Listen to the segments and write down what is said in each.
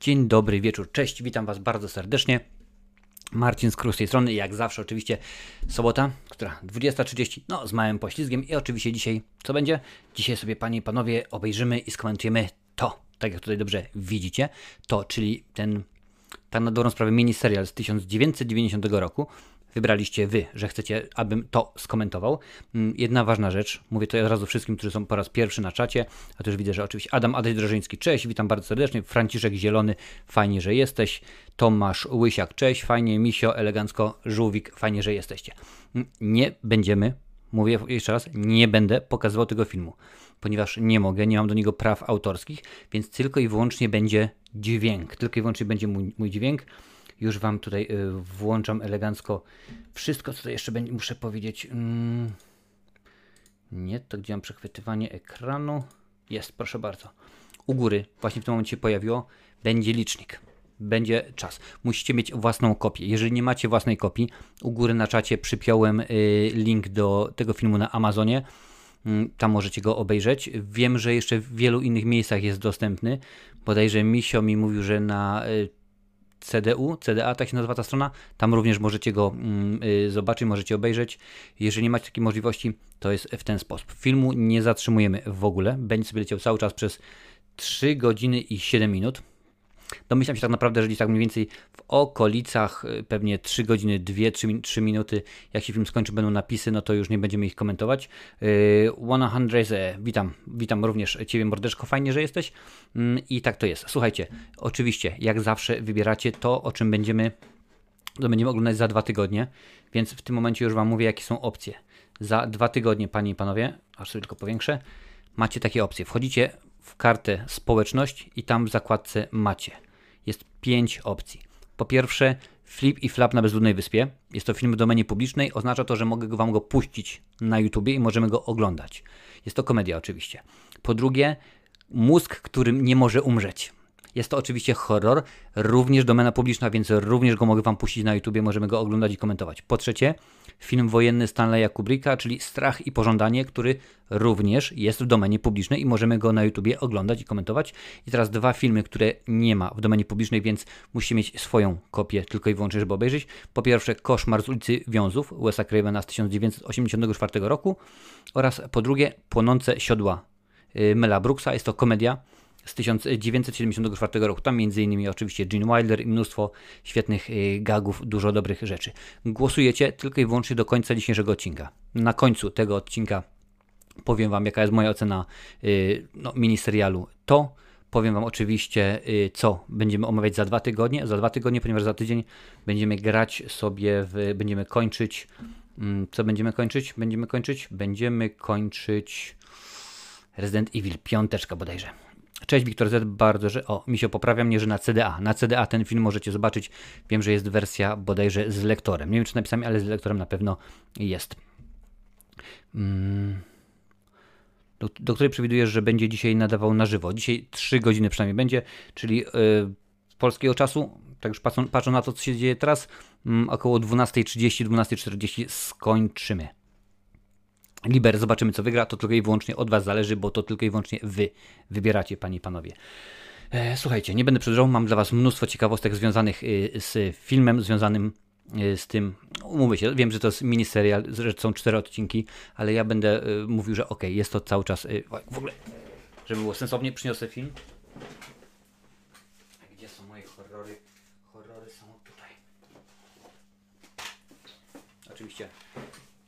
Dzień dobry wieczór, cześć, witam Was bardzo serdecznie. Marcin z tej strony, jak zawsze oczywiście sobota, która 20.30, no z małym poślizgiem i oczywiście dzisiaj, co będzie? Dzisiaj sobie Panie i Panowie obejrzymy i skomentujemy to, tak jak tutaj dobrze widzicie, to, czyli ten, tak na dobrą sprawę mini serial z 1990 roku, wybraliście wy, że chcecie, abym to skomentował. Mm, jedna ważna rzecz, mówię to od razu wszystkim, którzy są po raz pierwszy na czacie, a już widzę, że oczywiście Adam Adaś Drożyński, cześć, witam bardzo serdecznie, Franciszek Zielony, fajnie, że jesteś, Tomasz Łysiak, cześć, fajnie, Misio, elegancko, Żółwik, fajnie, że jesteście. Mm, nie będziemy, mówię jeszcze raz, nie będę pokazywał tego filmu, ponieważ nie mogę, nie mam do niego praw autorskich, więc tylko i wyłącznie będzie dźwięk, tylko i wyłącznie będzie mój, mój dźwięk, już Wam tutaj y, włączam elegancko wszystko, co tutaj jeszcze muszę powiedzieć. Mm, nie, to gdzie mam przechwytywanie ekranu? Jest, proszę bardzo. U góry, właśnie w tym momencie pojawiło, będzie licznik. Będzie czas. Musicie mieć własną kopię. Jeżeli nie macie własnej kopii, u góry na czacie przypiąłem y, link do tego filmu na Amazonie. Mm, tam możecie go obejrzeć. Wiem, że jeszcze w wielu innych miejscach jest dostępny. Bodajże Misio mi mówił, że na y, CDU, CDA, tak się nazywa ta strona. Tam również możecie go mm, y, zobaczyć, możecie obejrzeć. Jeżeli nie macie takiej możliwości, to jest w ten sposób. Filmu nie zatrzymujemy w ogóle. Będzie sobie leciał cały czas przez 3 godziny i 7 minut. Domyślam się tak naprawdę, że gdzieś tak mniej więcej w okolicach y, pewnie 3 godziny, 2-3 3 minuty, jak się film skończy, będą napisy, no to już nie będziemy ich komentować. Yy, 100, witam, witam również Ciebie mordeczko, fajnie, że jesteś. Yy, I tak to jest. Słuchajcie, oczywiście, jak zawsze wybieracie to, o czym będziemy, to będziemy oglądać za dwa tygodnie, więc w tym momencie już Wam mówię, jakie są opcje. Za dwa tygodnie, Panie i Panowie, aż tylko powiększę, macie takie opcje. Wchodzicie w kartę społeczność i tam w zakładce macie. Jest pięć opcji. Po pierwsze, Flip i Flap na bezludnej wyspie. Jest to film w domenie publicznej. Oznacza to, że mogę wam go puścić na YouTubie i możemy go oglądać. Jest to komedia oczywiście. Po drugie, Mózg, którym nie może umrzeć. Jest to oczywiście horror, również domena publiczna, więc również go mogę Wam puścić na YouTubie, możemy go oglądać i komentować. Po trzecie, film wojenny Stanleya Kubricka, czyli Strach i Pożądanie, który również jest w domenie publicznej i możemy go na YouTubie oglądać i komentować. I teraz dwa filmy, które nie ma w domenie publicznej, więc musimy mieć swoją kopię tylko i wyłącznie, żeby obejrzeć. Po pierwsze, Koszmar z ulicy Wiązów Wes'a Cravena z 1984 roku oraz po drugie, Płonące siodła y, Mela Brooksa. Jest to komedia z 1974 roku. Tam innymi oczywiście Gene Wilder i mnóstwo świetnych y, gagów, dużo dobrych rzeczy. Głosujecie tylko i wyłącznie do końca dzisiejszego odcinka. Na końcu tego odcinka powiem Wam, jaka jest moja ocena y, no, miniserialu To. Powiem Wam oczywiście, y, co będziemy omawiać za dwa tygodnie. Za dwa tygodnie, ponieważ za tydzień będziemy grać sobie, w, będziemy kończyć. Mm, co będziemy kończyć? Będziemy kończyć? Będziemy kończyć Resident Evil 5 bodajże. Cześć Wiktor Z, bardzo, że o, mi się poprawia mnie, że na CDA. Na CDA ten film możecie zobaczyć. Wiem, że jest wersja bodajże z lektorem. Nie wiem, czy napisami, ale z lektorem na pewno jest. Hmm. Do, do, której przewidujesz, że będzie dzisiaj nadawał na żywo. Dzisiaj 3 godziny przynajmniej będzie, czyli yy, polskiego czasu, tak już patrzą, patrzą na to, co się dzieje teraz, yy, około 12.30, 12.40 skończymy. Liber, zobaczymy co wygra, to tylko i wyłącznie od Was zależy, bo to tylko i wyłącznie Wy wybieracie, Panie i Panowie. E, słuchajcie, nie będę przedłużał, mam dla Was mnóstwo ciekawostek związanych y, z filmem, związanym y, z tym, umówmy się, wiem, że to jest miniserial, że są cztery odcinki, ale ja będę mówił, że ok, jest to cały czas, w ogóle, żeby było sensownie, przyniosę film. Gdzie są moje horrory? Horrory są tutaj. Oczywiście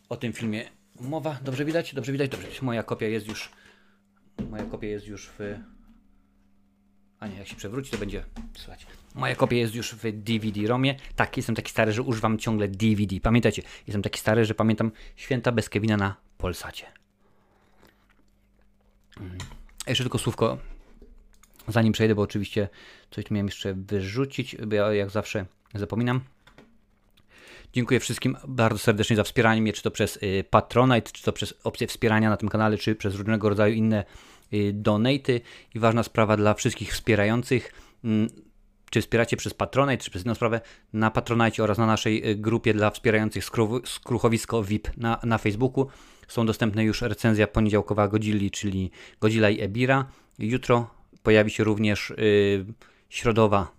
o tym filmie mowa. Dobrze widać? Dobrze widać? Dobrze. Moja kopia jest już. Moja kopia jest już w. A nie, jak się przewróci, to będzie. Słuchajcie. Moja kopia jest już w DVD-ROMie. Tak, jestem taki stary, że używam ciągle DVD. Pamiętajcie, jestem taki stary, że pamiętam święta bez Kevina na Polsacie. Mm. Jeszcze tylko słówko, zanim przejdę, bo oczywiście coś tu miałem jeszcze wyrzucić, bo ja jak zawsze zapominam. Dziękuję wszystkim bardzo serdecznie za wspieranie mnie, czy to przez y, Patronite, czy to przez opcję wspierania na tym kanale, czy przez różnego rodzaju inne y, donaty. I ważna sprawa dla wszystkich wspierających mm, czy wspieracie przez Patronite, czy przez inną sprawę, na Patronite oraz na naszej y, grupie dla wspierających skruchowisko VIP na, na Facebooku. Są dostępne już recenzja poniedziałkowa Godzilli, czyli Godzilla i Ebira. Jutro pojawi się również yy, środowa,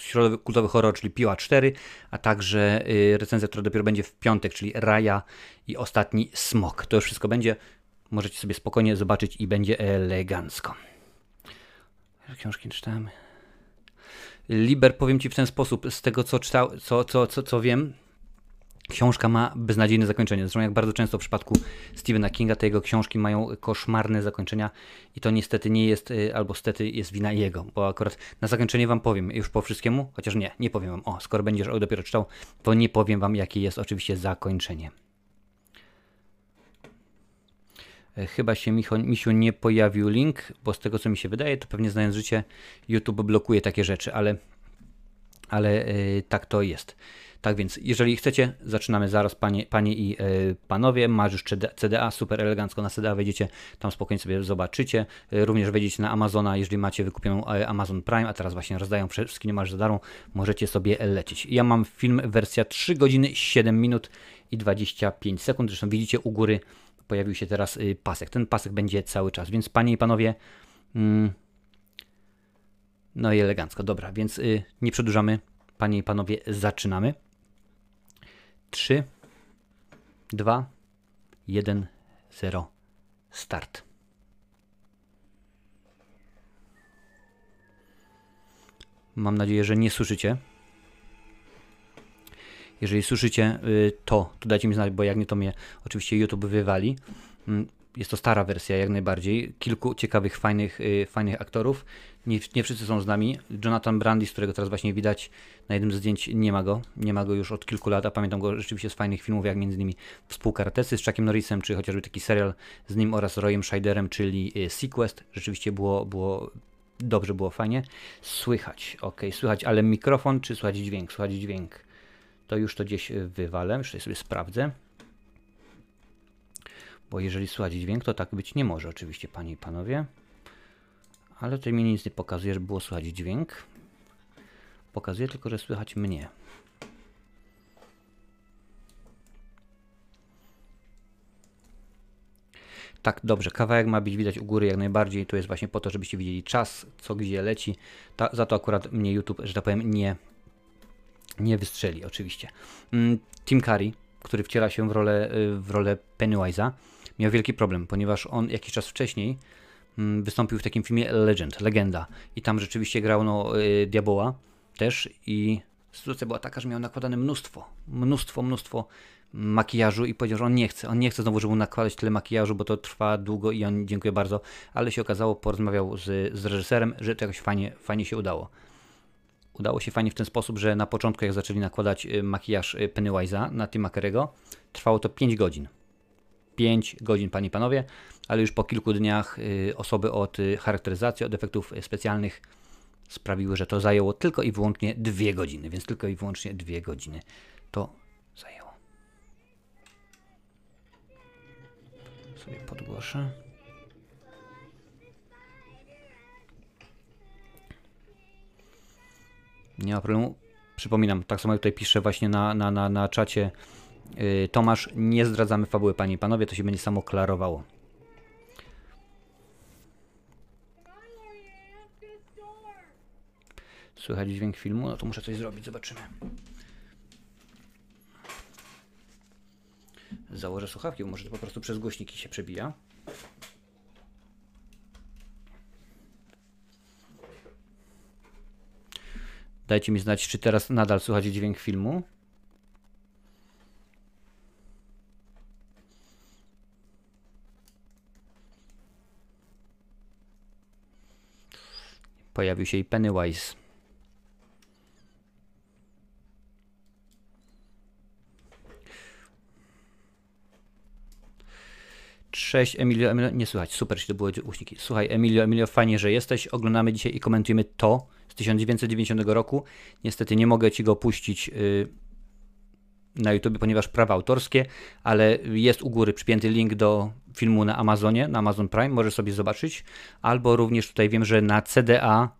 środowy kultowy horror, czyli Piła 4, a także yy, recenzja, która dopiero będzie w piątek, czyli Raja i ostatni Smok. To już wszystko będzie. Możecie sobie spokojnie zobaczyć i będzie elegancko. Książki czytamy. Liber, powiem Ci w ten sposób, z tego co, czytał, co, co, co, co wiem, książka ma beznadziejne zakończenie. Zresztą jak bardzo często w przypadku Stephena Kinga, te jego książki mają koszmarne zakończenia i to niestety nie jest, y, albo stety jest wina jego, bo akurat na zakończenie Wam powiem już po wszystkiemu, chociaż nie, nie powiem Wam, o, skoro będziesz dopiero czytał, to nie powiem Wam, jakie jest oczywiście zakończenie. E, chyba się Micho, Misiu nie pojawił link, bo z tego co mi się wydaje, to pewnie znając życie, YouTube blokuje takie rzeczy, ale, ale yy, tak to jest. Tak więc, jeżeli chcecie, zaczynamy zaraz, panie, panie i yy, panowie. Już CDA, super elegancko na CDA wejdziecie, tam spokojnie sobie zobaczycie. Yy, również wejdziecie na Amazona, jeżeli macie wykupioną Amazon Prime, a teraz właśnie rozdają wszystkie niemalże za darmo, możecie sobie lecieć. Ja mam film, wersja 3 godziny 7 minut i 25 sekund. Zresztą widzicie u góry pojawił się teraz y, pasek. Ten pasek będzie cały czas, więc panie i panowie, mm, no i elegancko. Dobra, więc y, nie przedłużamy. Panie i panowie, zaczynamy. 3, 2, 1, 0, start. Mam nadzieję, że nie słyszycie. Jeżeli słyszycie y, to, to dajcie mi znać, bo jak nie, to mnie oczywiście YouTube wywali. Mm, jest to stara wersja jak najbardziej. Kilku ciekawych, fajnych, y, fajnych aktorów. Nie, nie wszyscy są z nami. Jonathan Brandis, którego teraz właśnie widać na jednym z zdjęć, nie ma go. Nie ma go już od kilku lat, a pamiętam go rzeczywiście z fajnych filmów, jak między innymi Współkaratesy z Chuckiem Norrisem, czy chociażby taki serial z nim oraz Royem Scheiderem, czyli y, Sequest. Rzeczywiście było, było dobrze, było fajnie. Słychać, ok, słychać, ale mikrofon, czy słychać dźwięk? Słychać dźwięk to już to gdzieś e, wywalę, już sobie sprawdzę. Bo jeżeli słychać dźwięk, to tak być nie może oczywiście, panie i panowie. Ale tutaj mi nic nie pokazuje, że było słychać dźwięk. Pokazuje tylko, że słychać mnie. Tak, dobrze, kawałek ma być widać u góry jak najbardziej. To jest właśnie po to, żebyście widzieli czas, co gdzie leci. Ta, za to akurat mnie YouTube, że tak powiem, nie nie wystrzeli, oczywiście. Mm, Tim Curry, który wciela się w rolę, y, w rolę Pennywise'a, miał wielki problem, ponieważ on jakiś czas wcześniej wystąpił w takim filmie Legend, Legenda. I tam rzeczywiście grał no, y, Diaboła też i sytuacja była taka, że miał nakładane mnóstwo, mnóstwo, mnóstwo makijażu i powiedział, że on nie chce, on nie chce znowu, żeby mu nakładać tyle makijażu, bo to trwa długo i on dziękuję bardzo, ale się okazało, porozmawiał z, z reżyserem, że to jakoś fajnie, fajnie się udało. Udało się fajnie w ten sposób, że na początku jak zaczęli nakładać y, makijaż y, Pennywise'a na Tima Kerego, trwało to 5 godzin. 5 godzin, panie i panowie, ale już po kilku dniach y, osoby od charakteryzacji, od efektów specjalnych sprawiły, że to zajęło tylko i wyłącznie 2 godziny, więc tylko i wyłącznie 2 godziny to zajęło. Sobie podgłoszę. Nie ma problemu. Przypominam, tak samo tutaj piszę właśnie na, na, na, na czacie Tomasz, nie zdradzamy fabuły, panie i panowie, to się będzie samo klarowało. Słychać dźwięk filmu? No to muszę coś zrobić, zobaczymy. Założę słuchawki, bo może to po prostu przez głośniki się przebija. Dajcie mi znać, czy teraz nadal słychać dźwięk filmu. Pojawił się i Pennywise. Cześć Emilio, Emilio, nie słychać, super, jeśli to były głośniki. Słuchaj Emilio, Emilio, fajnie, że jesteś. Oglądamy dzisiaj i komentujemy to, 1990 roku. Niestety nie mogę Ci go puścić y, na YouTube, ponieważ prawa autorskie, ale jest u góry przypięty link do filmu na Amazonie, na Amazon Prime, możesz sobie zobaczyć. Albo również tutaj wiem, że na CDA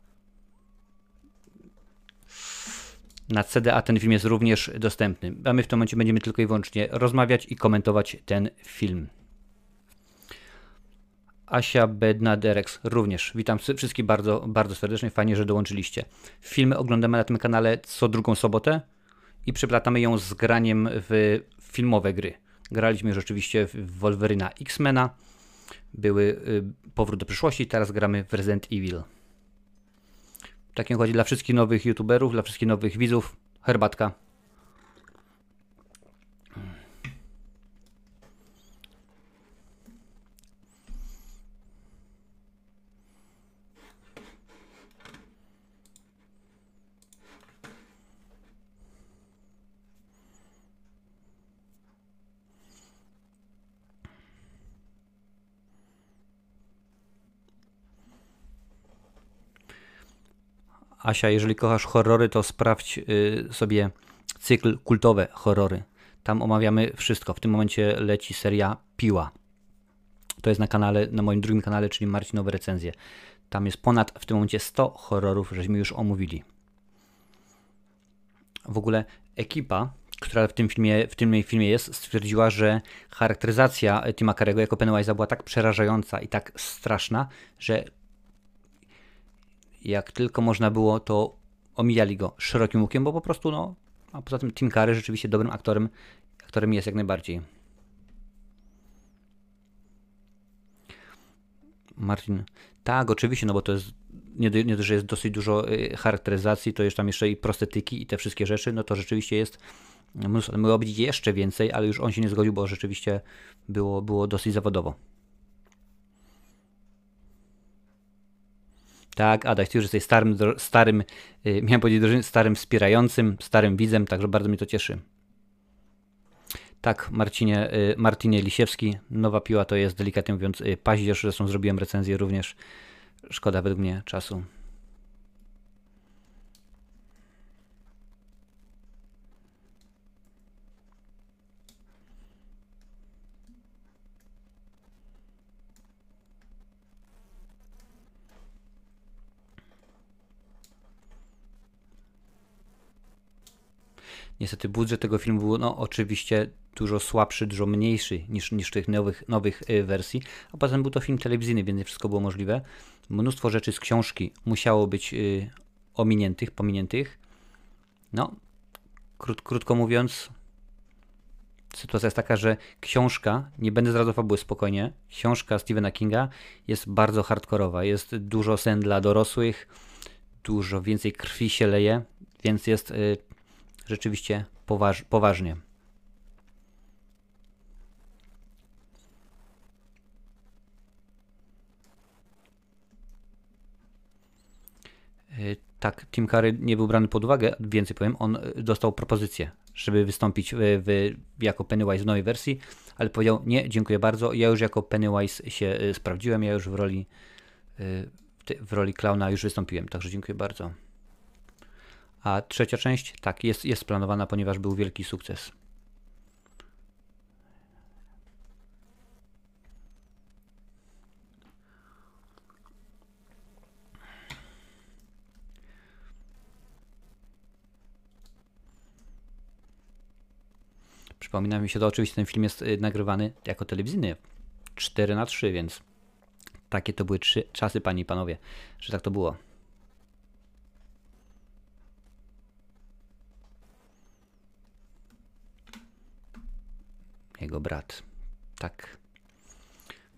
na CDA ten film jest również dostępny. A my w tym momencie będziemy tylko i wyłącznie rozmawiać i komentować ten film. Asia Bednaderex również. Witam wszystkich bardzo, bardzo serdecznie. Fajnie, że dołączyliście. Filmy oglądamy na tym kanale co drugą sobotę i przeplatamy ją z graniem w filmowe gry. Graliśmy już oczywiście w Wolverina X-Mena, były y, Powrót do przyszłości, teraz gramy w Resident Evil. W takim chodzi dla wszystkich nowych youtuberów, dla wszystkich nowych widzów. Herbatka. Asia, jeżeli kochasz horrory, to sprawdź y, sobie cykl kultowe horrory. Tam omawiamy wszystko. W tym momencie leci seria Piła. To jest na kanale, na moim drugim kanale, czyli Marcinowe recenzje. Tam jest ponad w tym momencie 100 horrorów, żeśmy już omówili. W ogóle ekipa, która w tym filmie, w tym filmie jest, stwierdziła, że charakteryzacja Tima Carego jako Pennywise'a była tak przerażająca i tak straszna, że jak tylko można było, to omijali go szerokim łukiem, bo po prostu, no, a poza tym Tim Curry rzeczywiście dobrym aktorem, aktorem jest jak najbardziej. Martin, tak, oczywiście, no bo to jest, nie, nie że jest dosyć dużo y, charakteryzacji, to jest tam jeszcze i prostetyki i te wszystkie rzeczy, no to rzeczywiście jest. Mogło być jeszcze więcej, ale już on się nie zgodził, bo rzeczywiście było, było dosyć zawodowo. Tak, Adaś, ty już jesteś starym, starym yy, miałem powiedzieć, starym wspierającym, starym widzem, także bardzo mi to cieszy. Tak, Marcinie, yy, Martinie Lisiewski, nowa piła to jest delikatnie mówiąc yy, paździerz, zresztą zrobiłem recenzję również. Szkoda według mnie czasu. Niestety budżet tego filmu był no, oczywiście dużo słabszy, dużo mniejszy niż, niż tych nowych, nowych y, wersji, a potem był to film telewizyjny, więc wszystko było możliwe. Mnóstwo rzeczy z książki musiało być y, ominiętych, pominiętych. No, krót, krótko mówiąc, sytuacja jest taka, że książka, nie będę zdradzał fabuły spokojnie, książka Stephena Kinga jest bardzo hardkorowa, jest dużo sen dla dorosłych, dużo więcej krwi się leje, więc jest y, rzeczywiście poważ, poważnie. E, tak, Tim Curry nie był brany pod uwagę, więcej powiem, on e, dostał propozycję, żeby wystąpić w, w, jako Pennywise w nowej wersji, ale powiedział nie, dziękuję bardzo, ja już jako Pennywise się e, sprawdziłem, ja już w roli w roli klauna już wystąpiłem, także dziękuję bardzo. A trzecia część, tak, jest, jest planowana, ponieważ był wielki sukces. Przypomina mi się to, oczywiście ten film jest y, nagrywany jako telewizyjny 4 na 3 więc takie to były trzy czasy, panie i panowie, że tak to było. Jego brat. Tak.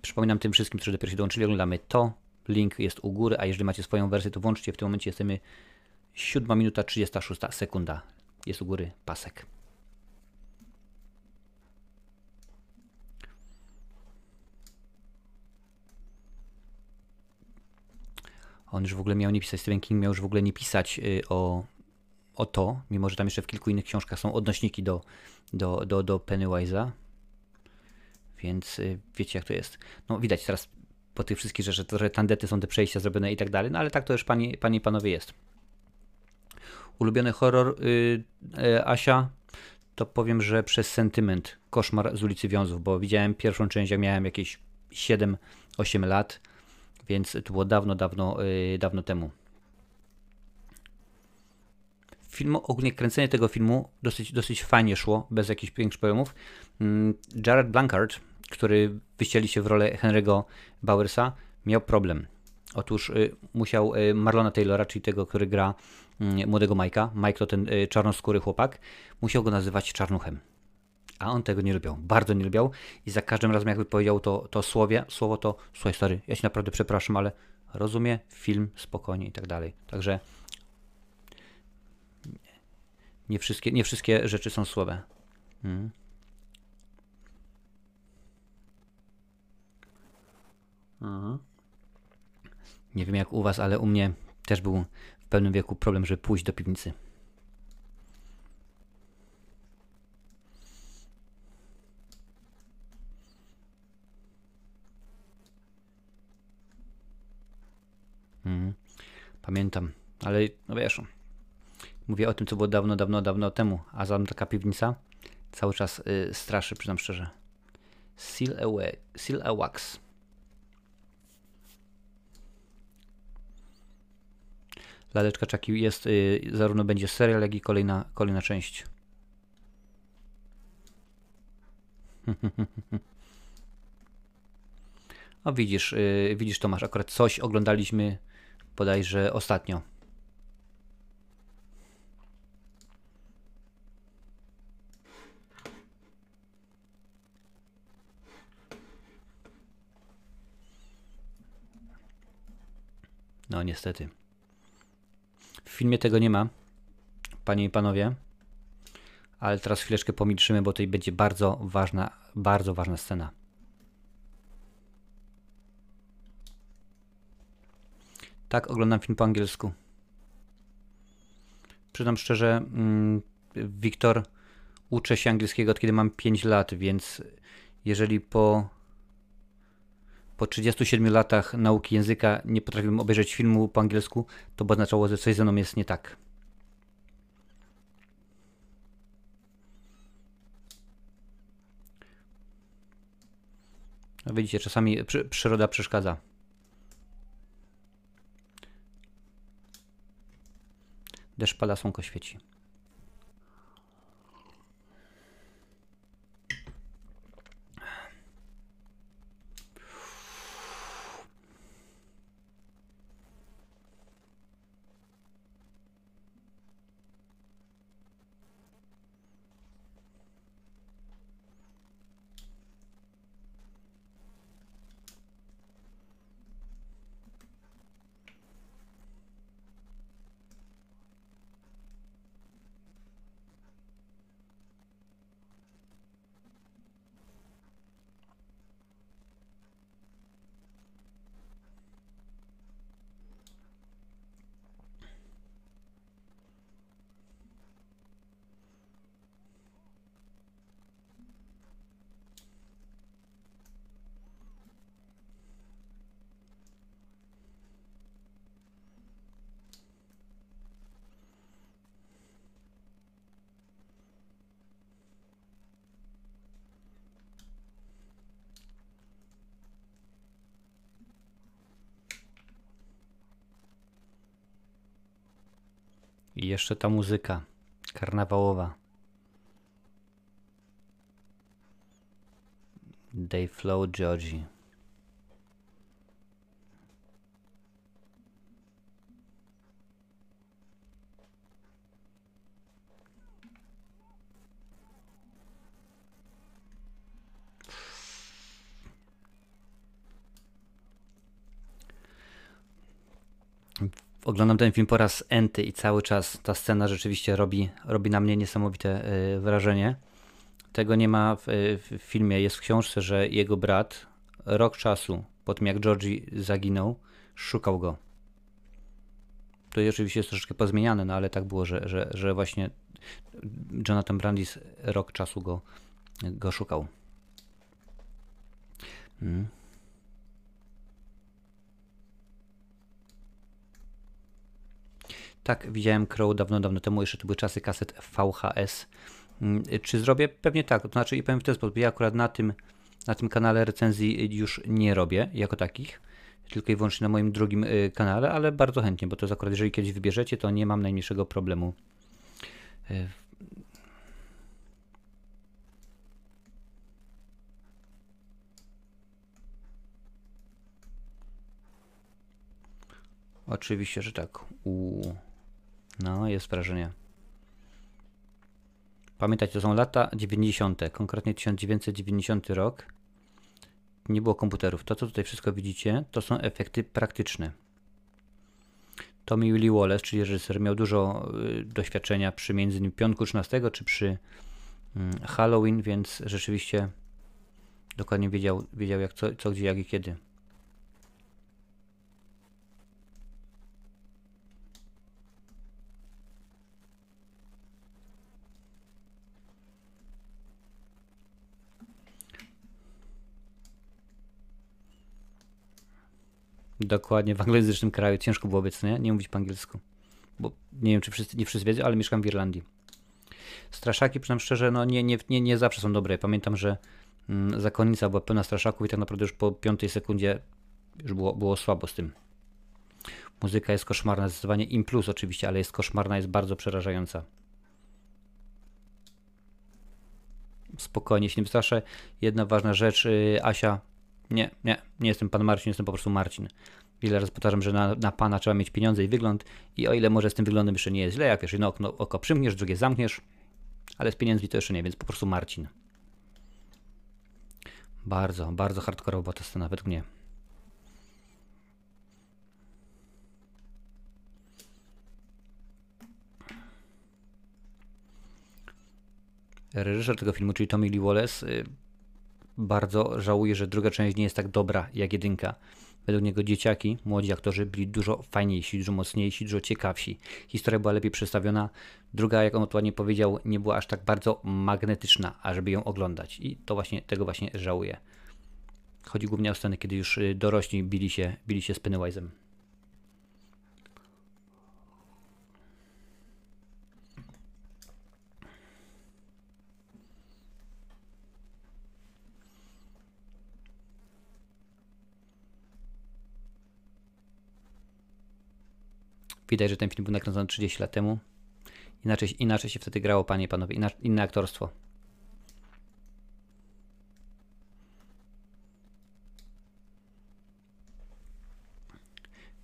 Przypominam tym wszystkim, którzy dopiero się dołączyli, oglądamy to. Link jest u góry, a jeżeli macie swoją wersję, to włączcie. W tym momencie jesteśmy 7 minuta 36 sekunda. Jest u góry pasek. On już w ogóle miał nie pisać, Stephen King miał już w ogóle nie pisać y, o, o to, mimo że tam jeszcze w kilku innych książkach są odnośniki do, do, do, do Pennywise'a. Więc y, wiecie jak to jest. No widać teraz po tych wszystkich rzeczach, że tandety są te przejścia zrobione i tak dalej, no ale tak to już panie, panie i panowie jest. Ulubiony horror yy, yy, Asia, to powiem, że przez sentyment Koszmar z ulicy Wiązów, bo widziałem pierwszą część, jak miałem jakieś 7-8 lat, więc to było dawno, dawno, yy, dawno temu. Film, ogólnie kręcenie tego filmu dosyć, dosyć fajnie szło, bez jakichś większych problemów. Mm, Jared Blancard który wyścieliście w rolę Henry'ego Bowersa, miał problem. Otóż y, musiał y, Marlona Taylora, czyli tego, który gra y, młodego Mike'a, Mike to ten y, czarnoskóry chłopak, musiał go nazywać czarnuchem. A on tego nie lubiał, bardzo nie lubiał i za każdym razem jakby powiedział to, to słowie, słowo to, słuchaj stary, ja się naprawdę przepraszam, ale rozumie film spokojnie i tak dalej. Także nie wszystkie, nie wszystkie rzeczy są słabe. Hmm. Mhm. Nie wiem jak u was, ale u mnie też był w pewnym wieku problem, żeby pójść do piwnicy. Mhm. Pamiętam, ale no wiesz, mówię o tym, co było dawno, dawno, dawno temu, a za taka piwnica cały czas y, straszy, przyznam szczerze. Seal away, seal a wax. Laleczka Czaki jest, y, zarówno będzie serial, jak i kolejna, kolejna część. O widzisz, y, widzisz Tomasz, akurat coś oglądaliśmy bodajże ostatnio. No niestety. Filmie tego nie ma, panie i panowie. Ale teraz chwileczkę pomilczymy, bo tutaj będzie bardzo ważna, bardzo ważna scena. Tak, oglądam film po angielsku. Przyznam szczerze, mm, Wiktor, uczę się angielskiego od kiedy mam 5 lat, więc jeżeli po, po 37 latach nauki języka nie potrafiłem obejrzeć filmu po angielsku, to by oznaczało, że coś ze mną jest nie tak. Widzicie, czasami przy, przyroda przeszkadza. Deszcz pada, słonko świeci. I jeszcze ta muzyka karnawałowa. They Flow Georgie. Oglądam ten film po raz enty i cały czas ta scena rzeczywiście robi, robi na mnie niesamowite y, wrażenie. Tego nie ma w, w filmie. Jest w książce, że jego brat rok czasu po tym jak Georgie zaginął, szukał go. To oczywiście jest troszeczkę pozmieniane, no ale tak było, że, że, że właśnie Jonathan Brandis rok czasu go, go szukał. Hmm. Tak, widziałem Crow dawno, dawno temu, jeszcze to były czasy kaset VHS. Mm, czy zrobię? Pewnie tak, to znaczy i powiem w ten sposób, ja akurat na tym, na tym kanale recenzji już nie robię jako takich, tylko i wyłącznie na moim drugim y, kanale, ale bardzo chętnie, bo to jest akurat, jeżeli kiedyś wybierzecie, to nie mam najmniejszego problemu. Y, Oczywiście, że tak. U. No, jest wrażenie. Pamiętajcie, to są lata 90., konkretnie 1990 rok. Nie było komputerów. To, co tutaj wszystko widzicie, to są efekty praktyczne. Tommy Lee Wallace, czyli reżyser, miał dużo y, doświadczenia przy między innymi Piątku 13 czy przy y, Halloween, więc rzeczywiście dokładnie wiedział, wiedział jak co, co, gdzie, jak i kiedy. Dokładnie, w anglojęzycznym kraju ciężko byłoby, co nie? Nie mówić po angielsku. Bo nie wiem, czy wszyscy, nie wszyscy wiedzą, ale mieszkam w Irlandii. Straszaki, przynajmniej szczerze, no nie, nie, nie, nie zawsze są dobre. Pamiętam, że mm, zakonnica była pełna straszaków i tak naprawdę już po piątej sekundzie już było, było słabo z tym. Muzyka jest koszmarna, zdecydowanie im plus oczywiście, ale jest koszmarna, jest bardzo przerażająca. Spokojnie się nie wystraszę. Jedna ważna rzecz, yy, Asia, nie, nie, nie jestem pan Marcin, jestem po prostu Marcin. Wiele razy powtarzam, że na, na pana trzeba mieć pieniądze i wygląd i o ile może z tym wyglądem jeszcze nie jest źle, jak wiesz, jedno okno, oko przymkniesz, drugie zamkniesz, ale z pieniędzmi to jeszcze nie, więc po prostu Marcin. Bardzo, bardzo hardkorowa ta scena według mnie. Reżyser tego filmu, czyli Tommy Lee Wallace, y, bardzo żałuje, że druga część nie jest tak dobra jak jedynka. Według niego dzieciaki, młodzi aktorzy byli dużo fajniejsi, dużo mocniejsi, dużo ciekawsi. Historia była lepiej przedstawiona. Druga, jak on ładnie powiedział, nie była aż tak bardzo magnetyczna, ażeby ją oglądać. I to właśnie, tego właśnie żałuję. Chodzi głównie o sceny, kiedy już y, dorośli bili się, bili się z Pennywise'em. Widać, że ten film był nakręcony 30 lat temu. Inaczej, inaczej się wtedy grało, panie i panowie, inaczej, inne aktorstwo.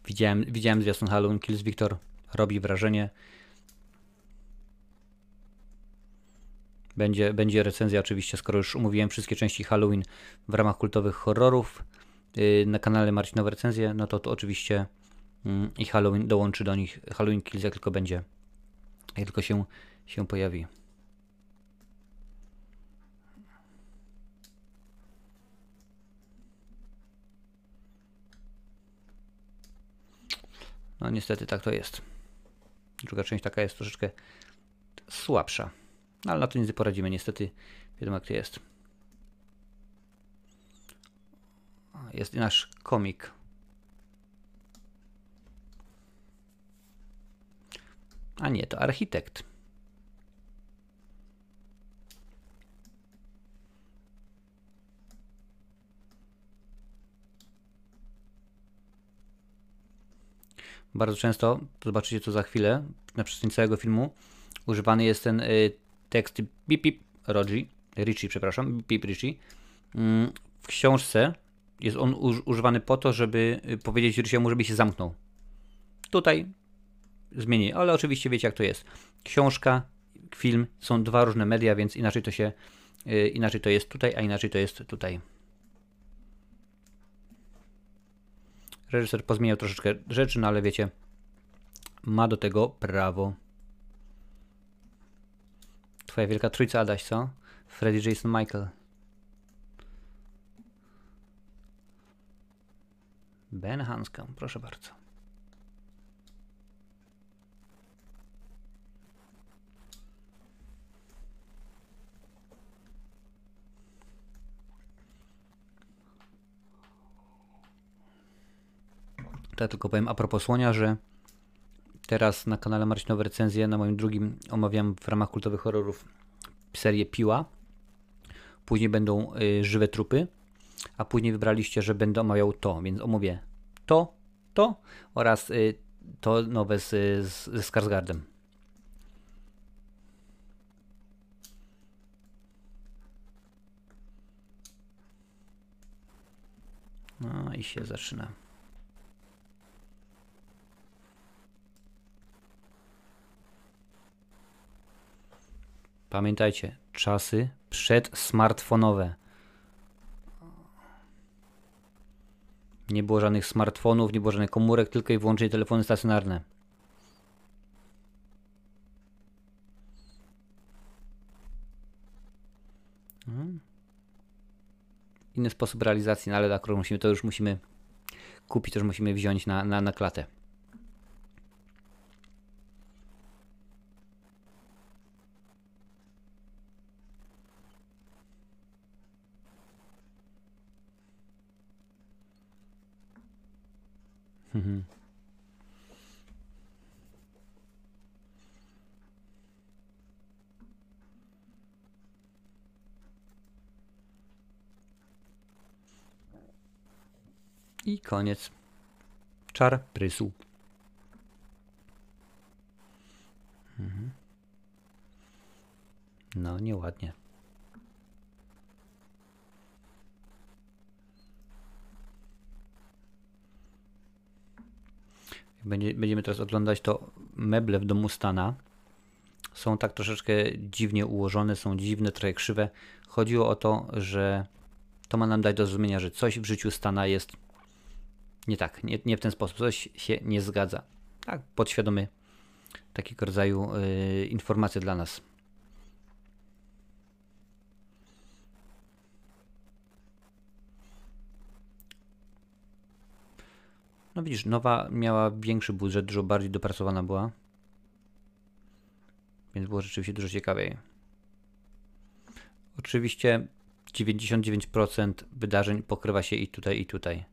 Widziałem, widziałem zwiastun Halloween Kills Victor. Robi wrażenie. Będzie, będzie recenzja oczywiście, skoro już umówiłem wszystkie części Halloween w ramach kultowych horrorów yy, na kanale Marcinowe Recenzje, no to, to oczywiście i Halloween dołączy do nich Halloween Kills, jak tylko będzie, jak tylko się, się pojawi. No niestety tak to jest. Druga część taka jest troszeczkę słabsza. No, ale na to nie poradzimy. Niestety wiadomo jak to jest. Jest i nasz komik A nie, to architekt. Bardzo często, zobaczycie to za chwilę, na przestrzeni całego filmu, używany jest ten y, tekst bip bip Rogi, Richie, przepraszam, bip Richie. Mm, w książce jest on używany po to, żeby y, powiedzieć Richie'emu, żeby się zamknął. Tutaj zmieni, ale oczywiście wiecie jak to jest. Książka, film są dwa różne media, więc inaczej to się yy, inaczej to jest tutaj, a inaczej to jest tutaj. Reżyser pozmieniał troszeczkę rzeczy, no ale wiecie, ma do tego prawo. Twoja wielka trójca, Adaś, co? Freddy, Jason, Michael. Ben Hanscom, proszę bardzo. To ja tylko powiem a propos słonia, że teraz na kanale Marcinowe Recenzje, na moim drugim omawiam w ramach kultowych horrorów serię Piła. Później będą y, żywe trupy, a później wybraliście, że będę omawiał to, więc omówię to, to oraz y, to nowe z, z, ze Skarsgardem. No i się zaczyna. Pamiętajcie, czasy przedsmartfonowe. Nie było żadnych smartfonów, nie było żadnych komórek, tylko i wyłącznie telefony stacjonarne. Mhm. Inny sposób realizacji, no ale akurat musimy, to już musimy kupić, to już musimy wziąć na, na, na klatę. Mhm. I koniec. Czar prysu. Mhm. No, nieładnie. Będzie, będziemy teraz oglądać to meble w domu Stana. Są tak troszeczkę dziwnie ułożone, są dziwne, trochę krzywe. Chodziło o to, że to ma nam dać do zrozumienia, że coś w życiu Stana jest nie tak, nie, nie w ten sposób, coś się nie zgadza. Tak, podświadomy takiego rodzaju y, informacje dla nas. No widzisz, nowa miała większy budżet, dużo bardziej dopracowana była. Więc było rzeczywiście dużo ciekawiej. Oczywiście 99% wydarzeń pokrywa się i tutaj, i tutaj.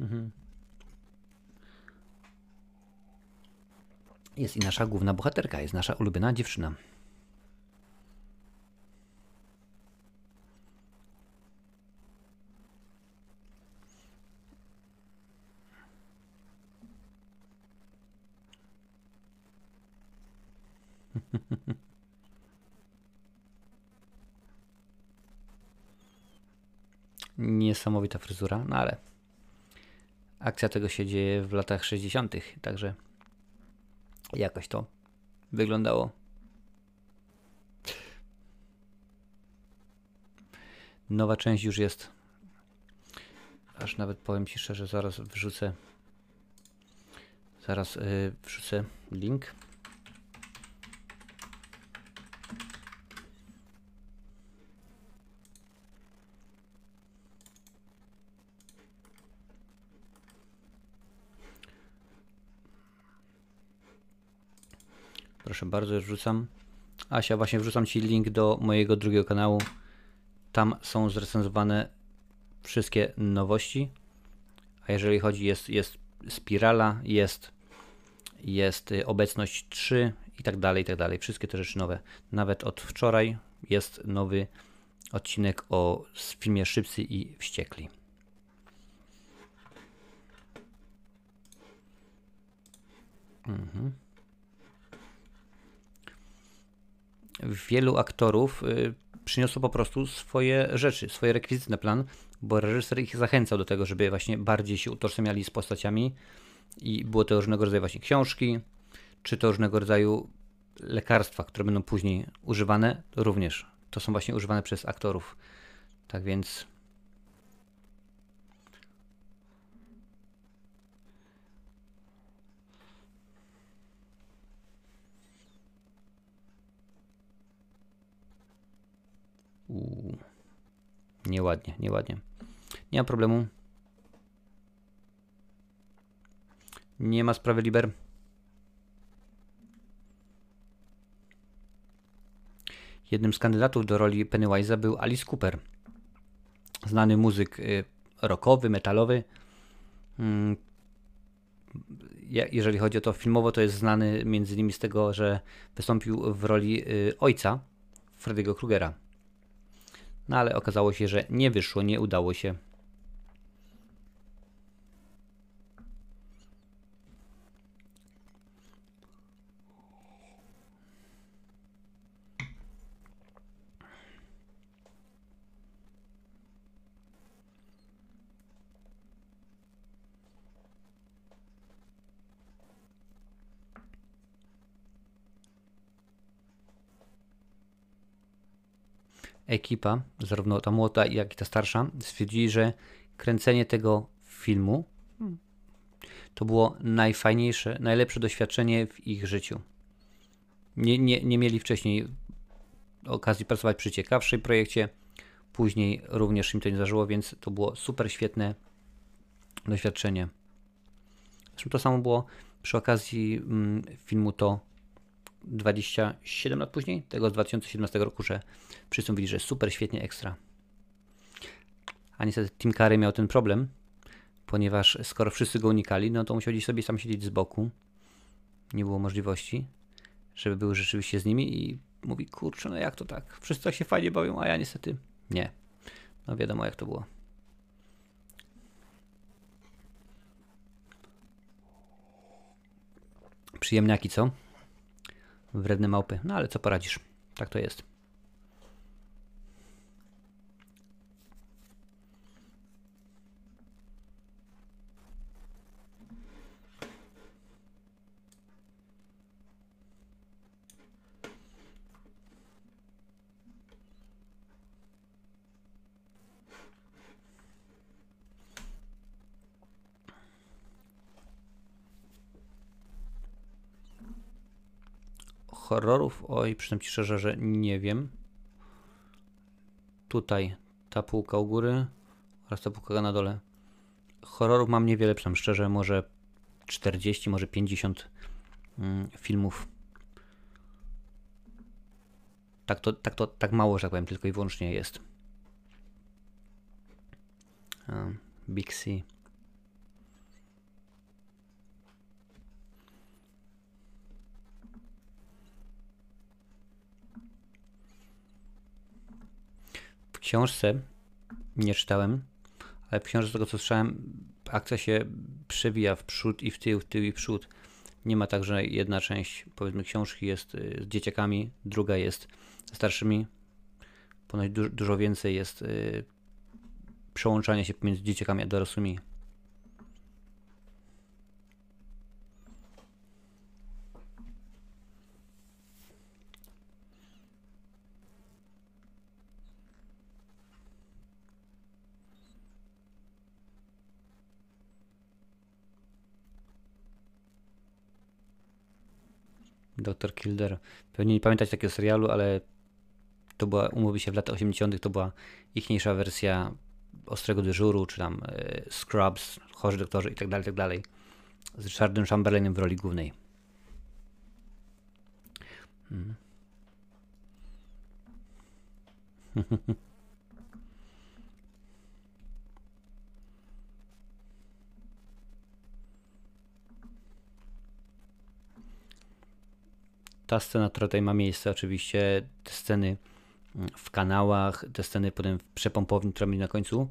Mhm. Jest i nasza główna bohaterka, jest nasza ulubiona dziewczyna. Niesamowita fryzura, no ale akcja tego się dzieje w latach 60., także jakoś to wyglądało. Nowa część już jest. Aż nawet powiem Ci szczerze, zaraz wrzucę. Zaraz yy, wrzucę link. Proszę bardzo, wrzucam. Asia, właśnie wrzucam Ci link do mojego drugiego kanału. Tam są zrecenzowane wszystkie nowości. A jeżeli chodzi, jest, jest spirala, jest, jest y, obecność 3 i tak dalej, i tak dalej. Wszystkie te rzeczy nowe. Nawet od wczoraj jest nowy odcinek o filmie Szybcy i Wściekli. Mhm. Wielu aktorów y, przyniosło po prostu swoje rzeczy, swoje rekwizyty na plan, bo reżyser ich zachęcał do tego, żeby właśnie bardziej się utożsamiali z postaciami i było to różnego rodzaju właśnie książki, czy to różnego rodzaju lekarstwa, które będą później używane, również to są właśnie używane przez aktorów. Tak więc Uuu. Nieładnie, nieładnie. Nie ma problemu. Nie ma sprawy Liber. Jednym z kandydatów do roli Pennywise'a był Alice Cooper. Znany muzyk y, rockowy, metalowy. Mm, jeżeli chodzi o to filmowo, to jest znany między innymi z tego, że wystąpił w roli y, ojca Freddy'ego Krugera. No ale okazało się, że nie wyszło, nie udało się. Ekipa, zarówno ta młoda, jak i ta starsza, stwierdzili, że kręcenie tego filmu to było najfajniejsze, najlepsze doświadczenie w ich życiu. Nie, nie, nie mieli wcześniej okazji pracować przy ciekawszym projekcie, później również im to nie zdarzyło, więc to było super świetne doświadczenie. Zresztą to samo było przy okazji mm, filmu To 27 lat później, tego z 2017 roku, że mówili, że super, świetnie, ekstra. A niestety Tim Curry miał ten problem, ponieważ skoro wszyscy go unikali, no to musiał gdzieś sobie sam siedzieć z boku. Nie było możliwości, żeby był rzeczywiście z nimi i mówi, kurczę, no jak to tak? Wszyscy tak się fajnie bawią, a ja niestety nie. No wiadomo jak to było. Przyjemniaki, co? Wredne małpy. No ale co poradzisz? Tak to jest. Horrorów? Oj, przyznam Ci szczerze, że nie wiem. Tutaj ta półka u góry oraz ta półka na dole. Horrorów mam niewiele, przyznam szczerze, może 40, może 50 mm, filmów. Tak to, tak to, tak mało, że tak powiem, tylko i wyłącznie jest. Big C. książce nie czytałem, ale w książce z tego co słyszałem, akcja się przewija w przód i w tył, w tył i w przód. Nie ma tak, że jedna część powiedzmy książki jest y, z dzieciakami, druga jest ze starszymi. Ponoć du dużo więcej jest yy, przełączania się pomiędzy dzieciakami a dorosłymi. Dr. Kilder. Pewnie nie pamiętać takiego serialu, ale to była, umówi się w latach 80., to była ichniejsza wersja Ostrego Dyżuru, czy tam e, Scrubs, Chorzy Doktorzy itd., tak itd. Tak z Richardem Chamberlainem w roli głównej. Hmm. ta scena, która tutaj ma miejsce, oczywiście te sceny mm, w kanałach, te sceny potem w przepompowni, która będzie na końcu,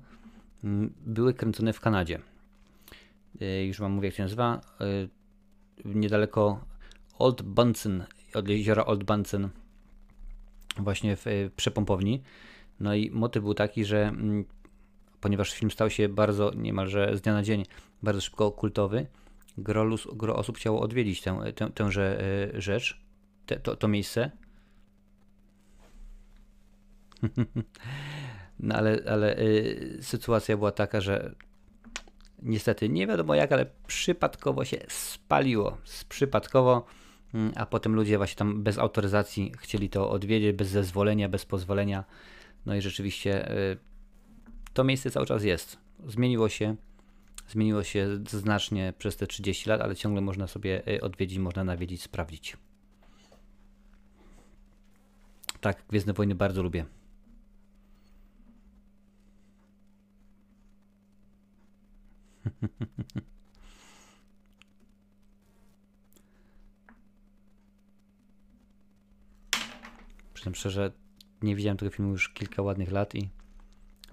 mm, były kręcone w Kanadzie. Y, już wam mówię, jak się nazywa. Y, niedaleko Old Bunsen, od jeziora Old Bunsen, właśnie w y, przepompowni. No i motyw był taki, że mm, ponieważ film stał się bardzo, niemalże z dnia na dzień, bardzo szybko kultowy, gro, gro osób chciało odwiedzić tę, tę, tęże rzecz te, to, to miejsce. No ale, ale y, sytuacja była taka, że niestety nie wiadomo jak, ale przypadkowo się spaliło. Przypadkowo, y, a potem ludzie właśnie tam bez autoryzacji chcieli to odwiedzić, bez zezwolenia, bez pozwolenia. No i rzeczywiście y, to miejsce cały czas jest. Zmieniło się, zmieniło się znacznie przez te 30 lat, ale ciągle można sobie y, odwiedzić, można nawiedzić, sprawdzić. Tak, Gwiezdne Wojny bardzo lubię. Przyznam szczerze, nie widziałem tego filmu już kilka ładnych lat i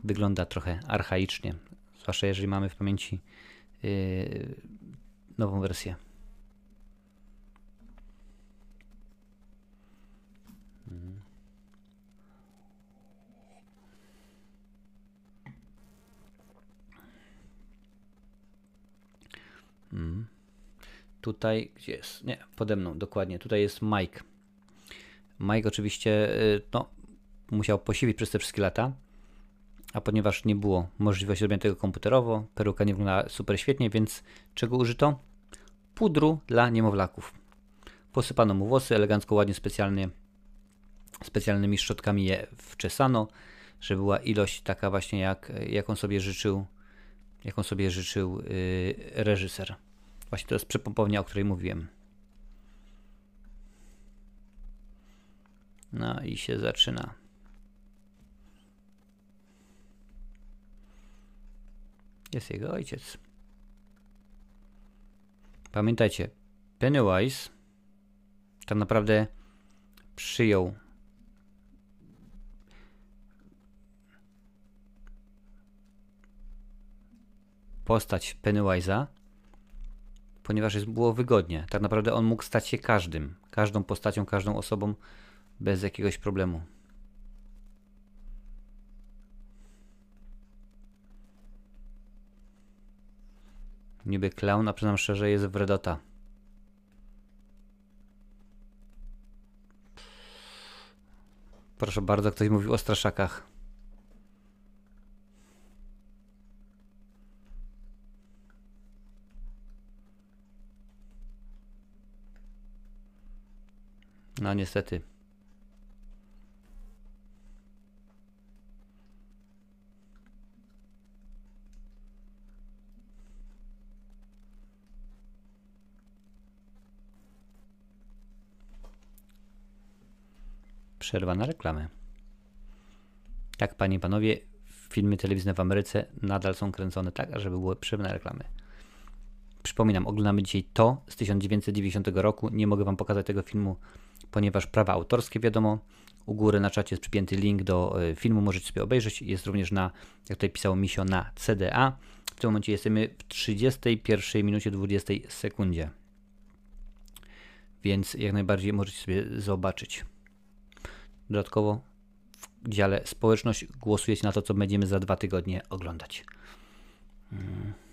wygląda trochę archaicznie. Zwłaszcza jeżeli mamy w pamięci yy, nową wersję. Mm. Tutaj, gdzie jest? Nie, pode mną, dokładnie. Tutaj jest Mike. Mike oczywiście y, no, musiał posilić przez te wszystkie lata, a ponieważ nie było możliwości robienia tego komputerowo, peruka nie wyglądała super świetnie, więc czego użyto? Pudru dla niemowlaków. Posypano mu włosy, elegancko, ładnie, specjalnie, specjalnymi szczotkami je wczesano, żeby była ilość taka właśnie jak, jaką sobie życzył, jaką sobie życzył yy, reżyser. Właśnie to jest przepompownia, o której mówiłem. No i się zaczyna. Jest jego ojciec. Pamiętajcie, Pennywise tak naprawdę przyjął postać Pennywise'a, ponieważ jest, było wygodnie. Tak naprawdę on mógł stać się każdym, każdą postacią, każdą osobą bez jakiegoś problemu. Niby clown, a przyznam szczerze, jest wredota. Proszę bardzo, ktoś mówił o straszakach. No niestety. Przerwa na reklamę. Tak, panie i panowie, filmy telewizyjne w Ameryce nadal są kręcone tak, żeby były przerwy na reklamy. Przypominam, oglądamy dzisiaj to z 1990 roku. Nie mogę wam pokazać tego filmu, ponieważ prawa autorskie wiadomo. U góry na czacie jest przypięty link do e, filmu, możecie sobie obejrzeć. Jest również na, jak tutaj pisało Misio, na CDA. W tym momencie jesteśmy w 31 minucie 20 sekundzie. Więc jak najbardziej możecie sobie zobaczyć. Dodatkowo w dziale społeczność głosujecie na to, co będziemy za dwa tygodnie oglądać. Hmm.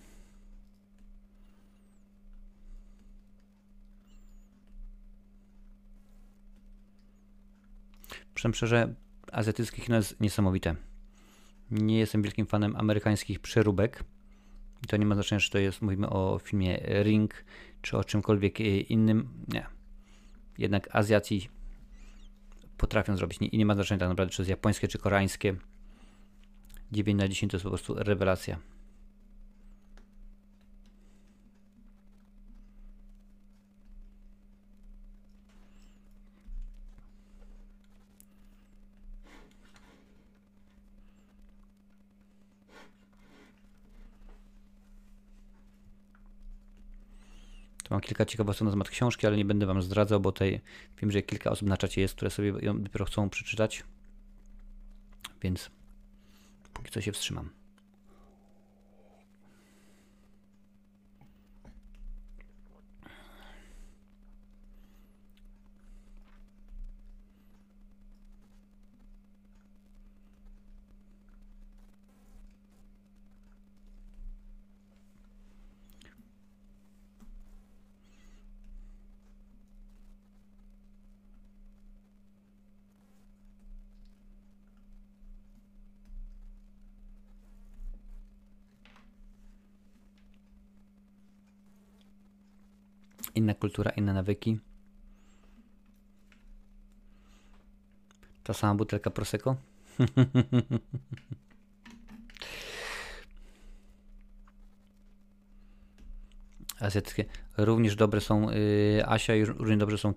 Przyznam szczerze, azjatyckie kino jest niesamowite. Nie jestem wielkim fanem amerykańskich przeróbek. I to nie ma znaczenia, czy to jest, mówimy o filmie Ring, czy o czymkolwiek innym. Nie. Jednak Azjaci potrafią zrobić. I nie ma znaczenia tak naprawdę, czy to jest japońskie, czy koreańskie. 9 na 10 to jest po prostu rewelacja. Mam kilka ciekawostek na temat książki, ale nie będę Wam zdradzał, bo tutaj wiem, że kilka osób na czacie jest, które sobie ją dopiero chcą przeczytać. Więc póki co się wstrzymam. Inna kultura, inne nawyki. Ta sama butelka Prosecco. Azjatyckie. Również dobre są yy, Asia i również dobre są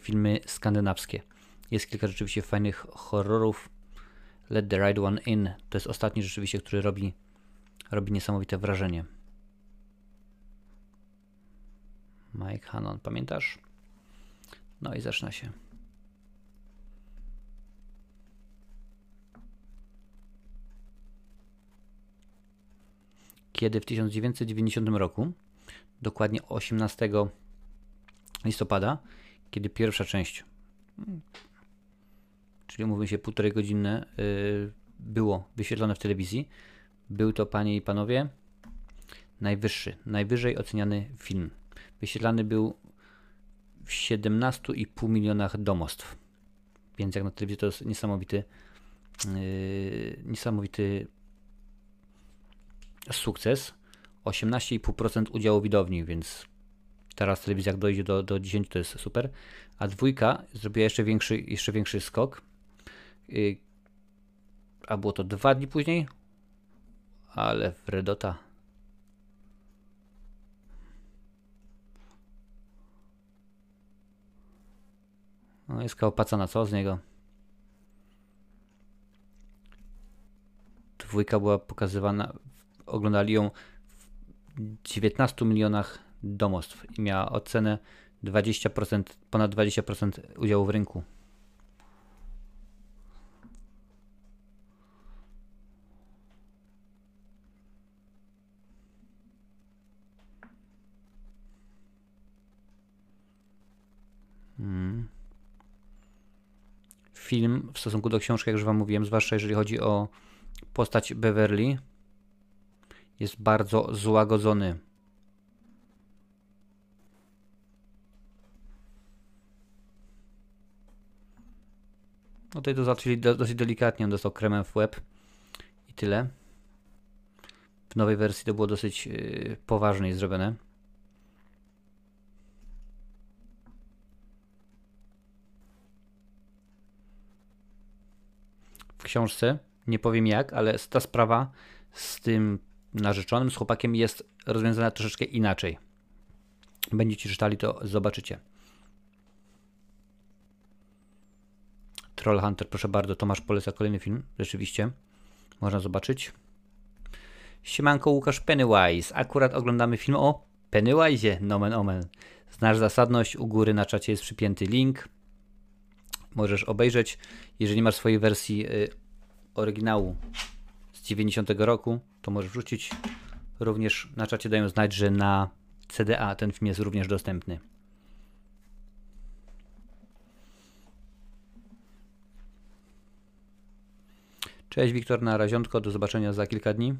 filmy skandynawskie. Jest kilka rzeczywiście fajnych horrorów. Let the Right One In to jest ostatni rzeczywiście, który robi, robi niesamowite wrażenie. Mike Hannon, pamiętasz? No i zaczyna się. Kiedy w 1990 roku, dokładnie 18 listopada, kiedy pierwsza część, czyli mówimy się półtorej godzinne, y, było wyświetlone w telewizji, był to, panie i panowie, najwyższy, najwyżej oceniany film Wyświetlany był w 17,5 milionach domostw. Więc jak na telewizji to jest niesamowity, yy, niesamowity sukces. 18,5% udziału widowni, więc teraz telewizja jak dojdzie do, do 10 to jest super. A dwójka zrobiła jeszcze większy, jeszcze większy skok. Yy, a było to dwa dni później, ale Redota No jest opłacona, co z niego? Dwójka była pokazywana, oglądali ją w 19 milionach domostw i miała ocenę 20%, ponad 20% udziału w rynku. Film w stosunku do książki, jak już Wam mówiłem, zwłaszcza jeżeli chodzi o postać Beverly, jest bardzo złagodzony. No tutaj to zaczęli dosyć delikatnie, on dostał kremem w łeb i tyle. W nowej wersji to było dosyć yy, poważnie zrobione. Książce, nie powiem jak, ale ta sprawa z tym narzeczonym, z chłopakiem jest rozwiązana troszeczkę inaczej. Będziecie czytali, to zobaczycie. Trollhunter, proszę bardzo, Tomasz poleca kolejny film, rzeczywiście. Można zobaczyć. Siemanko, Łukasz Pennywise. Akurat oglądamy film o Pennywise'ie, nomen omen. Znasz zasadność, u góry na czacie jest przypięty link możesz obejrzeć. Jeżeli masz swojej wersji y, oryginału z 90 roku, to możesz wrzucić. Również na czacie dają znać, że na CDA ten film jest również dostępny. Cześć Wiktor na raziątko, do zobaczenia za kilka dni.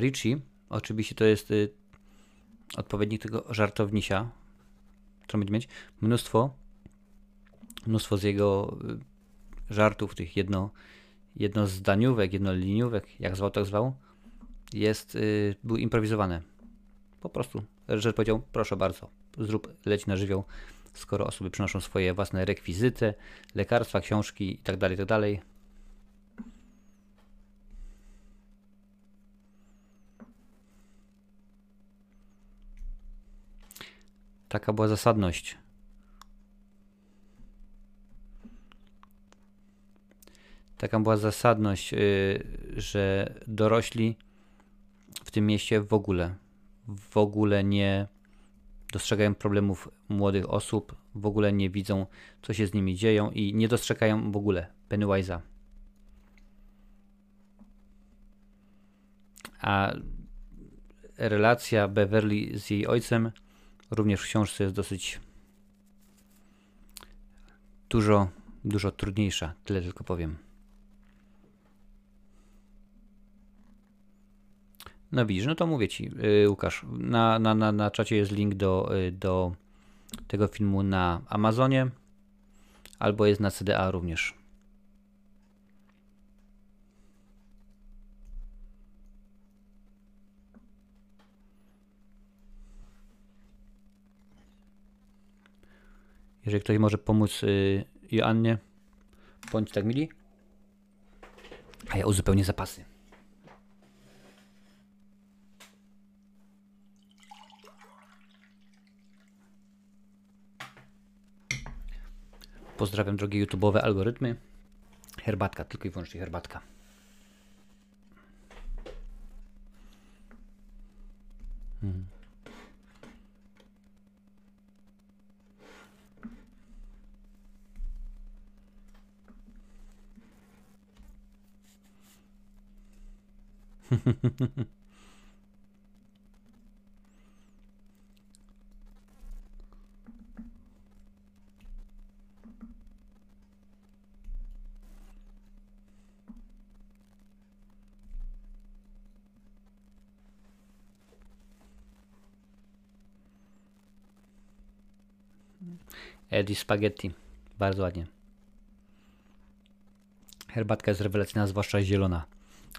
Richie, oczywiście to jest y, odpowiednik tego żartownisia, który będzie mieć mnóstwo, mnóstwo z jego y, żartów, tych jedno, jednozdaniówek, jednoliniówek, jak zwał, tak zwał, jest, y, były improwizowane. Po prostu. Reżyser powiedział, proszę bardzo, zrób, leć na żywioł, skoro osoby przynoszą swoje własne rekwizyty, lekarstwa, książki itd., tak itd., Taka była zasadność. Taka była zasadność, yy, że dorośli w tym mieście w ogóle, w ogóle nie dostrzegają problemów młodych osób, w ogóle nie widzą, co się z nimi dzieją i nie dostrzegają w ogóle Pennywise'a. A relacja Beverly z jej ojcem Również w książce jest dosyć dużo, dużo trudniejsza, tyle tylko powiem. No widzisz, no to mówię Ci, yy, Łukasz, na, na, na, na czacie jest link do, yy, do tego filmu na Amazonie, albo jest na CDA również. Jeżeli ktoś może pomóc y, Joannie, bądź tak mili. A ja uzupełnię zapasy. Pozdrawiam drogie YouTube'owe algorytmy. Herbatka, tylko i wyłącznie herbatka. Hmm. Eddie Spaghetti. Bardzo ładnie. Herbatka jest rewelacyjna, zwłaszcza zielona.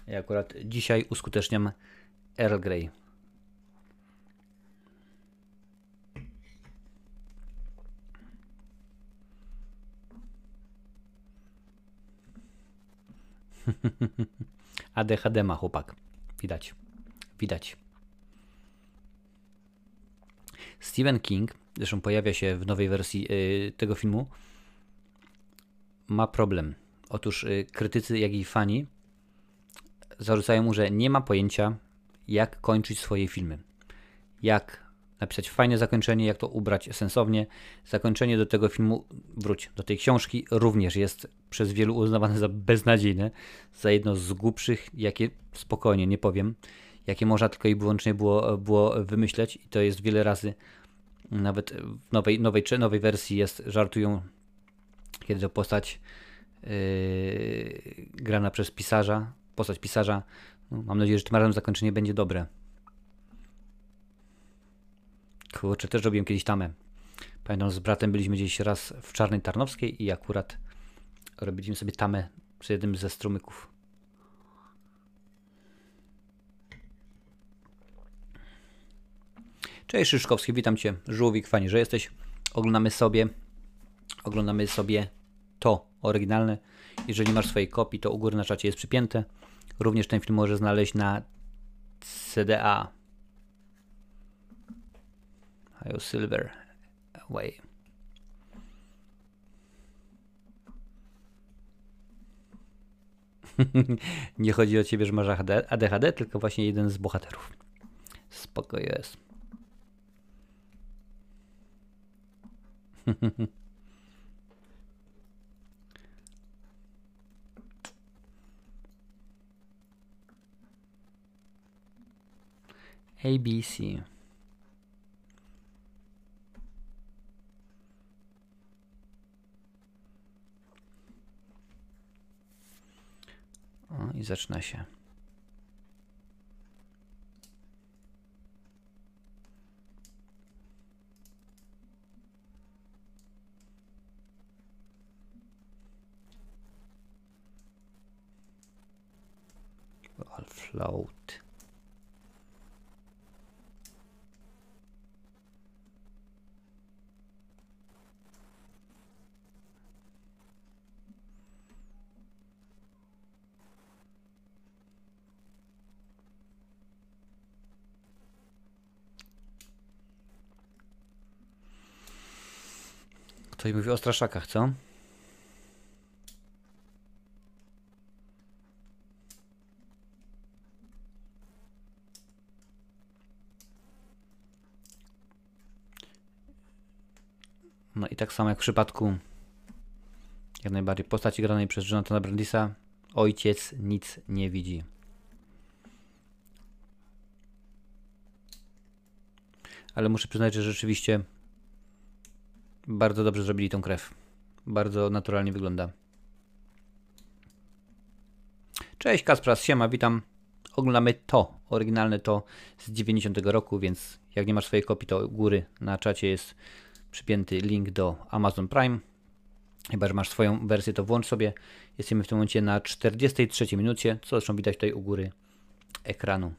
Ja akurat dzisiaj uskuteczniam Earl Grey. ADHD ma chłopak. Widać. Widać. Stephen King, zresztą pojawia się w nowej wersji y, tego filmu, ma problem. Otóż y, krytycy, jak i fani zarzucają mu, że nie ma pojęcia, jak kończyć swoje filmy. Jak napisać fajne zakończenie, jak to ubrać sensownie. Zakończenie do tego filmu, wróć, do tej książki również jest przez wielu uznawane za beznadziejne, za jedno z głupszych, jakie spokojnie, nie powiem, jakie można tylko i wyłącznie było, było wymyśleć i to jest wiele razy nawet w nowej, nowej, nowej wersji jest, żartują, kiedy to postać yy, grana przez pisarza, postać pisarza, no, mam nadzieję, że tym razem zakończenie będzie dobre. Kurczę, też robiłem kiedyś tamę. Pamiętam, z bratem byliśmy gdzieś raz w Czarnej Tarnowskiej i akurat robiliśmy sobie tamę przy jednym ze strumyków. Cześć Szyszkowski, witam Cię. Żółwik, fajnie, że jesteś. Oglądamy sobie, oglądamy sobie to oryginalne. Jeżeli masz swojej kopii, to u góry na czacie jest przypięte. Również ten film możesz znaleźć na CDA. Ohio Silver Away. Nie chodzi o ciebie, że masz ADHD, tylko właśnie jeden z bohaterów. Spoko jest. ABC. O, i zaczyna się. Float. Ktoś mówi o straszakach, co? No i tak samo jak w przypadku jak najbardziej postaci granej przez Jonathana Brandisa, ojciec nic nie widzi. Ale muszę przyznać, że rzeczywiście bardzo dobrze zrobili tą krew. Bardzo naturalnie wygląda. Cześć Kaspras, siema, witam. Oglądamy to, oryginalne to z 90 roku, więc jak nie masz swojej kopii, to u góry na czacie jest przypięty link do Amazon Prime. Chyba, że masz swoją wersję, to włącz sobie. Jesteśmy w tym momencie na 43 minucie, co zresztą widać tutaj u góry ekranu.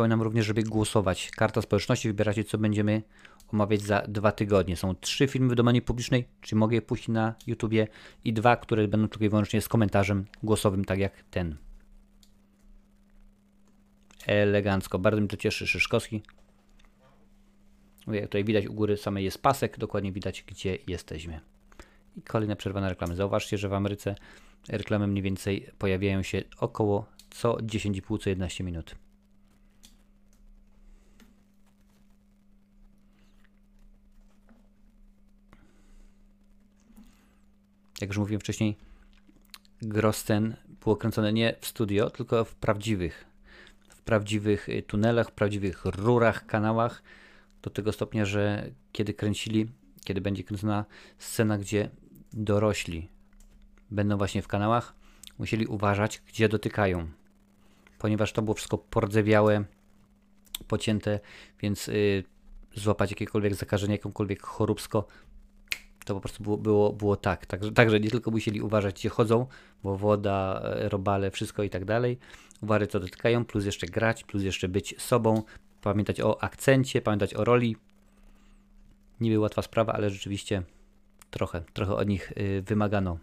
Przypominam również, żeby głosować. Karta społeczności, wybieracie co będziemy omawiać za dwa tygodnie. Są trzy filmy w domenie publicznej, czyli mogę je puścić na YouTubie i dwa, które będą tylko i wyłącznie z komentarzem głosowym, tak jak ten. Elegancko, bardzo mi to cieszy Szyszkowski. Jak tutaj widać u góry samej jest pasek, dokładnie widać gdzie jesteśmy. I kolejne przerwane reklamy. Zauważcie, że w Ameryce reklamy mniej więcej pojawiają się około co 10,5 co 11 minut. Jak już mówiłem wcześniej, Grosten było kręcone nie w studio, tylko w prawdziwych, w prawdziwych y, tunelach, w prawdziwych rurach, kanałach, do tego stopnia, że kiedy kręcili, kiedy będzie kręcona scena, gdzie dorośli będą właśnie w kanałach, musieli uważać, gdzie dotykają, ponieważ to było wszystko pordzewiałe, pocięte, więc y, złapać jakiekolwiek zakażenie, jakąkolwiek choróbsko, to po prostu było, było, było tak. Także, także nie tylko musieli uważać, gdzie chodzą, bo woda, e, robale, wszystko i tak dalej. Uważać, co dotykają, plus jeszcze grać, plus jeszcze być sobą, pamiętać o akcencie, pamiętać o roli. Niby łatwa sprawa, ale rzeczywiście trochę, trochę od nich y, wymagano.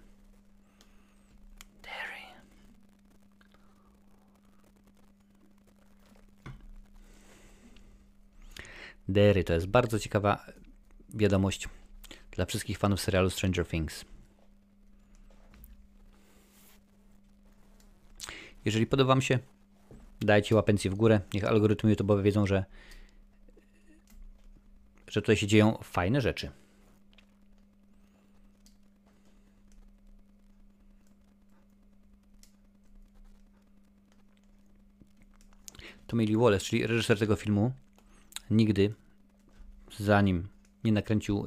Derry to jest bardzo ciekawa wiadomość dla wszystkich fanów serialu Stranger Things. Jeżeli podoba Wam się, dajcie łapencję w górę. Niech algorytmy YouTube wiedzą, że, że tutaj się dzieją fajne rzeczy. To mieli Wallace, czyli reżyser tego filmu, nigdy, zanim nie nakręcił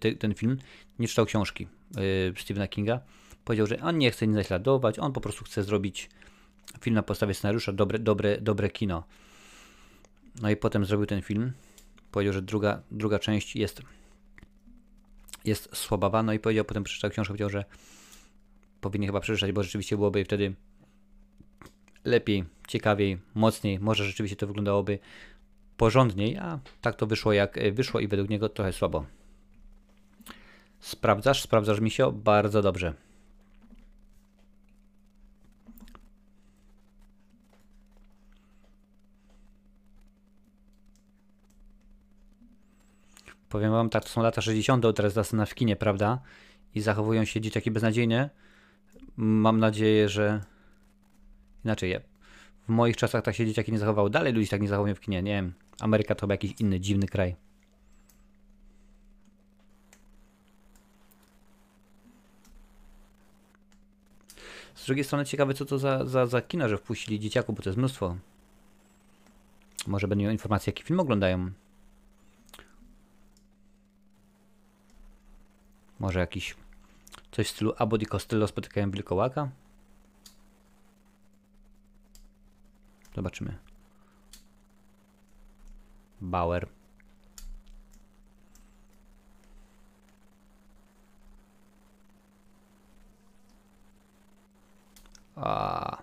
te, ten film, nie czytał książki yy, Stephena Kinga. Powiedział, że on nie chce nic naśladować, on po prostu chce zrobić film na podstawie scenariusza, dobre, dobre, dobre kino. No i potem zrobił ten film. Powiedział, że druga, druga część jest, jest słabawa. No i powiedział, potem przeczytał książkę, powiedział, że powinien chyba przeczytać, bo rzeczywiście byłoby wtedy lepiej, ciekawiej, mocniej. Może rzeczywiście to wyglądałoby porządniej, a tak to wyszło jak wyszło i według niego trochę słabo. Sprawdzasz, sprawdzasz misio? Bardzo dobrze. Powiem wam tak, to są lata 60. teraz zasana w kinie, prawda? I zachowują się dzieciaki beznadziejnie. Mam nadzieję, że inaczej. W moich czasach tak się dzieciaki nie zachowały. Dalej ludzie tak nie zachowują w kinie. Nie wiem. Ameryka to chyba jakiś inny, dziwny kraj. Z drugiej strony ciekawe, co to za, za, za kino, że wpuścili dzieciaków, bo to jest mnóstwo. Może będą informacje, jaki film oglądają. Może jakiś coś w stylu Abbott i Costello spotykają wilkołaka? Zobaczymy. Bauer. A.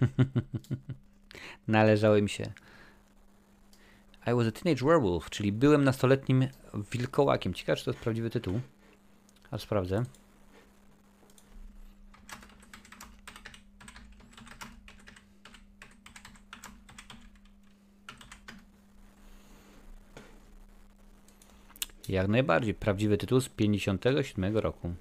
Należały mi się. I was a teenage werewolf, czyli byłem nastoletnim wilkołakiem. Ciekawe, czy to jest prawdziwy tytuł. A sprawdzę. Jak najbardziej. Prawdziwy tytuł z 57 roku.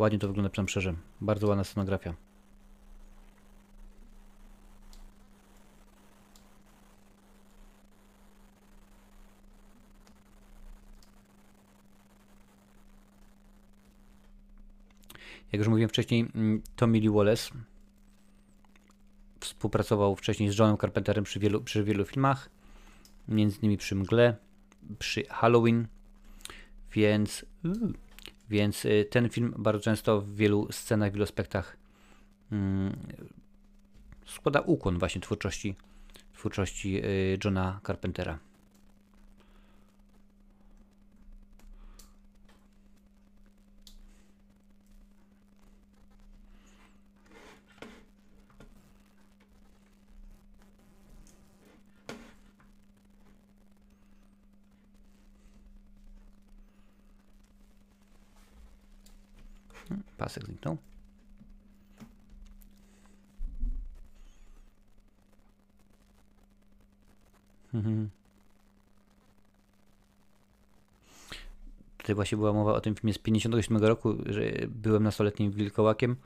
Ładnie to wygląda, przynajmniej szczerze. Bardzo ładna scenografia. Jak już mówiłem wcześniej, mm, Tommy Lee Wallace współpracował wcześniej z Johnem Carpenterem przy wielu, przy wielu filmach, między innymi przy Mgle, przy Halloween, więc, więc y, ten film bardzo często w wielu scenach, w wielu aspektach mm, składa ukłon właśnie twórczości, twórczości y, Johna Carpentera. Pasek zniknął. Mhm. Tutaj właśnie była mowa o tym filmie z 57 roku, że byłem nastoletnim wilkołakiem.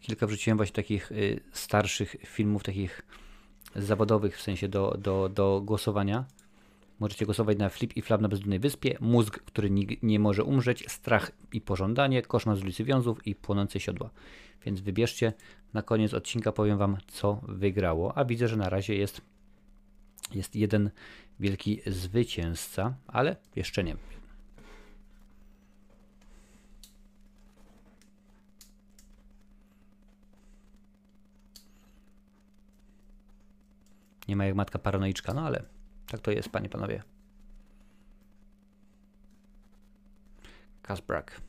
kilka wrzuciłem właśnie takich y, starszych filmów, takich zawodowych w sensie do, do, do głosowania. Możecie głosować na Flip i Flap na bezludnej wyspie, Mózg, który nie, może umrzeć, Strach i pożądanie, Koszmar z ulicy Wiązów i Płonące siodła. Więc wybierzcie. Na koniec odcinka powiem Wam, co wygrało. A widzę, że na razie jest, jest jeden wielki zwycięzca, ale jeszcze nie. Nie ma jak matka paranoiczka, no ale tak to jest, panie, panowie. Kasbrak.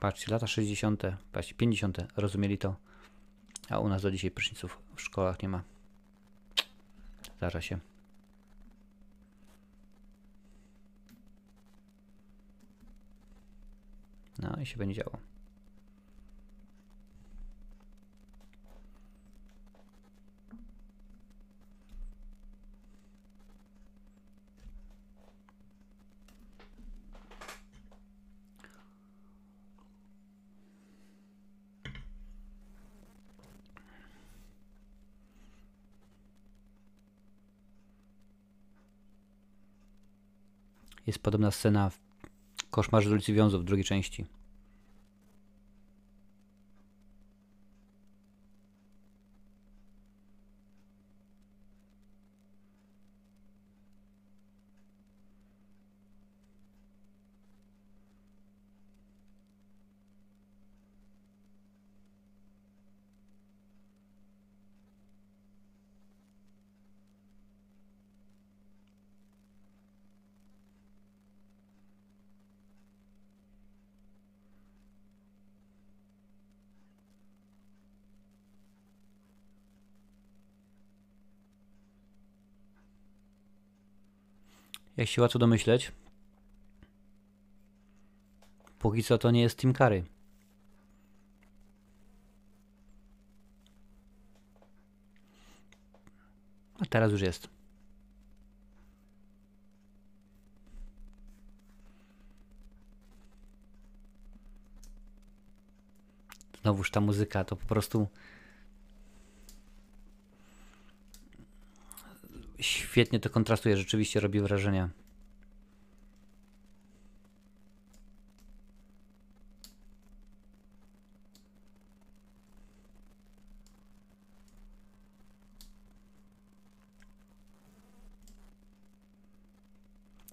Patrzcie, lata 60., patrzcie, 50. rozumieli to, a u nas do dzisiaj pryszniców w szkołach nie ma. Zdarza się. No i się będzie działo. Jest podobna scena w Koszmarze z ulicy Wiązów w drugiej części. Jak się łatwo domyśleć, póki co to nie jest Team Curry. A teraz już jest. Znowuż ta muzyka to po prostu świetnie to kontrastuje, rzeczywiście robi wrażenie.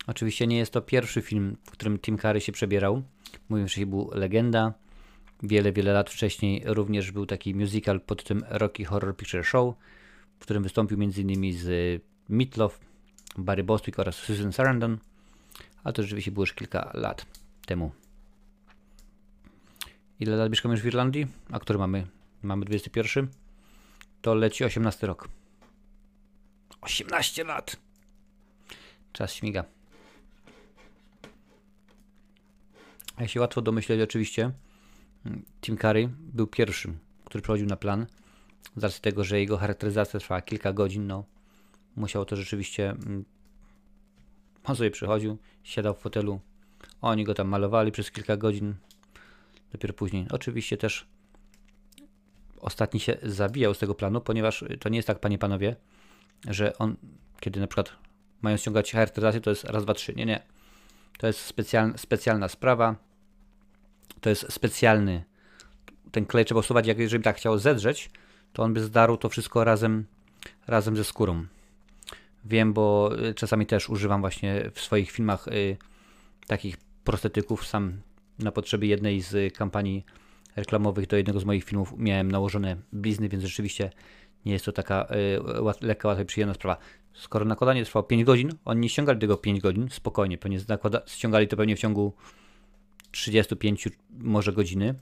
Oczywiście nie jest to pierwszy film, w którym Tim Curry się przebierał. Mówię, że był Legenda. Wiele, wiele lat wcześniej również był taki musical pod tym Rocky Horror Picture Show, w którym wystąpił m.in. z Mitloff, Barry Bostwick oraz Susan Sarandon, ale to rzeczywiście było już kilka lat temu. Ile lat mieszkamy już w Irlandii? A który mamy? Mamy 21. To leci 18 rok. 18 lat! Czas śmiga. Jak się łatwo domyśleć, oczywiście, Tim Curry był pierwszym, który prowadził na plan. Z racji tego, że jego charakteryzacja trwała kilka godzin, no, musiał to rzeczywiście. Mm, on sobie przychodził, siadał w fotelu. Oni go tam malowali przez kilka godzin. Dopiero później. Oczywiście też ostatni się zabijał z tego planu, ponieważ to nie jest tak, panie panowie, że on, kiedy na przykład mają ściągać charakteryzację, to jest raz, dwa, trzy. Nie, nie. To jest specjalna, specjalna sprawa. To jest specjalny. Ten klej trzeba usuwać, jak jeżeli tak chciał zedrzeć, to on by zdarł to wszystko razem, razem ze skórą. Wiem, bo y, czasami też używam właśnie w swoich filmach y, takich prostetyków. Sam na potrzeby jednej z kampanii reklamowych do jednego z moich filmów miałem nałożone blizny, więc rzeczywiście nie jest to taka y, łat, lekka, łatwa i przyjemna sprawa. Skoro nakładanie trwało 5 godzin, oni nie ściągali tego 5 godzin, spokojnie, pewnie ściągali to pewnie w ciągu 35 może godziny,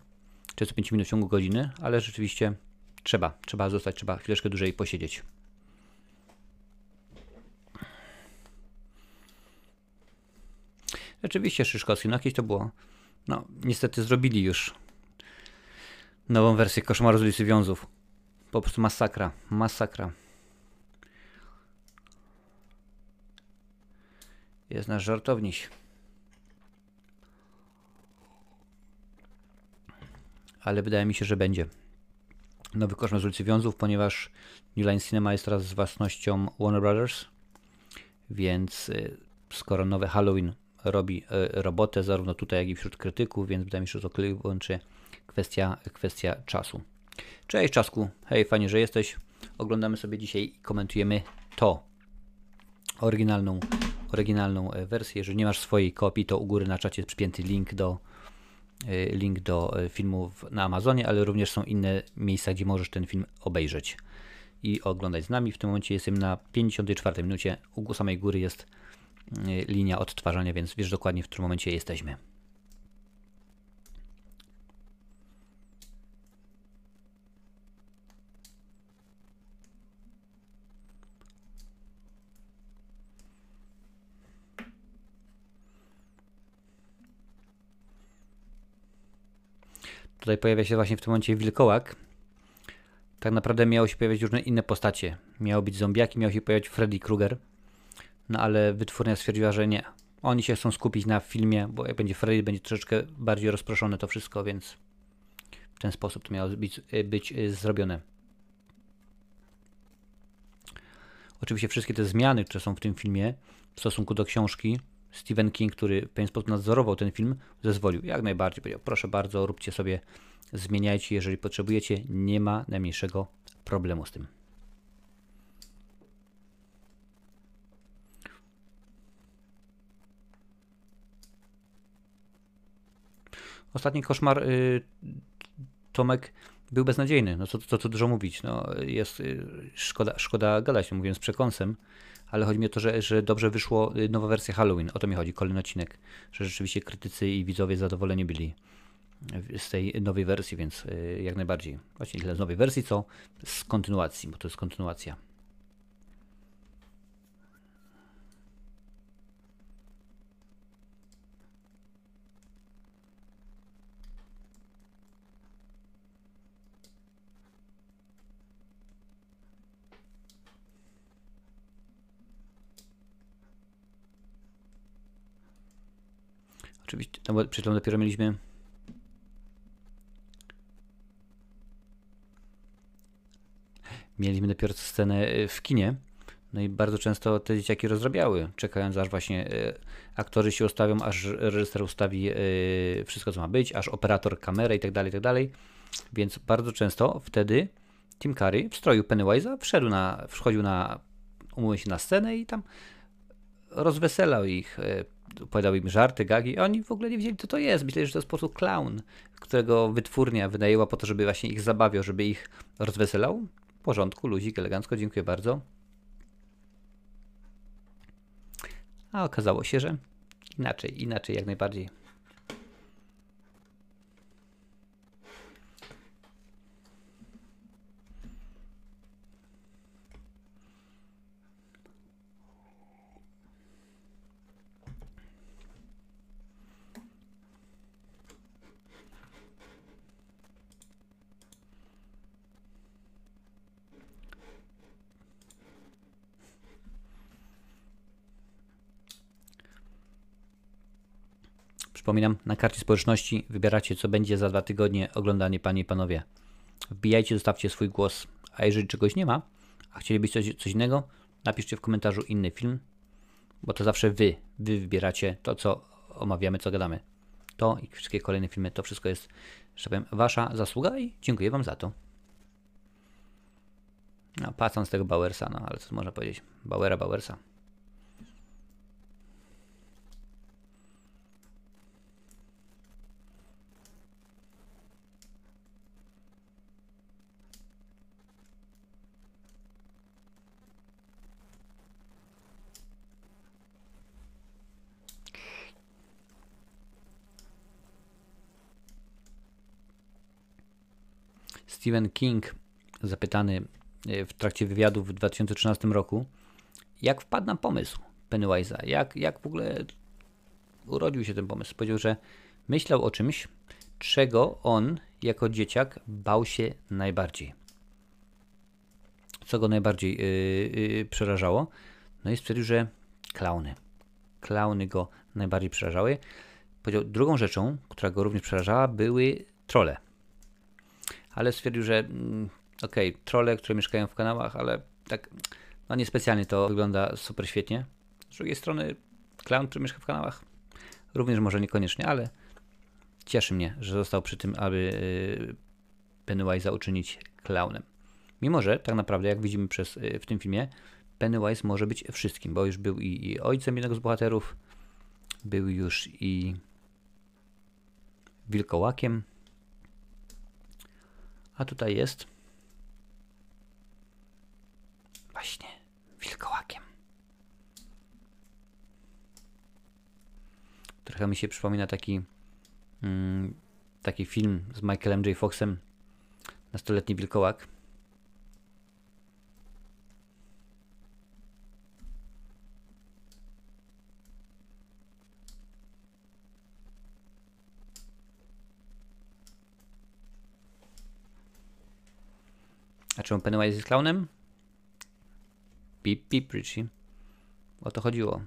35 minut w ciągu godziny, ale rzeczywiście trzeba, trzeba zostać, trzeba chwileczkę dłużej posiedzieć. Oczywiście Szyszkowski, no jakieś to było. No, niestety zrobili już nową wersję Koszmaru z ulicy Wiązów. Po prostu masakra, masakra. Jest nasz żartowniś. Ale wydaje mi się, że będzie nowy koszmar z ulicy Wiązów, ponieważ New Line Cinema jest teraz z własnością Warner Brothers, więc y, skoro nowy Halloween robi y, robotę zarówno tutaj, jak i wśród krytyków, więc wydaje mi się, że to wyłącznie kwestia, kwestia czasu. Cześć Czasku, hej, fajnie, że jesteś. Oglądamy sobie dzisiaj i komentujemy to. Oryginalną, oryginalną e, wersję. Jeżeli nie masz swojej kopii, to u góry na czacie jest przypięty link do, e, link do e, filmu na Amazonie, ale również są inne miejsca, gdzie możesz ten film obejrzeć i oglądać z nami. W tym momencie jestem na 54 minucie. U samej góry jest linia odtwarzania, więc wiesz dokładnie w którym momencie jesteśmy. Tutaj pojawia się właśnie w tym momencie wilkołak. Tak naprawdę miało się pojawiać różne inne postacie. Miało być zombiaki, miał się pojawić Freddy Krueger. No ale wytwórnia stwierdziła, że nie. Oni się chcą skupić na filmie, bo jak będzie Freddy, będzie troszeczkę bardziej rozproszone to wszystko, więc w ten sposób to miało być, być y, zrobione. Oczywiście wszystkie te zmiany, które są w tym filmie w stosunku do książki, Stephen King, który w pewien sposób nadzorował ten film, zezwolił. Jak najbardziej powiedział, proszę bardzo, róbcie sobie, zmieniajcie, jeżeli potrzebujecie, nie ma najmniejszego problemu z tym. Ostatni koszmar y, Tomek był beznadziejny. No co, co dużo mówić. No, jest y, szkoda, szkoda gadać, mówiłem z przekąsem ale chodzi mi o to, że, że dobrze wyszło y, nowa wersja Halloween. O to mi chodzi, kolejny odcinek. Że rzeczywiście krytycy i widzowie zadowoleni byli z tej nowej wersji, więc y, jak najbardziej. Właśnie tyle z nowej wersji, co z kontynuacji, bo to jest kontynuacja. Oczywiście, no bo przed dopiero mieliśmy mieliśmy dopiero scenę e, w kinie. No i bardzo często te dzieciaki rozrabiały, czekając aż właśnie y, aktorzy się ustawią, aż reżyser ustawi y, wszystko co ma być, aż operator kamerę i tak dalej, tak dalej. Więc bardzo często wtedy Tim Curry w stroju Pennywise'a wszedł na, wchodził na, umówił się na scenę i tam rozweselał ich, y, opowiadał im żarty, gagi, oni w ogóle nie wiedzieli, co to jest. Myśleli, że to jest po prostu clown, którego wytwórnia wynajęła po to, żeby właśnie ich zabawiał, żeby ich rozweselał. W porządku, luzik, elegancko, dziękuję bardzo. A okazało się, że inaczej, inaczej jak najbardziej. Przypominam, na karcie społeczności wybieracie, co będzie za dwa tygodnie oglądanie, panie i panowie. Wbijajcie, zostawcie swój głos. A jeżeli czegoś nie ma, a chcielibyście coś, coś innego, napiszcie w komentarzu inny film, bo to zawsze wy, wy wybieracie to, co omawiamy, co gadamy. To i wszystkie kolejne filmy, to wszystko jest, że powiem, wasza zasługa i dziękuję wam za to. No, patrząc tego Bauersa, no ale co można powiedzieć? Bauera, Bauersa. Stephen King, zapytany e, w trakcie wywiadu w 2013 roku, jak wpadł na pomysł Pennywise'a, jak, jak w ogóle urodził się ten pomysł. Powiedział, że myślał o czymś, czego on jako dzieciak bał się najbardziej. Co go najbardziej yy, yy, przerażało? No i stwierdził, że klauny. klauny go najbardziej przerażały. Powiedział, drugą rzeczą, która go również przerażała, były trole. Ale stwierdził, że mm, okej, okay, trole, które mieszkają w kanałach, ale tak no niespecjalnie to wygląda super świetnie. Z drugiej strony clown, który mieszka w kanałach, również może niekoniecznie, ale cieszy mnie, że został przy tym, aby y, Pennywise'a uczynić clownem. Mimo, że tak naprawdę, jak widzimy przez, y, w tym filmie, Pennywise może być wszystkim, bo już był i, i ojcem jednego z bohaterów, był już i wilkołakiem, a tutaj jest właśnie wilkołakiem. Trochę mi się przypomina taki, mm, taki film z Michaelem J. Foxem, Nastoletni wilkołak. A czemu Pennywise jest clownem? Pip, pip, Richie. O to chodziło.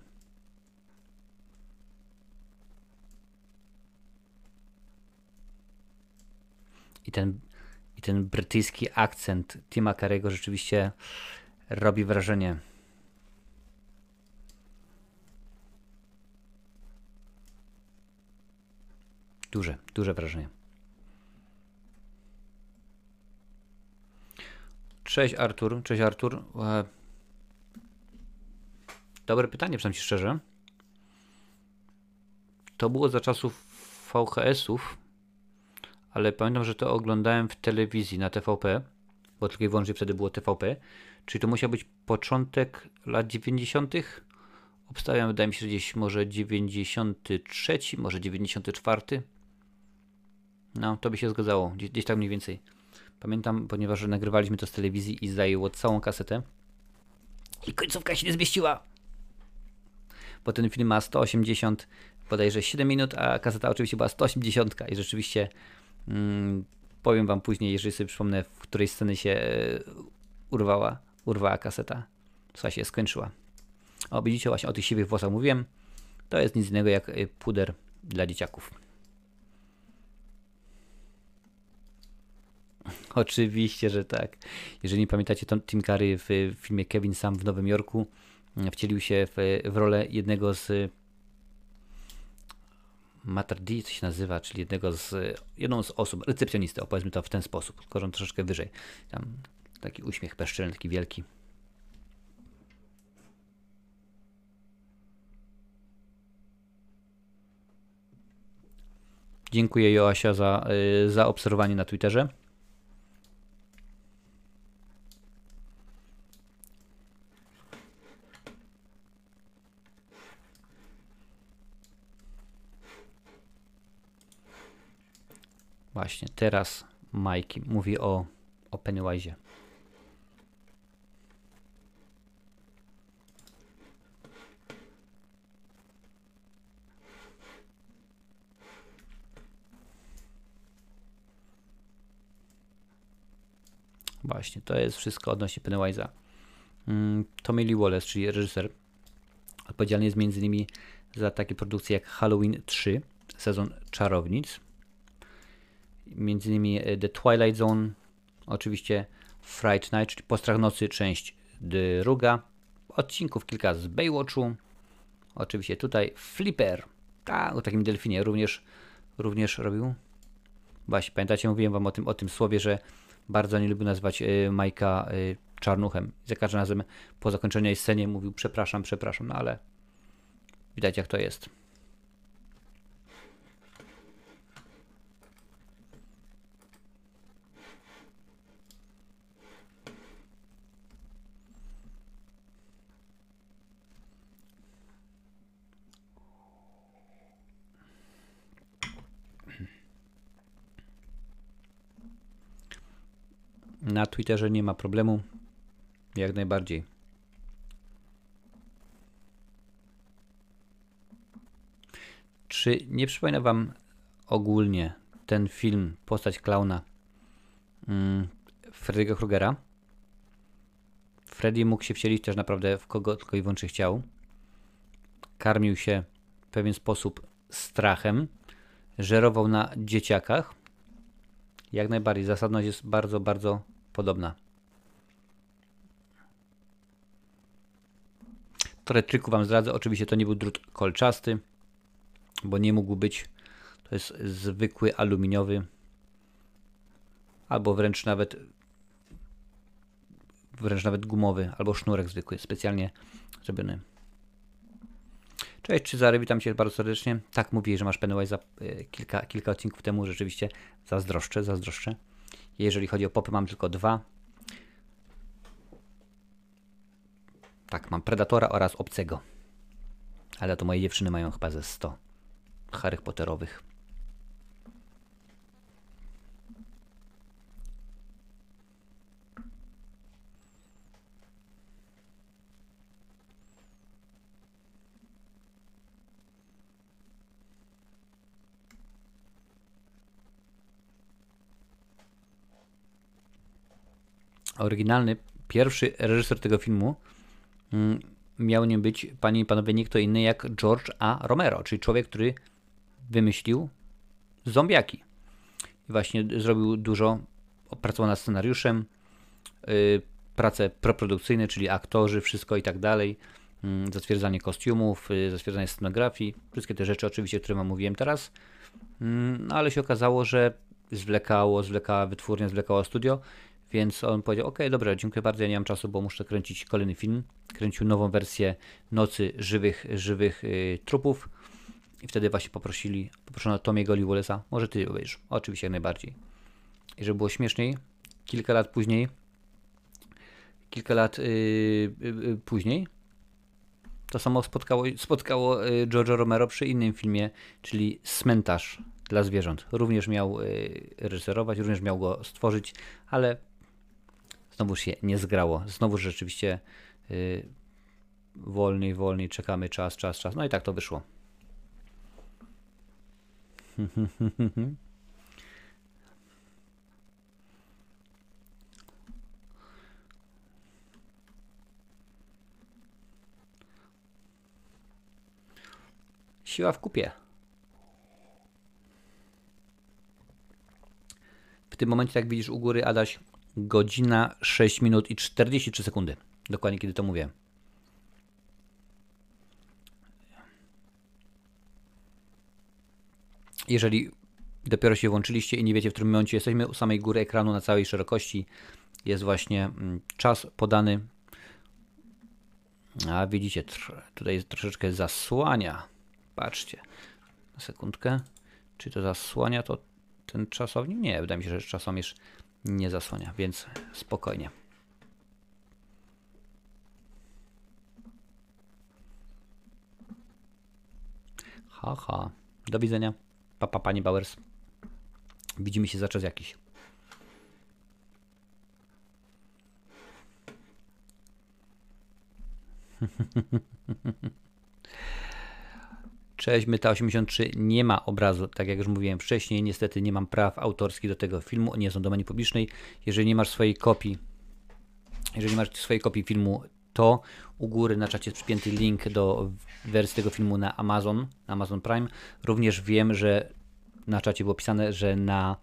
I ten, i ten brytyjski akcent Tima Carey'ego rzeczywiście robi wrażenie. Duże, duże wrażenie. Cześć Artur, cześć Artur. E, dobre pytanie, przynajmniej szczerze. To było za czasów VHS-ów, ale pamiętam, że to oglądałem w telewizji na TVP, bo tylko i wyłącznie wtedy było TVP, czyli to musiał być początek lat 90. Obstawiam, wydaje mi się, że gdzieś może 93, może 94. No, to by się zgadzało, gdzieś, gdzieś tak mniej więcej. Pamiętam, ponieważ nagrywaliśmy to z telewizji i zajęło całą kasetę. I końcówka się nie zmieściła. Bo ten film ma 180, bodajże 7 minut, a kaseta oczywiście była 180 i rzeczywiście mm, powiem wam później, jeżeli sobie przypomnę, w której sceny się e, urwała, urwała kaseta. Co się skończyła. O, widzicie właśnie o tych siwych włosach mówiłem. To jest nic innego jak e, puder dla dzieciaków. Oczywiście, że tak. Jeżeli nie pamiętacie, to Tim Curry w filmie Kevin Sam w Nowym Jorku mm, wcielił się w, w rolę jednego z Mater D, co się nazywa, czyli jednego z, jedną z osób, recepcjonisty, opowiedzmy to w ten sposób, tylko troszeczkę wyżej. Tam taki uśmiech bezczelny, taki wielki. Dziękuję Joasia za, y, za obserwowanie na Twitterze. Właśnie, teraz Mikey mówi o, o Pennywise'ie. Właśnie, to jest wszystko odnośnie Pennywise'a. Mm, Tommy Lee Wallace, czyli reżyser, odpowiedzialny jest m.in. za takie produkcje jak Halloween 3, sezon Czarownic, między innymi e, The Twilight Zone, oczywiście Fright Night, czyli Postrach Nocy, część druga, odcinków kilka z Baywatchu, oczywiście tutaj Flipper, tak, o takim delfinie również, również robił. Właśnie, pamiętacie, mówiłem wam o tym, o tym słowie, że bardzo nie lubił nazywać y, Majka y, czarnuchem. Za każdym razem po zakończeniu scenie mówił przepraszam, przepraszam, no ale widać jak to jest. Na Twitterze nie ma problemu. Jak najbardziej. Czy nie przypomina Wam ogólnie ten film, postać klauna mm, Freddy'ego Krugera? Freddy mógł się wcielić też naprawdę w kogo tylko i wyłącznie chciał. karmił się w pewien sposób strachem, żerował na dzieciakach. Jak najbardziej, zasadność jest bardzo, bardzo podobna. Trochę triku Wam zdradzę. Oczywiście to nie był drut kolczasty, bo nie mógł być. To jest zwykły aluminiowy, albo wręcz nawet wręcz nawet gumowy, albo sznurek zwykły, specjalnie zrobiony. Cześć, czy Zary, witam Cię bardzo serdecznie. Tak, mówię, że masz Pennywise e, kilka, kilka odcinków temu, rzeczywiście zazdroszczę, zazdroszczę. Jeżeli chodzi o popy, mam tylko dwa. Tak, mam Predatora oraz Obcego. Ale to moje dziewczyny mają chyba ze 100 Harry Potterowych. Oryginalny, pierwszy reżyser tego filmu mm, miał nie być, panie i panowie, nie kto inny jak George A. Romero, czyli człowiek, który wymyślił zombiaki. I właśnie zrobił dużo, opracował nad scenariuszem, yy, prace proprodukcyjne, czyli aktorzy, wszystko i tak dalej, yy, zatwierdzanie kostiumów, yy, zatwierdzanie scenografii, wszystkie te rzeczy oczywiście, które wam mówiłem teraz, yy, no, ale się okazało, że zwlekało, zwlekała wytwórnia, zwlekało studio, więc on powiedział, ok, dobra, dziękuję bardzo, ja nie mam czasu, bo muszę kręcić kolejny film. Kręcił nową wersję Nocy Żywych, żywych yy, Trupów. I wtedy właśnie poprosili, poproszono Tomiego Wallace'a, może ty obejrzysz, oczywiście jak najbardziej. I żeby było śmieszniej, kilka lat później, kilka lat yy, yy, później, to samo spotkało, spotkało George Romero przy innym filmie, czyli Cmentarz dla zwierząt. Również miał reżyserować, również miał go stworzyć, ale znowu się nie zgrało. Znowu rzeczywiście yy, wolniej, wolniej czekamy, czas, czas, czas. No i tak to wyszło. Siła w kupie. W tym momencie, jak widzisz u góry, Adaś, godzina 6 minut i 43 sekundy. Dokładnie kiedy to mówię. Jeżeli dopiero się włączyliście i nie wiecie, w którym momencie jesteśmy, u samej góry ekranu na całej szerokości jest właśnie mm, czas podany. A widzicie, tutaj troszeczkę zasłania. Patrzcie. Na sekundkę. Czy to zasłania to ten czasownik? Nie, wydaje mi się, że czasomierz nie zasłania, więc spokojnie. Haha. Ha. Do widzenia. Papa, pani Bauers. Widzimy się za czas jakiś. Cześć, Myta 83 nie ma obrazu, tak jak już mówiłem wcześniej. Niestety nie mam praw autorskich do tego filmu, nie są domenie publicznej. Jeżeli nie masz swojej kopii, jeżeli nie masz swojej kopii filmu, to u góry na czacie jest przypięty link do wersji tego filmu na Amazon, na Amazon Prime. Również wiem, że na czacie było pisane, że na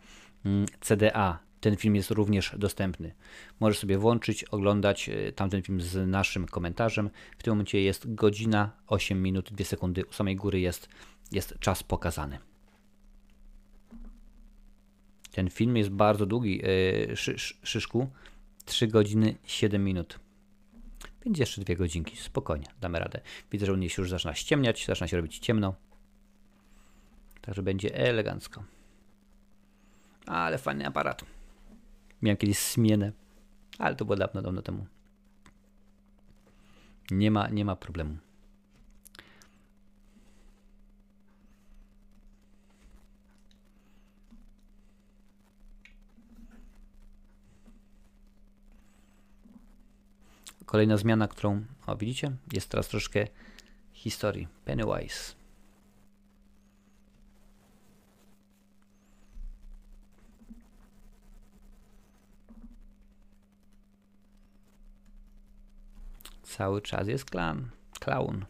mm, CDA ten film jest również dostępny. Możesz sobie włączyć, oglądać e, tamten film z naszym komentarzem. W tym momencie jest godzina 8 minut 2 sekundy. U samej góry jest, jest czas pokazany. Ten film jest bardzo długi, yy, szy, Szyszku. 3 godziny 7 minut. Więc jeszcze dwie godzinki, spokojnie, damy radę. Widzę, że u niej się już zaczyna ściemniać, zaczyna się robić ciemno. Także będzie elegancko. Ale fajny aparat. Miałem kiedyś zmienę, ale to było dawno, dawno temu. Nie ma, nie ma problemu. Kolejna zmiana, którą, o widzicie, jest teraz troszkę historii. Pennywise. cały czas jest klan, clown.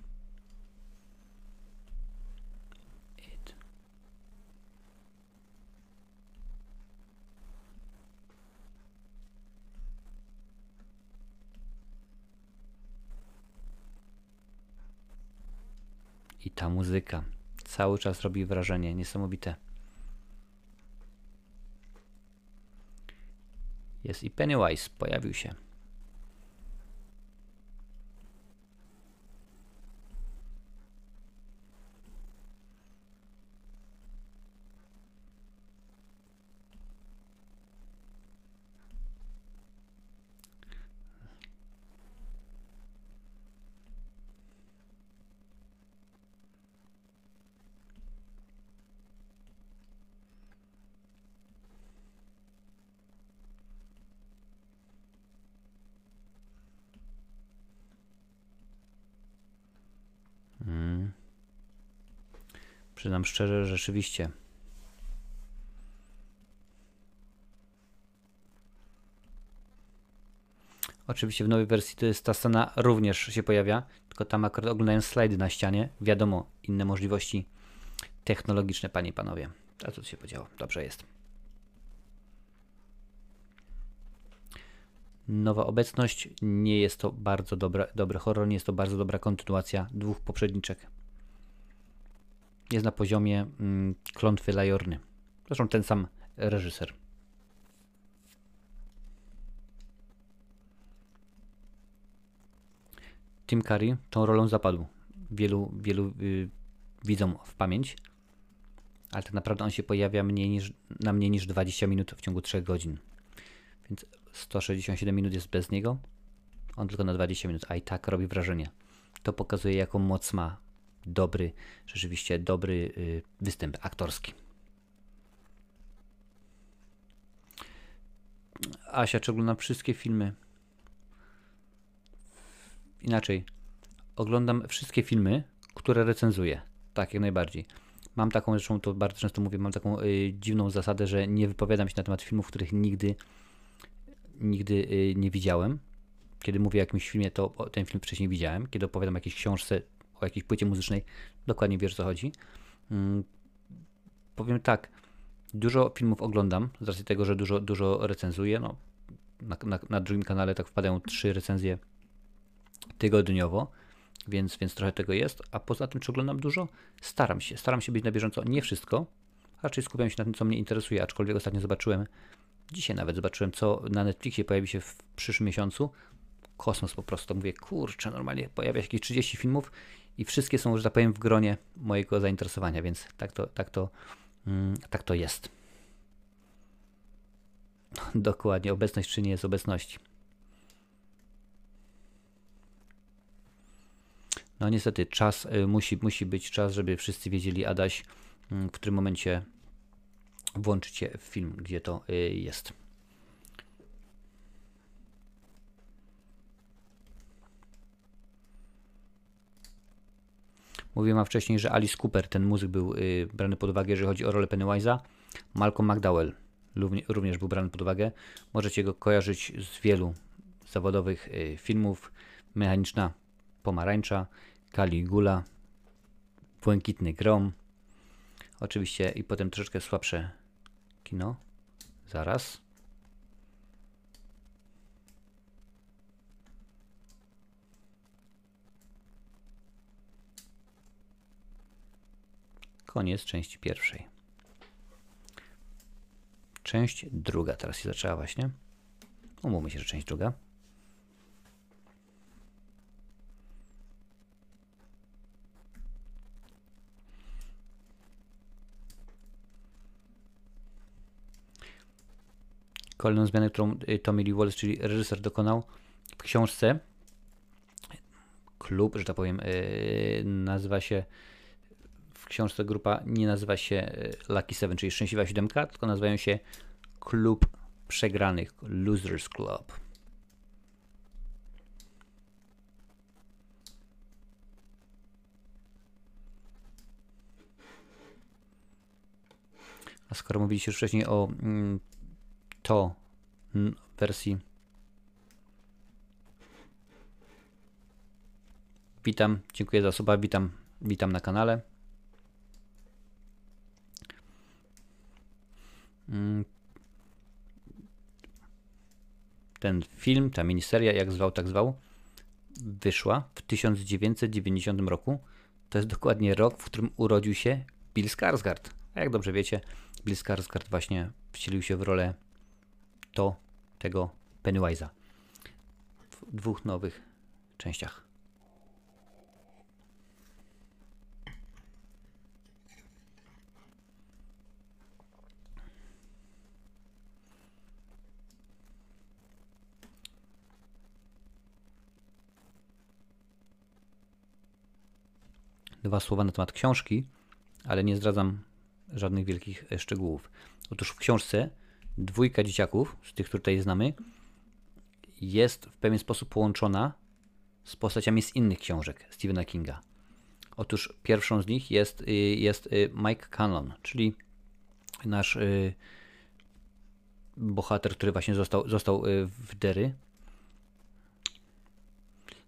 I ta muzyka cały czas robi wrażenie niesamowite. Jest i Pennywise pojawił się. Szczerze, rzeczywiście. Oczywiście w nowej wersji to jest ta scena również się pojawia, tylko tam akurat oglądają slajdy na ścianie. Wiadomo, inne możliwości technologiczne, panie i panowie. A co tu się podziało? Dobrze jest. Nowa obecność nie jest to bardzo dobra, dobry horror, nie jest to bardzo dobra kontynuacja dwóch poprzedniczek jest na poziomie mm, klątwy Lajorny. Zresztą ten sam reżyser. Tim Curry tą rolą zapadł wielu, wielu y, w pamięć, ale tak naprawdę on się pojawia mniej niż, na mniej niż 20 minut w ciągu 3 godzin. Więc 167 minut jest bez niego, on tylko na 20 minut, a i tak robi wrażenie. To pokazuje, jaką moc ma dobry, rzeczywiście dobry y, występ aktorski. Asia, czy oglądam wszystkie filmy? Inaczej. Oglądam wszystkie filmy, które recenzuję. Tak, jak najbardziej. Mam taką, zresztą to bardzo często mówię, mam taką y, dziwną zasadę, że nie wypowiadam się na temat filmów, których nigdy, nigdy y, nie widziałem. Kiedy mówię o jakimś filmie, to ten film wcześniej widziałem. Kiedy opowiadam o jakiejś książce, o jakiejś płycie muzycznej, dokładnie wiesz o co chodzi. Hmm, powiem tak, dużo filmów oglądam, z racji tego, że dużo, dużo recenzuję. No, na, na, na drugim kanale tak wpadają trzy recenzje tygodniowo, więc, więc trochę tego jest. A poza tym, czy oglądam dużo? Staram się, staram się być na bieżąco. Nie wszystko, raczej skupiam się na tym, co mnie interesuje, aczkolwiek ostatnio zobaczyłem, dzisiaj nawet zobaczyłem, co na Netflixie pojawi się w przyszłym miesiącu. Kosmos po prostu. Mówię, kurczę, normalnie pojawia się jakieś 30 filmów i wszystkie są, że tak powiem, w gronie mojego zainteresowania, więc tak to, tak to, mm, tak to jest. Dokładnie, obecność czy nie jest obecności. No niestety, czas y, musi, musi być czas, żeby wszyscy wiedzieli, Adaś, y, w którym momencie włączycie film, gdzie to y, jest. Mówiłem wcześniej, że Alice Cooper, ten muzyk, był y, brany pod uwagę, jeżeli chodzi o rolę Pennywise'a. Malcolm McDowell również był brany pod uwagę. Możecie go kojarzyć z wielu zawodowych y, filmów. Mechaniczna Pomarańcza, Caligula, Błękitny Grom. Oczywiście i potem troszeczkę słabsze kino. Zaraz. Koniec części pierwszej. Część druga teraz się zaczęła właśnie. Umówmy się, że część druga. Kolejną zmianę, którą y, Tommy Lee Wallace, czyli reżyser, dokonał w książce. Klub, że tak powiem, yy, nazywa się w książce grupa nie nazywa się e, Lucky Seven, czyli Szczęśliwa Siódemka, tylko nazywają się Klub Przegranych, Losers Club. A skoro mówiliście już wcześniej o mm, to wersji Witam, dziękuję za suba, witam, witam na kanale. Ten film, ta miniseria, jak zwał, tak zwał, wyszła w 1990 roku. to jest dokładnie rok, w którym urodził się Bill Skarsgård. A jak dobrze wiecie, Bill Skarsgård właśnie wcielił się w rolę to tego Pennywise'a w dwóch nowych częściach. Dwa słowa na temat książki, ale nie zdradzam żadnych wielkich e, szczegółów. Otóż w książce dwójka dzieciaków, z tych, które tutaj znamy, jest w pewien sposób połączona z postaciami z innych książek Stephena Kinga. Otóż pierwszą z nich jest, y, jest y, Mike Cannon, czyli nasz y, bohater, który właśnie został, został w Dery.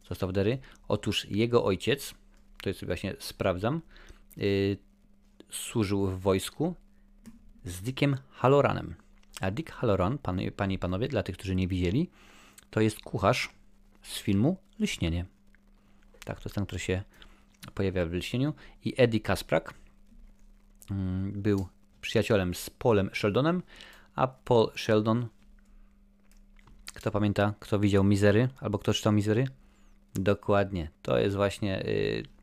Został w Dery. Otóż jego ojciec, to jest właśnie sprawdzam, służył w wojsku z Dickiem Halloranem. A Dick Halloran, pan, panie i panowie, dla tych, którzy nie widzieli, to jest kucharz z filmu Lśnienie. Tak, to jest ten, który się pojawia w Lśnieniu. I Eddie Kasprak mm, był przyjacielem z Paulem Sheldonem, a Paul Sheldon, kto pamięta, kto widział Mizery, albo kto czytał Mizery? Dokładnie, to jest właśnie yy,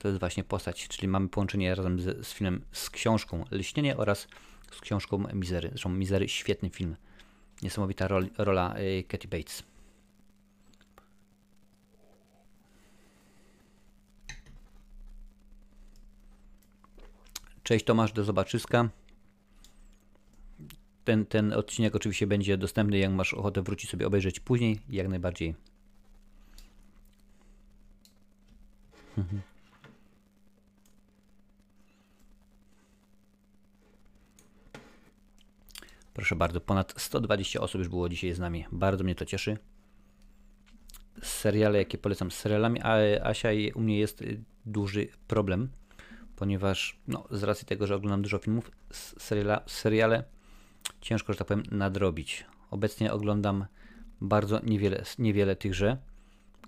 to jest właśnie postać, czyli mamy połączenie razem z, z filmem, z książką Lśnienie oraz z książką Mizery. Zresztą Mizery, świetny film. Niesamowita rol, rola y, Katy Bates. Cześć Tomasz, do zobaczyska. Ten, ten odcinek oczywiście będzie dostępny, jak masz ochotę wrócić sobie obejrzeć później, jak najbardziej. Mhm. Proszę bardzo, ponad 120 osób już było dzisiaj z nami. Bardzo mnie to cieszy. Seriale, jakie polecam z serialami, ale Asia i u mnie jest y, duży problem, ponieważ no, z racji tego, że oglądam dużo filmów, seriala, seriale ciężko, że tak powiem, nadrobić. Obecnie oglądam bardzo niewiele, niewiele tychże,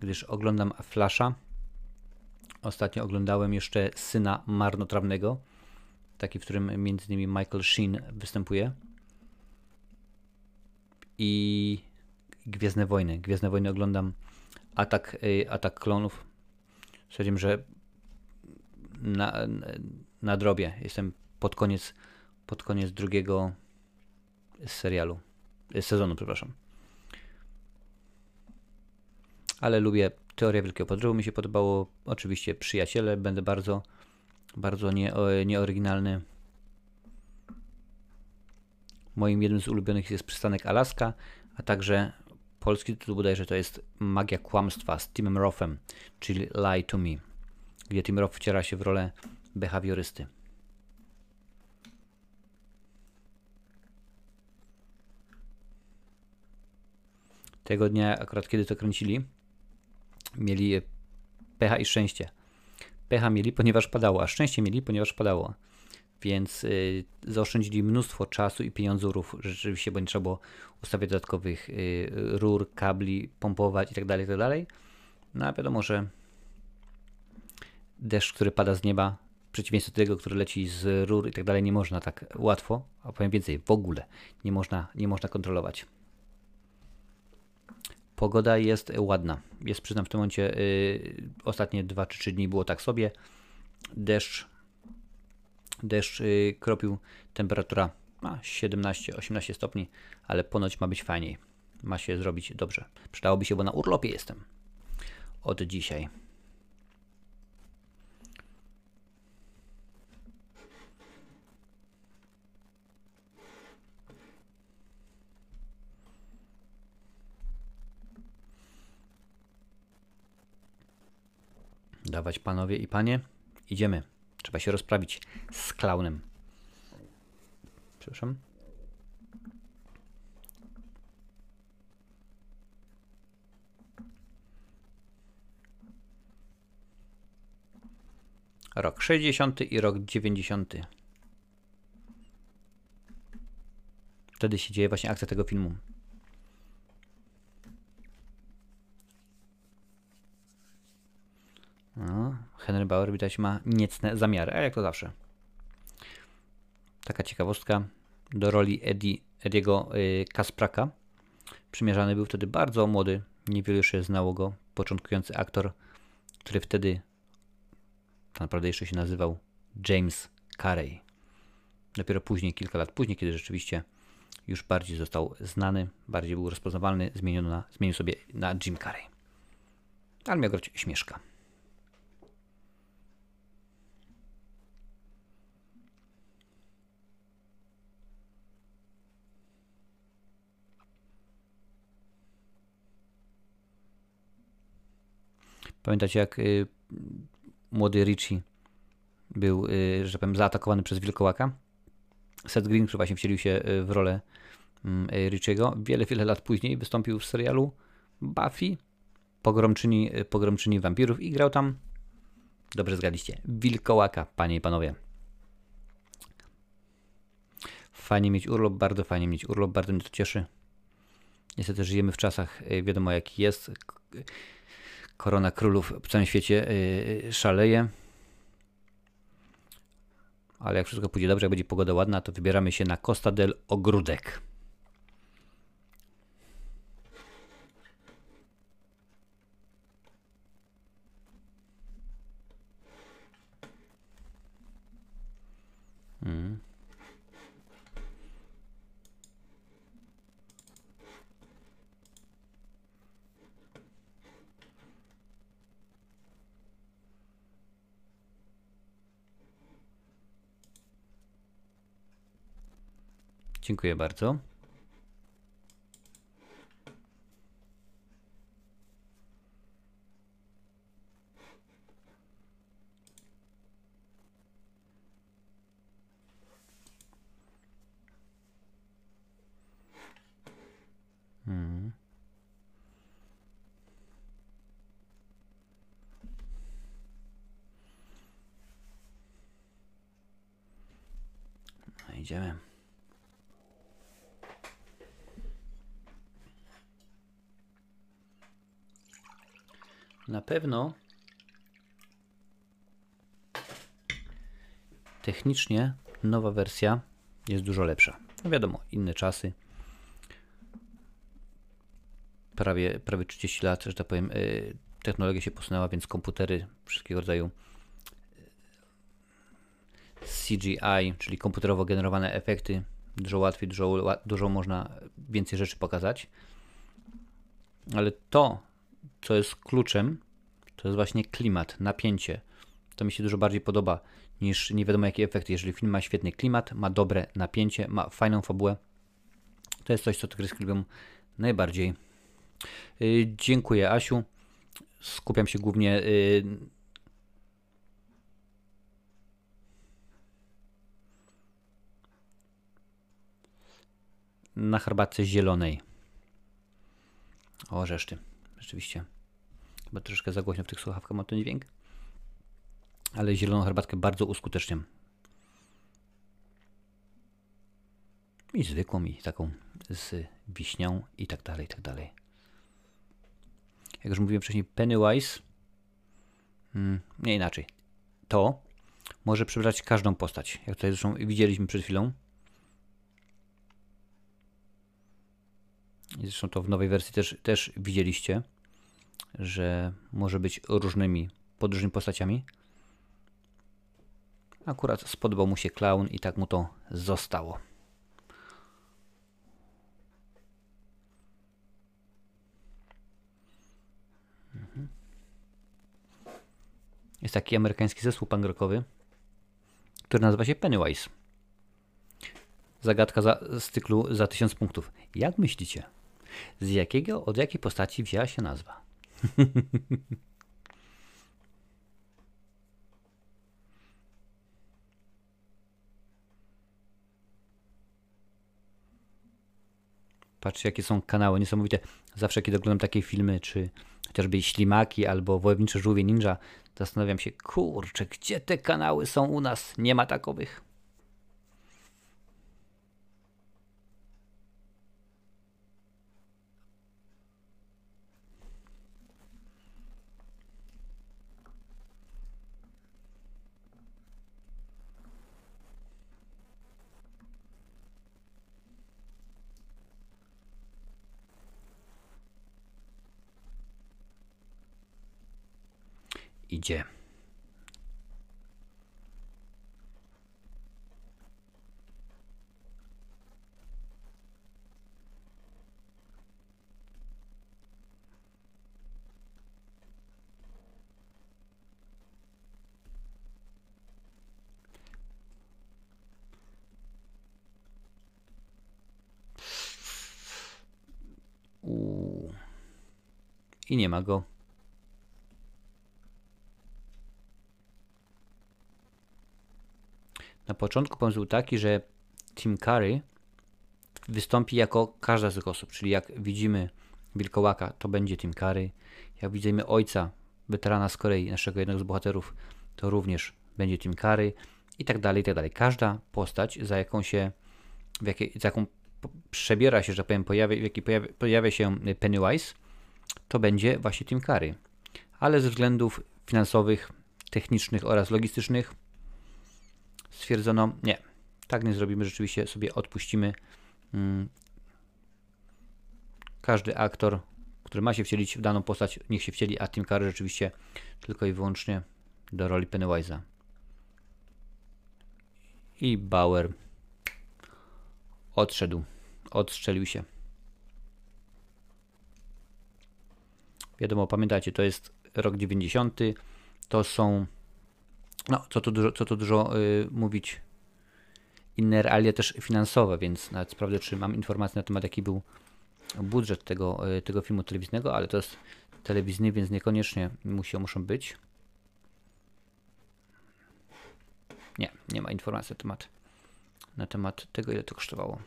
gdyż oglądam Flasha. Ostatnio oglądałem jeszcze Syna Marnotrawnego, taki, w którym między innymi Michael Sheen występuje i Gwiezdne Wojny. Gwiezdne Wojny oglądam Atak, y, atak Klonów. Stwierdziłem, że na, na drobie. Jestem pod koniec, pod koniec drugiego serialu, y, sezonu, przepraszam. Ale lubię Teoria Wielkiego Podrywu, mi się podobało. Oczywiście Przyjaciele, będę bardzo, bardzo nie, nieoryginalny. Moim jednym z ulubionych jest przystanek Alaska, a także polski tytuł bodajże to jest Magia Kłamstwa z Timem Rothem, czyli Lie to Me, gdzie Tim Roth wciera się w rolę behawiorysty. Tego dnia, akurat kiedy to kręcili, mieli pecha i szczęście. Pecha mieli, ponieważ padało, a szczęście mieli, ponieważ padało więc y, zaoszczędzili mnóstwo czasu i pieniądzurów rzeczywiście, bo nie trzeba było ustawiać dodatkowych y, rur, kabli, pompować itd., tak itd. Tak no a wiadomo, że deszcz, który pada z nieba, w przeciwieństwie do tego, który leci z rur i tak nie można tak łatwo, a powiem więcej, w ogóle nie można, nie można kontrolować. Pogoda jest ładna. Jest, przyznam, w tym momencie y, ostatnie 2 czy 3 dni było tak sobie. Deszcz Deszcz y, kropił, temperatura 17-18 stopni, ale ponoć ma być fajniej. Ma się zrobić dobrze. Przydałoby się, bo na urlopie jestem od dzisiaj. Dawać panowie i panie, idziemy. Trzeba się rozprawić z klaunem. Przepraszam. Rok 60 i rok 90. Wtedy się dzieje właśnie akcja tego filmu. No, Henry Bauer widać ma niecne zamiary, a jak to zawsze. Taka ciekawostka. Do roli Eddie, Ediego y, Kaspraka przymierzany był wtedy bardzo młody, niewielu jeszcze znało go, początkujący aktor, który wtedy tak naprawdę jeszcze się nazywał James Carey. Dopiero później, kilka lat później, kiedy rzeczywiście już bardziej został znany, bardziej był rozpoznawalny, na, zmienił sobie na Jim Carrey. Ale miał grać śmieszka. Pamiętacie, jak y, młody Richie był, y, że powiem, zaatakowany przez wilkołaka? Seth Green, który właśnie wcielił się y, w rolę y, Richiego, wiele, wiele lat później wystąpił w serialu Buffy, pogromczyni, y, pogromczyni wampirów i grał tam, dobrze zgadliście, wilkołaka, panie i panowie. Fajnie mieć urlop, bardzo fajnie mieć urlop, bardzo mnie to cieszy. Niestety żyjemy w czasach, y, wiadomo jaki jest. Korona królów w całym świecie y, szaleje. Ale jak wszystko pójdzie dobrze, jak będzie pogoda ładna, to wybieramy się na Costa del Ogródek. Mm. Dziękuję bardzo. Mhm. No, idziemy. Na pewno technicznie nowa wersja jest dużo lepsza. No wiadomo, inne czasy. Prawie, prawie 30 lat, że tak powiem, y, technologia się posunęła, więc komputery wszystkiego rodzaju y, CGI, czyli komputerowo generowane efekty, dużo łatwiej, dużo, dużo można więcej rzeczy pokazać. Ale to, co jest kluczem, to jest właśnie klimat, napięcie. To mi się dużo bardziej podoba niż nie wiadomo jaki efekt. Jeżeli film ma świetny klimat, ma dobre napięcie, ma fajną fabułę, to jest coś, co te gry lubią najbardziej. Yy, dziękuję, Asiu. Skupiam się głównie yy, na herbatce zielonej. O, reszty. Rzeczywiście. Chyba troszkę za głośno w tych słuchawkach ma ten dźwięk. Ale zieloną herbatkę bardzo uskuteczniam. I zwykłą, i taką z wiśnią, i tak dalej, i tak dalej. Jak już mówiłem wcześniej, Pennywise, hmm, nie inaczej, to może przybrać każdą postać. Jak tutaj zresztą widzieliśmy przed chwilą. I zresztą to w nowej wersji też, też widzieliście że może być różnymi, pod różnymi postaciami. Akurat spodobał mu się clown i tak mu to zostało. Mhm. Jest taki amerykański zespół punkrockowy, który nazywa się Pennywise. Zagadka za, z cyklu za 1000 punktów. Jak myślicie, z jakiego, od jakiej postaci wzięła się nazwa? Patrzcie, jakie są kanały niesamowite. Zawsze, kiedy oglądam takie filmy, czy chociażby Ślimaki albo Wojownicze Żółwie Ninja, zastanawiam się, kurczę, gdzie te kanały są u nas? Nie ma takowych. Idzie. I nie ma go. Na początku pomysł był taki, że Tim Curry wystąpi jako każda z tych osób, czyli jak widzimy Wilkołaka, to będzie Tim Curry. Jak widzimy ojca, weterana z Korei, naszego jednego z bohaterów, to również będzie Tim Curry i tak dalej, i tak dalej. Każda postać, za jaką się, w za jaką przebiera się, że tak powiem, pojawia, w jakiej pojawia, pojawia się Pennywise, to będzie właśnie Tim Curry. Ale ze względów finansowych, technicznych oraz logistycznych stwierdzono, nie, tak nie zrobimy, rzeczywiście sobie odpuścimy. Mm. Każdy aktor, który ma się wcielić w daną postać, niech się wcieli, a Tim Curry rzeczywiście tylko i wyłącznie do roli Pennywise'a. I Bauer odszedł, odstrzelił się. Wiadomo, pamiętajcie, to jest rok 90. To są, no, co tu dużo, co tu dużo y, mówić, inne realia też finansowe, więc nawet sprawdzę, czy mam informacje na temat, jaki był budżet tego, y, tego filmu telewizyjnego, ale to jest telewizyjny, więc niekoniecznie musi, muszą być. Nie, nie ma informacji na temat, na temat tego, ile to kosztowało.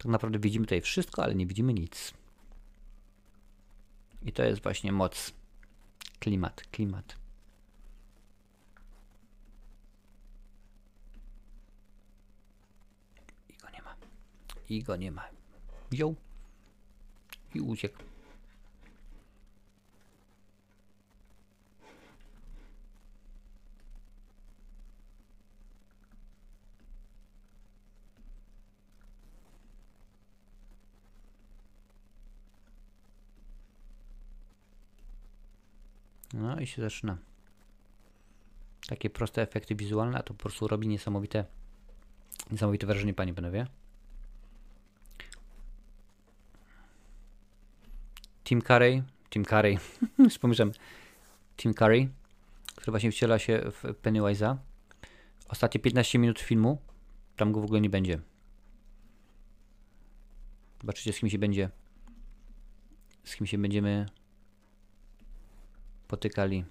Tak naprawdę widzimy tutaj wszystko, ale nie widzimy nic. I to jest właśnie moc. Klimat, klimat. I go nie ma. I go nie ma. Wziął i uciekł. No i się zaczyna. Takie proste efekty wizualne, a to po prostu robi niesamowite, niesamowite wrażenie, panie panowie. Tim Curry, Tim Curry, pomyślałem, Tim Curry, który właśnie wciela się w Pennywise'a. Ostatnie 15 minut filmu, tam go w ogóle nie będzie. Zobaczycie, z kim się będzie, z kim się będziemy potykali.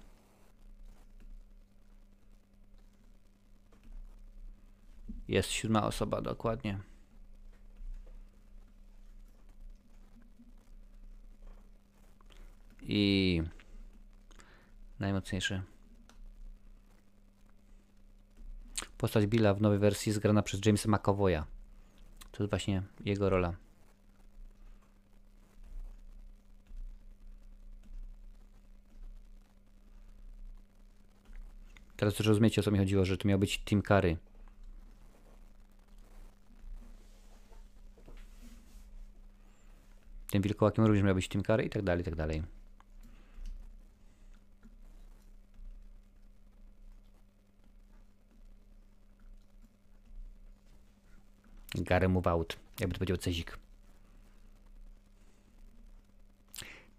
Jest siódma osoba, dokładnie. I najmocniejszy. Postać Billa w nowej wersji jest grana przez Jamesa McAvoya. To jest właśnie jego rola. Teraz już rozumiecie o co mi chodziło, że to miał być Tim Curry. Tym wilkołakiem również miał być Tim Curry i tak dalej, i tak dalej. Gary move out, jakby to powiedział Cezik.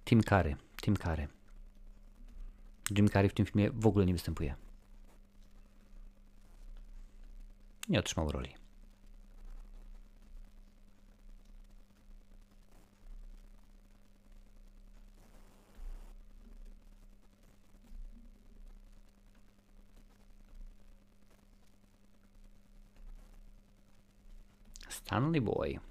Tim Curry, Tim Curry. Jim Carrey w tym filmie w ogóle nie występuje. Nie otrzymał roli. Stanley Boy.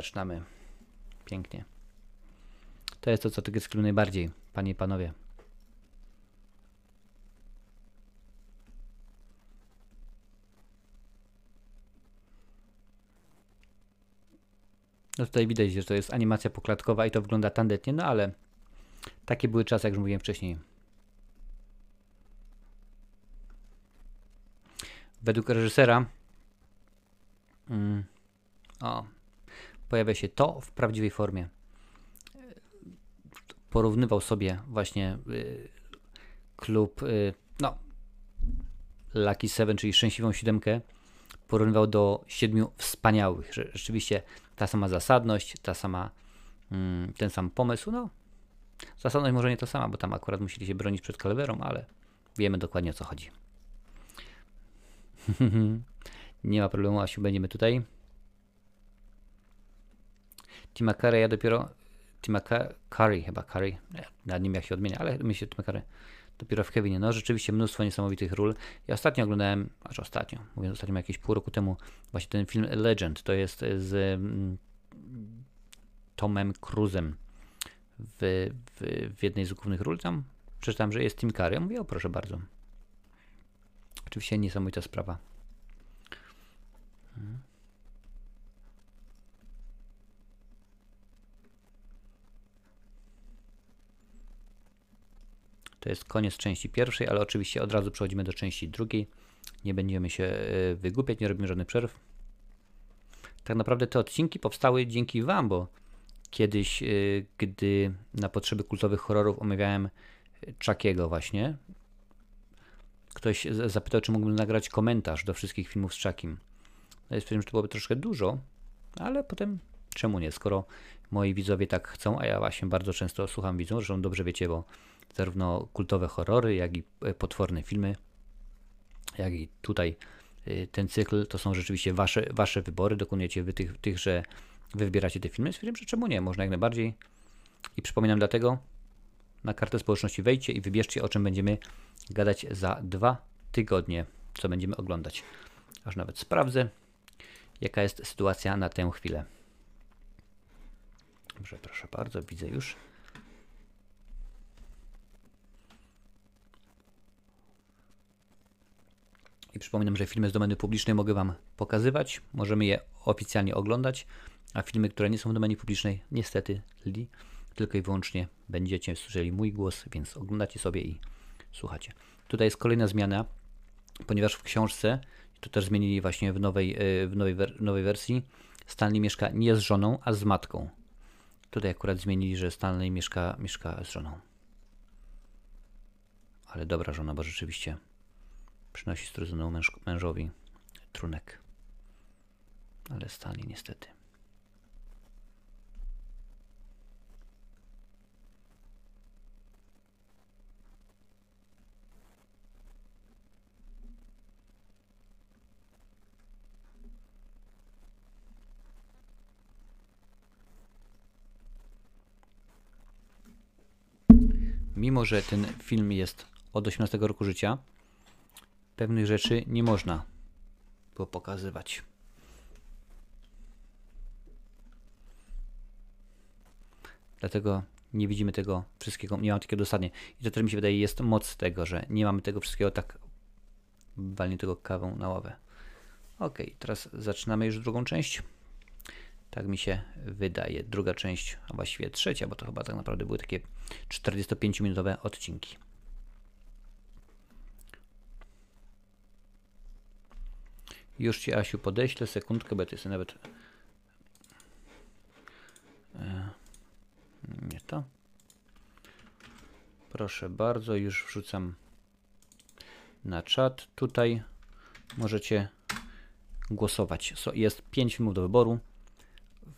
zaczynamy. Pięknie. To jest to, co tego skrył najbardziej, panie i panowie. No tutaj widać, że to jest animacja poklatkowa i to wygląda tandetnie, no ale takie były czasy, jak już mówiłem wcześniej. Według reżysera mm, o, pojawia się to w prawdziwej formie. Porównywał sobie właśnie y, klub, y, no, Lucky Seven, czyli Szczęśliwą Siódemkę, porównywał do siedmiu wspaniałych. Rzeczywiście ta sama zasadność, ta sama, mm, ten sam pomysł, no, zasadność może nie ta sama, bo tam akurat musieli się bronić przed kalewerą, ale wiemy dokładnie o co chodzi. nie ma problemu, Asiu, będziemy tutaj. Tima Curry, ja dopiero. Tima Curry, chyba Curry. Nad nim jak się odmienia, ale myślę, Tima Curry. Dopiero w Kevinie. No, rzeczywiście mnóstwo niesamowitych ról. Ja ostatnio oglądałem, aż ostatnio, mówiąc ostatnio, jakieś pół roku temu, właśnie ten film Legend. To jest z mm, Tomem Cruzem w, w, w, jednej z głównych ról. Tam przeczytałem, że jest Tim Curry. Ja mówię, o proszę bardzo. Oczywiście niesamowita sprawa. Hmm. To jest koniec części pierwszej, ale oczywiście od razu przechodzimy do części drugiej. Nie będziemy się e, wygłupiać, nie robimy żadnych przerw. Tak naprawdę te odcinki powstały dzięki Wam, bo kiedyś, e, gdy na potrzeby kultowych horrorów omawiałem Chuckiego właśnie, ktoś zapytał, czy mógłbym nagrać komentarz do wszystkich filmów z Chuckiem. No ja stwierdziłem, że to byłoby troszkę dużo, ale potem czemu nie, skoro moi widzowie tak chcą, a ja właśnie bardzo często słucham widzów, zresztą dobrze wiecie, bo zarówno kultowe horrory, jak i e, potworne filmy, jak i tutaj e, ten cykl, to są rzeczywiście wasze, wasze wybory, dokonujecie wy tych, tych, że wy wybieracie te filmy. Stwierdziłem, że czemu nie, można jak najbardziej. I przypominam dlatego, na kartę społeczności wejdźcie i wybierzcie, o czym będziemy gadać za dwa tygodnie, co będziemy oglądać. Aż nawet sprawdzę, jaka jest sytuacja na tę chwilę. Dobrze, proszę bardzo, widzę już. I przypominam, że filmy z domeny publicznej mogę Wam pokazywać, możemy je oficjalnie oglądać, a filmy, które nie są w domenie publicznej, niestety li, tylko i wyłącznie będziecie słyszeli mój głos, więc oglądacie sobie i słuchacie. Tutaj jest kolejna zmiana, ponieważ w książce, to też zmienili właśnie w nowej, e, w nowej, w nowej wersji, Stanley mieszka nie z żoną, a z matką. Tutaj akurat zmienili, że Stanley mieszka, mieszka z żoną. Ale dobra żona, bo rzeczywiście Przynosi strudzoną męż, mężowi trunek. Ale stali niestety. Mimo, że ten film jest od 18 roku życia, pewnych rzeczy nie można było pokazywać. Dlatego nie widzimy tego wszystkiego, nie mamy takiego dosadnie. I to też mi się wydaje jest moc tego, że nie mamy tego wszystkiego tak walnie tego kawą na ławę. Ok, teraz zaczynamy już drugą część. Tak mi się wydaje. Druga część, a właściwie trzecia, bo to chyba tak naprawdę były takie 45-minutowe odcinki. Już Ci, Asiu, podeślę sekundkę, bo to jest nawet... E, nie to. Proszę bardzo, już wrzucam na czat. Tutaj możecie głosować. Jest 5 filmów do wyboru.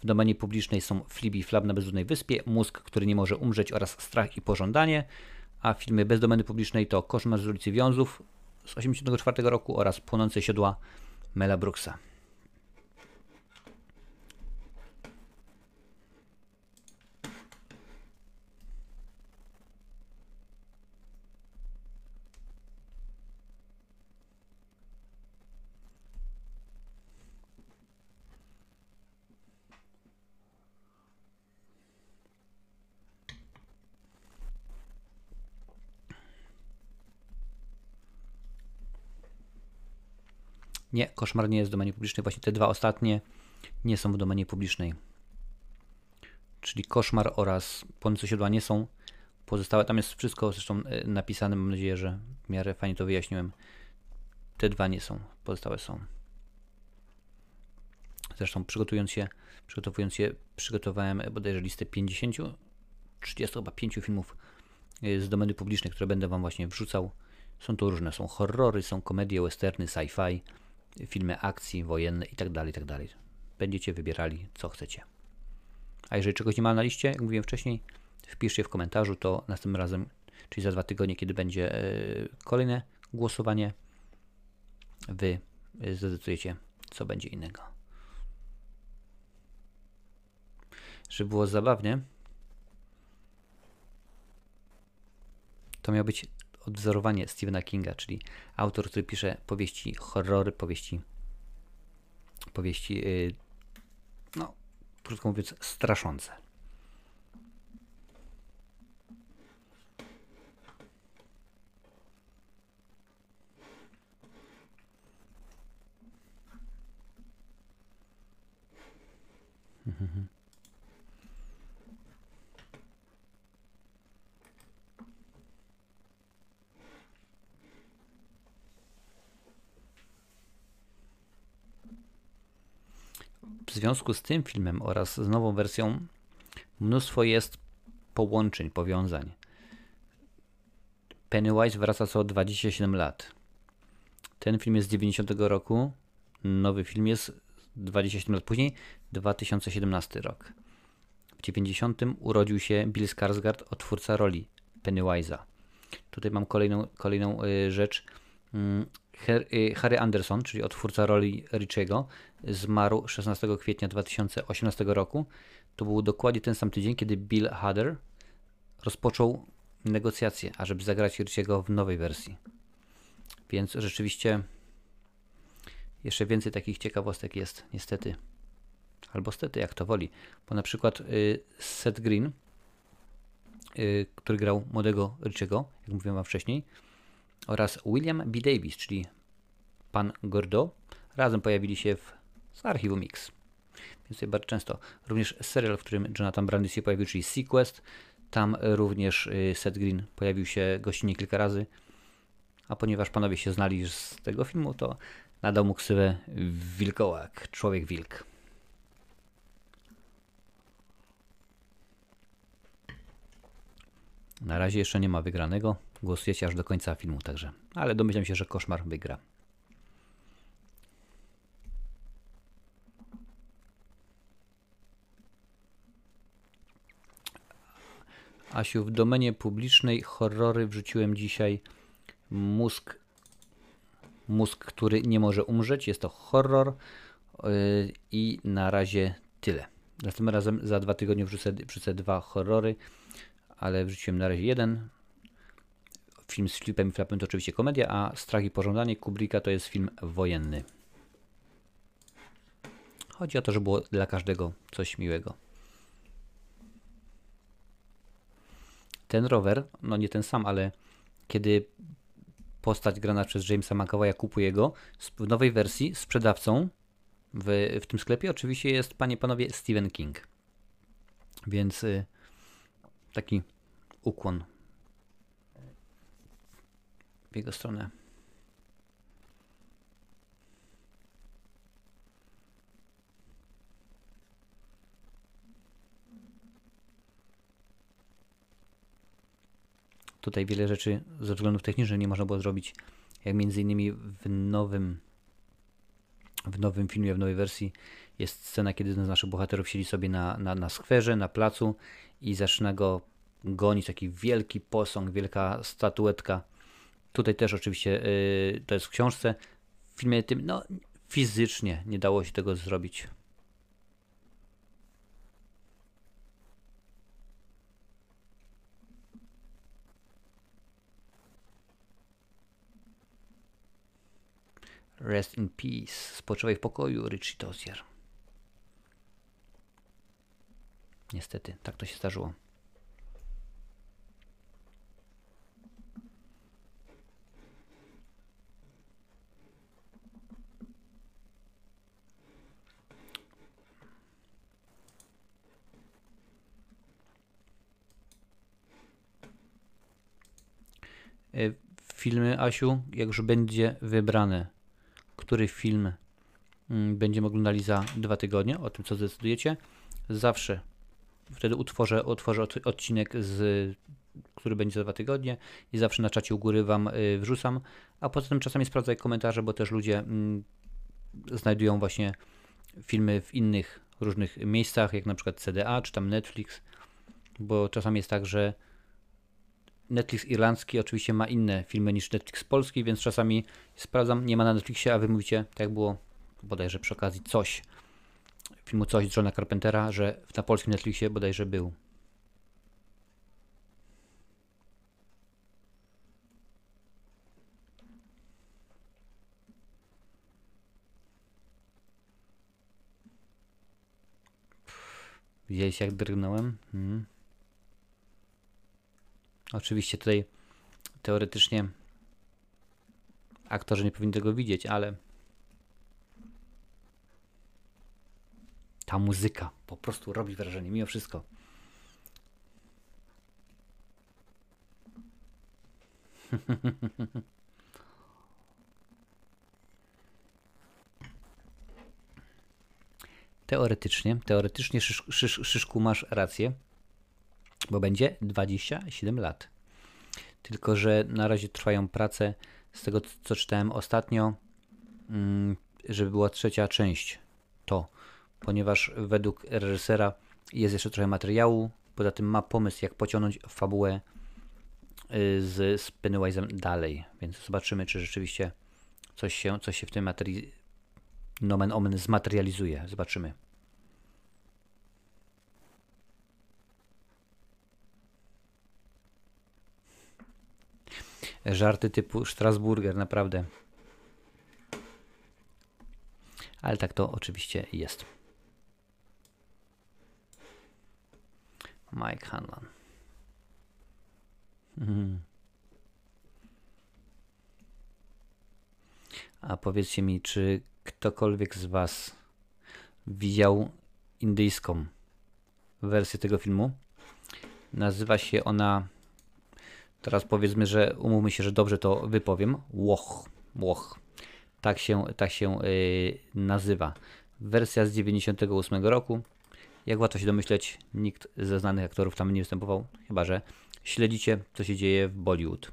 W domenie publicznej są Flibi Flab na bezludnej wyspie, Mózg, który nie może umrzeć oraz Strach i pożądanie, a filmy bez domeny publicznej to Koszmar z ulicy Wiązów z 1984 roku oraz Płonące siodła Mela Brooksa. Nie, koszmar nie jest w domenie publicznej. Właśnie te dwa ostatnie nie są w domenie publicznej. Czyli koszmar oraz płonące siodła nie są. Pozostałe, tam jest wszystko zresztą e, napisane. Mam nadzieję, że w miarę fajnie to wyjaśniłem. Te dwa nie są, pozostałe są. Zresztą przygotowując się, przygotowując się, przygotowałem bodajże listę 50, 30 chyba 5 filmów e, z domeny publicznej, które będę Wam właśnie wrzucał. Są to różne, są horrory, są komedie, westerny, sci-fi, filmy akcji, wojenne itd., tak itd. Tak Będziecie wybierali, co chcecie. A jeżeli czegoś nie ma na liście, jak mówiłem wcześniej, wpiszcie w komentarzu, to następnym razem, czyli za dwa tygodnie, kiedy będzie e, kolejne głosowanie, Wy e, zdecydujecie, co będzie innego. Żeby było zabawnie, to miał być odwzorowanie Stephena Kinga, czyli autor, który pisze powieści horrory, powieści, powieści, yy, no, krótko mówiąc, straszące. Mm-hmm. W związku z tym filmem oraz z nową wersją mnóstwo jest połączeń, powiązań. Pennywise wraca co 27 lat. Ten film jest z 90 roku, nowy film jest 27 lat później, 2017 rok. W 90 urodził się Bill Skarsgård, otwórca roli Pennywise'a. Tutaj mam kolejną, kolejną y, rzecz. Mm, Y, Harry Anderson, czyli otwórca roli Richiego, zmarł 16 kwietnia 2018 roku. To był dokładnie ten sam tydzień, kiedy Bill Hader rozpoczął negocjacje, ażeby zagrać Richiego w nowej wersji. Więc rzeczywiście jeszcze więcej takich ciekawostek jest, niestety. Albo stety, jak to woli. Bo na przykład y, Seth Green, y, który grał młodego Richiego, jak mówiłem wam wcześniej, oraz William B. Davis, czyli pan Gordo, razem pojawili się w, z archiwum Mix. Więc bardzo często. Również serial, w którym Jonathan Brandis się pojawił, czyli Sequest. Tam również y, Seth Green pojawił się gościnnie kilka razy. A ponieważ panowie się znali z tego filmu, to nadał mu ksywę Wilkołak, Człowiek Wilk. Na razie jeszcze nie ma wygranego. Głosujecie aż do końca filmu, także. Ale domyślam się, że koszmar wygra. Asiu, w domenie publicznej horrory wrzuciłem dzisiaj mózg, mózg, który nie może umrzeć. Jest to horror yy, i na razie tyle. Następnym razem za dwa tygodnie wrzucę, wrzucę dwa horrory, ale wrzuciłem na razie jeden. Film z Flipem i Flapem to oczywiście komedia, a Strach i Pożądanie Kubricka to jest film wojenny. Chodzi o to, żeby było dla każdego coś miłego. Ten rower, no nie ten sam, ale kiedy postać grana przez Jamesa McAvoya kupuje go w nowej wersji sprzedawcą w, w tym sklepie oczywiście jest, panie panowie, Stephen King. Więc y, taki ukłon w jego stronę. Tutaj wiele rzeczy ze względów technicznych nie można było zrobić, jak między innymi w nowym w nowym filmie, w nowej wersji jest scena, kiedy jeden z naszych bohaterów siedzi sobie na, na, na skwerze, na placu i zaczyna go gonić taki wielki posąg, wielka statuetka. Tutaj też oczywiście yy, to jest w książce. W filmie tym, no fizycznie nie dało się tego zrobić. Rest in peace. Spoczywaj w pokoju, Richie Dozier. Niestety, tak to się zdarzyło. E, filmy Asiu, jak już będzie wybrane który film mm, będziemy oglądali za dwa tygodnie, o tym co zdecydujecie, zawsze wtedy utworzę, utworzę od- odcinek, z, który będzie za dwa tygodnie i zawsze na czacie u góry Wam y, wrzucam, a poza tym czasami sprawdzaj komentarze, bo też ludzie mm, znajdują właśnie filmy w innych różnych miejscach, jak na przykład CDA czy tam Netflix, bo czasami jest tak, że Netflix irlandzki oczywiście ma inne filmy niż Netflix polski, więc czasami sprawdzam, nie ma na Netflixie, a wy mówicie, tak było bodajże przy okazji coś, filmu coś Johna Carpentera, że na polskim Netflixie bodajże był. Widzieliście jak drgnąłem? Mhm. Oczywiście tutaj teoretycznie aktorzy nie powinni tego widzieć, ale ta muzyka po prostu robi wrażenie, mimo wszystko. Teoretycznie, teoretycznie szysz, szysz, Szyszku masz rację, bo będzie 27 lat. Tylko, że na razie trwają prace z tego, co czytałem ostatnio, mm, żeby była trzecia część. To, ponieważ według reżysera jest jeszcze trochę materiału, poza tym ma pomysł, jak pociągnąć fabułę y, z, z Pennywise'em dalej, więc zobaczymy, czy rzeczywiście coś się, coś się w tym materii nomen omen zmaterializuje. Zobaczymy. Żarty typu Strasburger, naprawdę. Ale tak to oczywiście jest. Mike Hanlon. Mhm. A powiedzcie mi, czy ktokolwiek z Was widział indyjską wersję tego filmu? Nazywa się ona Teraz powiedzmy, że umówmy się, że dobrze to wypowiem. Łoch, łoch. Tak się, tak się yy, nazywa. Wersja z 98 roku. Jak łatwo się domyśleć, nikt ze znanych aktorów tam nie występował, chyba że śledzicie, co się dzieje w Bollywood.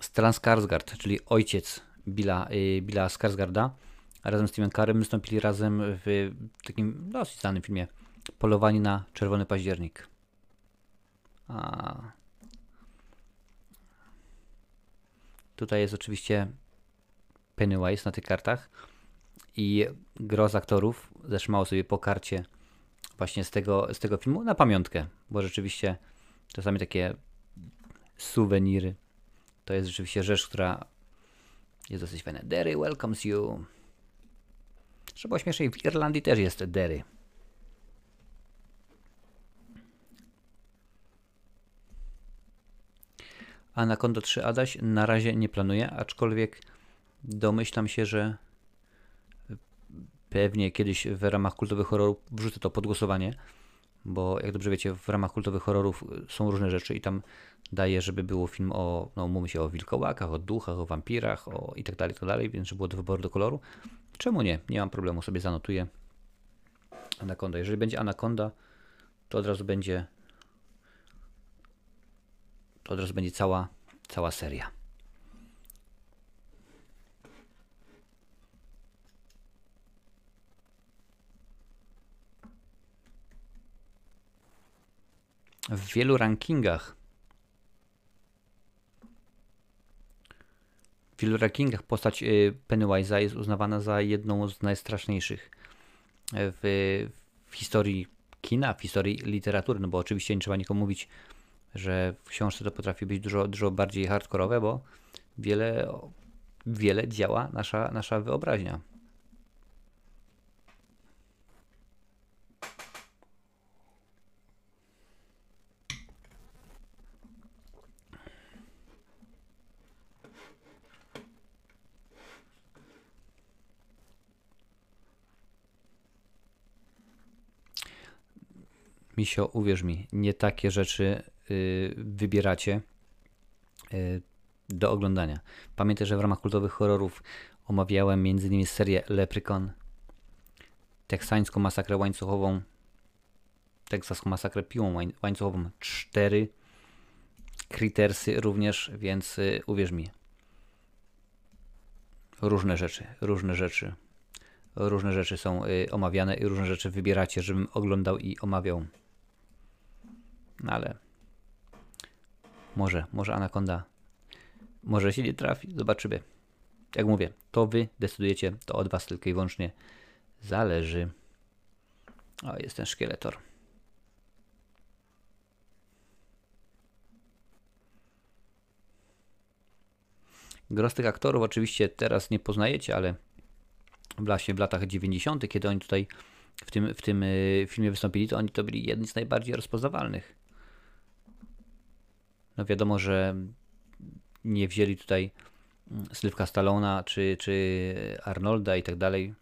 Stellan Skarsgård, czyli ojciec Billa, y, Billa Skarsgarda, razem z Timem Carem wystąpili razem w takim dosyć znanym filmie Polowanie na Czerwony Październik. A... Tutaj jest oczywiście Pennywise na tych kartach i gro z aktorów zetrzymało sobie po karcie właśnie z tego, z tego filmu na pamiątkę, bo rzeczywiście czasami takie suweniry to jest rzeczywiście rzecz, która jest dosyć fajna. Derry welcomes you. Było śmieszniej, w Irlandii też jest Derry. Anaconda 3 Adaś na razie nie planuje, aczkolwiek domyślam się, że pewnie kiedyś w ramach kultowych horrorów wrzucę to pod głosowanie, bo jak dobrze wiecie, w ramach kultowych horrorów są różne rzeczy i tam daje, żeby było film o, no mówmy się o wilkołakach, o duchach, o wampirach, o i tak dalej, tak dalej, więc żeby było do wyboru do koloru. Czemu nie? Nie mam problemu, sobie zanotuję Anaconda. Jeżeli będzie Anaconda, to od razu będzie to od razu będzie cała, cała seria. W wielu rankingach w wielu rankingach postać y, Pennywise'a jest uznawana za jedną z najstraszniejszych w, w historii kina, w historii literatury, no bo oczywiście nie trzeba nikomu mówić, że w książce to potrafi być dużo, dużo bardziej hardkorowe, bo wiele, wiele działa nasza, nasza wyobraźnia. Misio, uwierz mi, nie takie rzeczy y, wybieracie y, do oglądania. Pamiętaj, że w ramach kultowych horrorów omawiałem m.in. serię Leprechaun, teksańską masakrę łańcuchową, teksaską masakrę piłą łań- łańcuchową 4, Crittersy również, więc y, uwierz mi, różne rzeczy, różne rzeczy, różne rzeczy są y, omawiane i różne rzeczy wybieracie, żebym oglądał i omawiał. No ale może, może Anaconda, może się nie trafi, zobaczymy. Jak mówię, to wy decydujecie, to od was tylko i wyłącznie zależy. O, jest ten szkieletor. Gros tych aktorów oczywiście teraz nie poznajecie, ale właśnie w latach 90., kiedy oni tutaj w tym, w tym y, filmie wystąpili, to oni to byli jedni z najbardziej rozpoznawalnych. No wiadomo, że nie wzięli tutaj mm, Sylwka Stallona czy, czy Arnolda i tak dalej,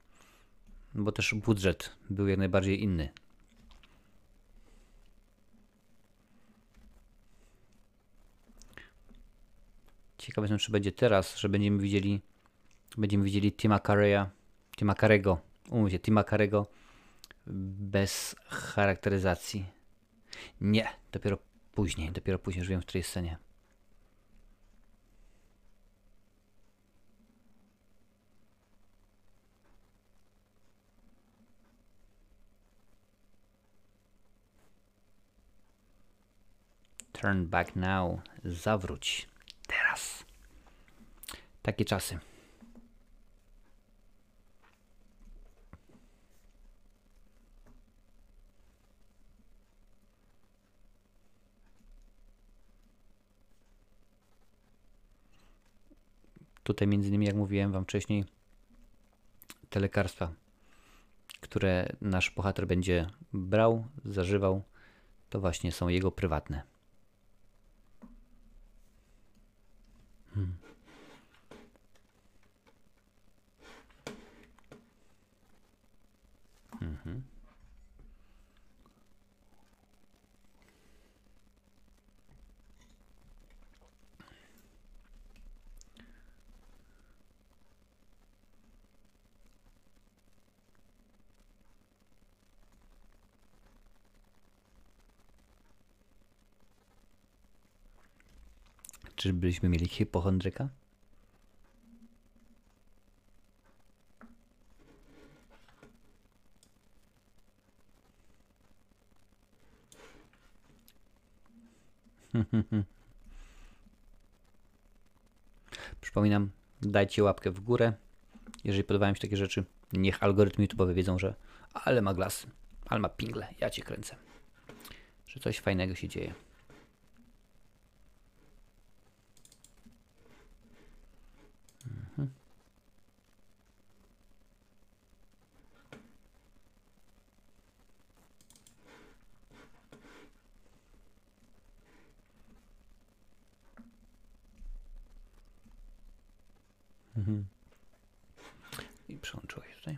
bo też budżet był jak najbardziej inny. Ciekawe jestem, czy będzie teraz, że będziemy widzieli będziemy widzieli Tima Carreya, Tima Carego, umówcie, Tima Carego bez charakteryzacji. Nie, dopiero później, dopiero później, już w której scenie. Turn back now. Zawróć. Teraz. Takie czasy. Tutaj między innymi, jak mówiłem wam wcześniej, te lekarstwa, które nasz bohater będzie brał, zażywał, to właśnie są jego prywatne. Mhm. Czyżbyśmy mieli hipochondryka? Przypominam, dajcie łapkę w górę. Jeżeli podobają się takie rzeczy, niech algorytmy YouTube'owe wiedzą, że ale ma glasy, ale ma pingle, ja cię kręcę. Że coś fajnego się dzieje. Mhm. I przełączyłeś tutaj.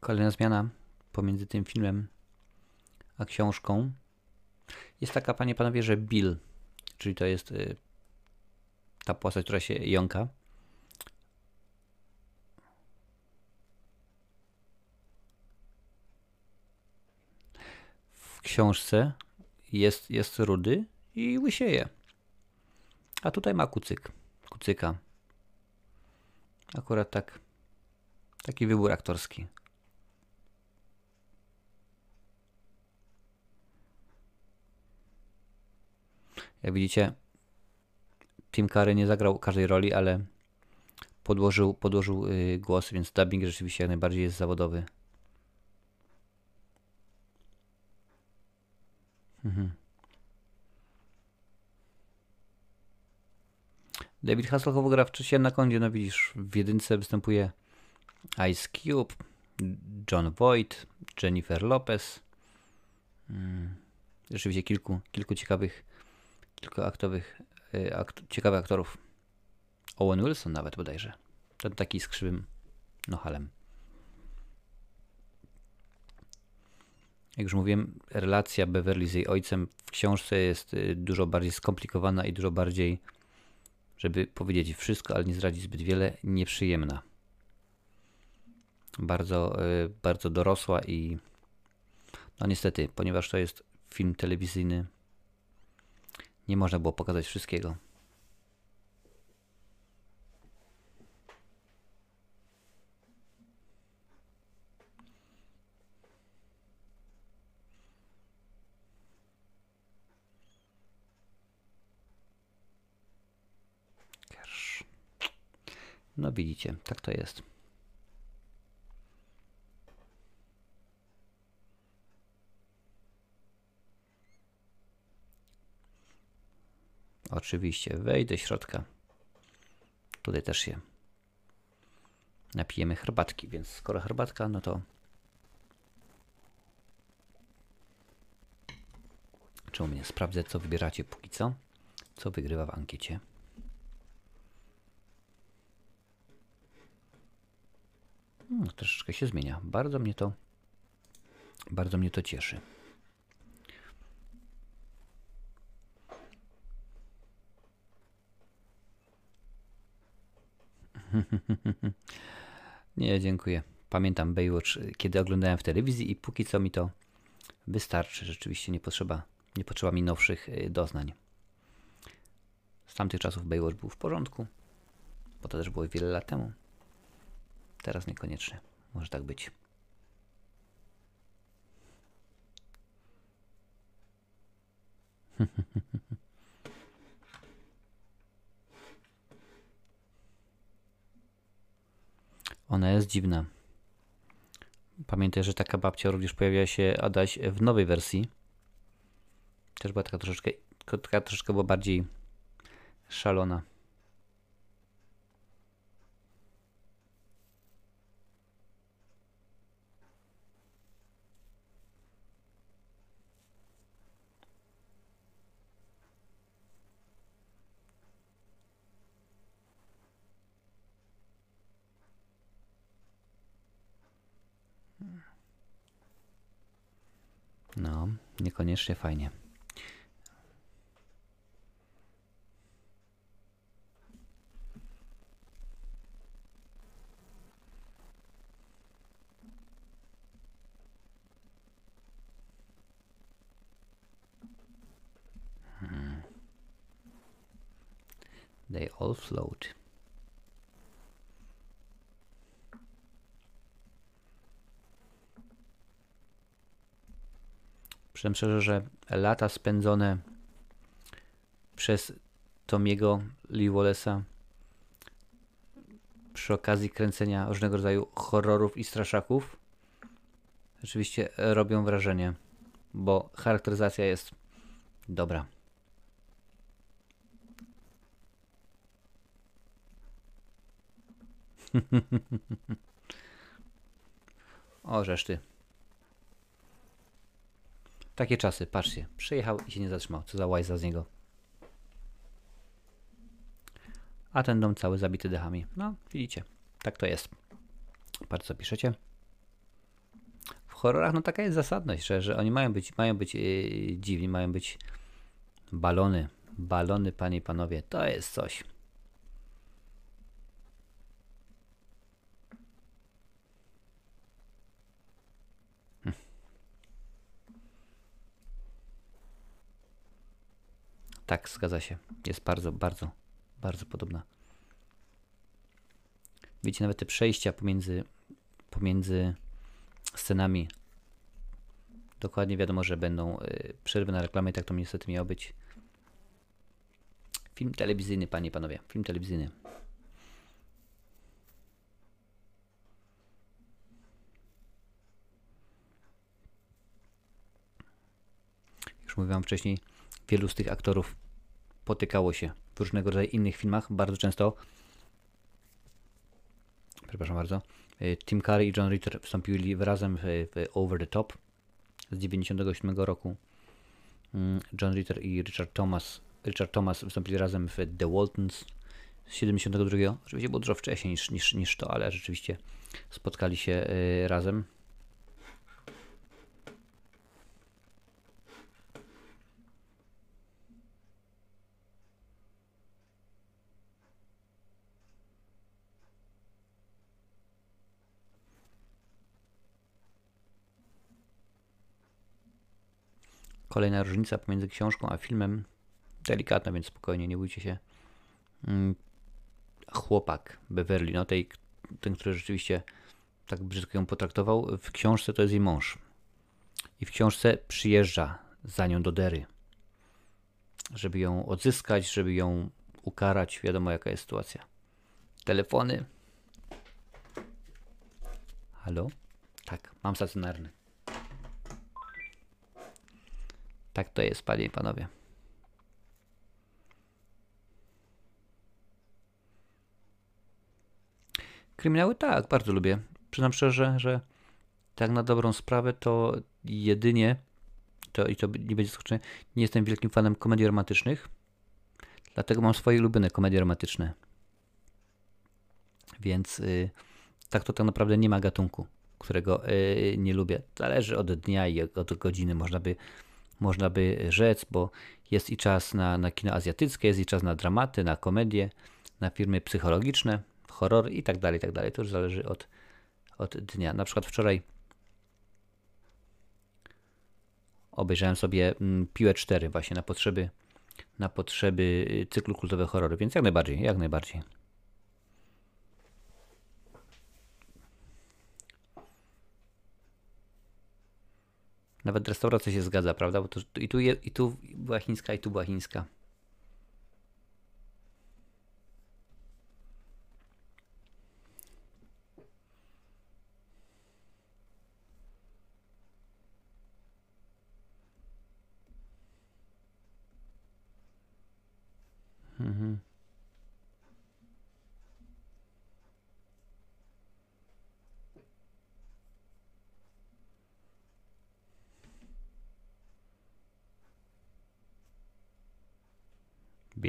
Kolejna zmiana pomiędzy tym filmem a książką jest taka, panie panowie, że Bill, czyli to jest y, ta postać, która się jąka. W książce jest, jest rudy i łysieje. A tutaj ma kucyk, kucyka. Akurat tak, taki wybór aktorski. Jak widzicie, Tim Curry nie zagrał każdej roli, ale podłożył, podłożył yy, głos, więc dubbing rzeczywiście jak najbardziej jest zawodowy. Mhm. David Hasselhoff gra w na kondzie, no widzisz, w jedynce występuje Ice Cube, John Voight, Jennifer Lopez. Hmm. Rzeczywiście kilku, kilku ciekawych, kilku aktowych, y, akt, ciekawych aktorów. Owen Wilson nawet bodajże. Ten taki z krzywym nohalem. Jak już mówiłem, relacja Beverly z jej ojcem w książce jest y, dużo bardziej skomplikowana i dużo bardziej, żeby powiedzieć wszystko, ale nie zdradzić zbyt wiele, nieprzyjemna. Bardzo, y, bardzo dorosła i no niestety, ponieważ to jest film telewizyjny, nie można było pokazać wszystkiego. No widzicie, tak to jest. Oczywiście, wejdę środka. Tutaj też się napijemy herbatki, więc skoro herbatka, no to czemu mnie sprawdzę, co wybieracie póki co, co wygrywa w ankiecie. Hmm, troszeczkę się zmienia. Bardzo mnie to bardzo mnie to cieszy. Nie, dziękuję. Pamiętam Baywatch, kiedy oglądałem w telewizji i póki co mi to wystarczy. Rzeczywiście nie potrzeba, nie potrzeba mi nowszych y, doznań. Z tamtych czasów Baywatch był w porządku, bo to też było wiele lat temu. Teraz niekoniecznie. Może tak być. Ona jest dziwna. Pamiętaj, że taka babcia również pojawiła się Adaś w nowej wersji. Też była taka troszeczkę, taka troszeczkę była bardziej szalona. No, niekoniecznie fajnie. Hmm. They all float. Przyznam szczerze, że lata spędzone przez Tomiego Lee Wallace'a przy okazji kręcenia różnego rodzaju horrorów i straszaków rzeczywiście robią wrażenie, bo charakteryzacja jest dobra. o, reszty. Takie czasy, patrzcie. Przyjechał i się nie zatrzymał. Co za łajza z niego. A ten dom cały zabity dechami. No, widzicie. Tak to jest. Patrz co piszecie. W horrorach no taka jest zasadność, że, że oni mają być, mają być yy, dziwni, mają być balony. Balony, panie i panowie. To jest coś. Tak, zgadza się. Jest bardzo, bardzo, bardzo podobna. Widzicie, nawet te przejścia pomiędzy, pomiędzy scenami. Dokładnie wiadomo, że będą y, przerwy na reklamę tak to niestety miało być. Film telewizyjny, panie i panowie. Film telewizyjny. Już mówiłam wcześniej, wielu z tych aktorów potykało się w różnego rodzaju innych filmach. Bardzo często, przepraszam bardzo, y, Tim Curry i John Ritter wstąpili razem w, Over the Top z 97 roku. Mm, John Ritter i Richard Thomas, Richard Thomas wystąpili razem w The Waltons z 72. Oczywiście było dużo wcześniej niż, niż, niż to, ale rzeczywiście spotkali się y, razem. Kolejna różnica pomiędzy książką a filmem, delikatna, więc spokojnie, nie bójcie się. Mm, chłopak Beverly, no tej, ten, który rzeczywiście tak brzydko ją potraktował, w książce to jest jej mąż. I w książce przyjeżdża za nią do Dery, żeby ją odzyskać, żeby ją ukarać. Wiadomo, jaka jest sytuacja. Telefony. Halo? Tak, mam stacjonarny. Tak to jest, panie i panowie. Kryminały tak, bardzo lubię. Przyznam szczerze, że tak na dobrą sprawę to jedynie, to i to nie będzie skoczone, nie jestem wielkim fanem komedii romantycznych, dlatego mam swoje ulubione komedie romantyczne. Więc yy, tak to tak naprawdę nie ma gatunku, którego yy, nie lubię. Zależy od dnia i od godziny, można by można by rzec, bo jest i czas na, na kino azjatyckie, jest i czas na dramaty, na komedie, na filmy psychologiczne, horror i tak dalej, i tak dalej. To już zależy od, od dnia. Na przykład wczoraj obejrzałem sobie mm, Piłę 4 właśnie na potrzeby na potrzeby cyklu kultowe horrory, więc jak najbardziej, jak najbardziej. Nawet restauracja się zgadza, prawda? Bo to, i, tu je, I tu była chińska, i tu była chińska.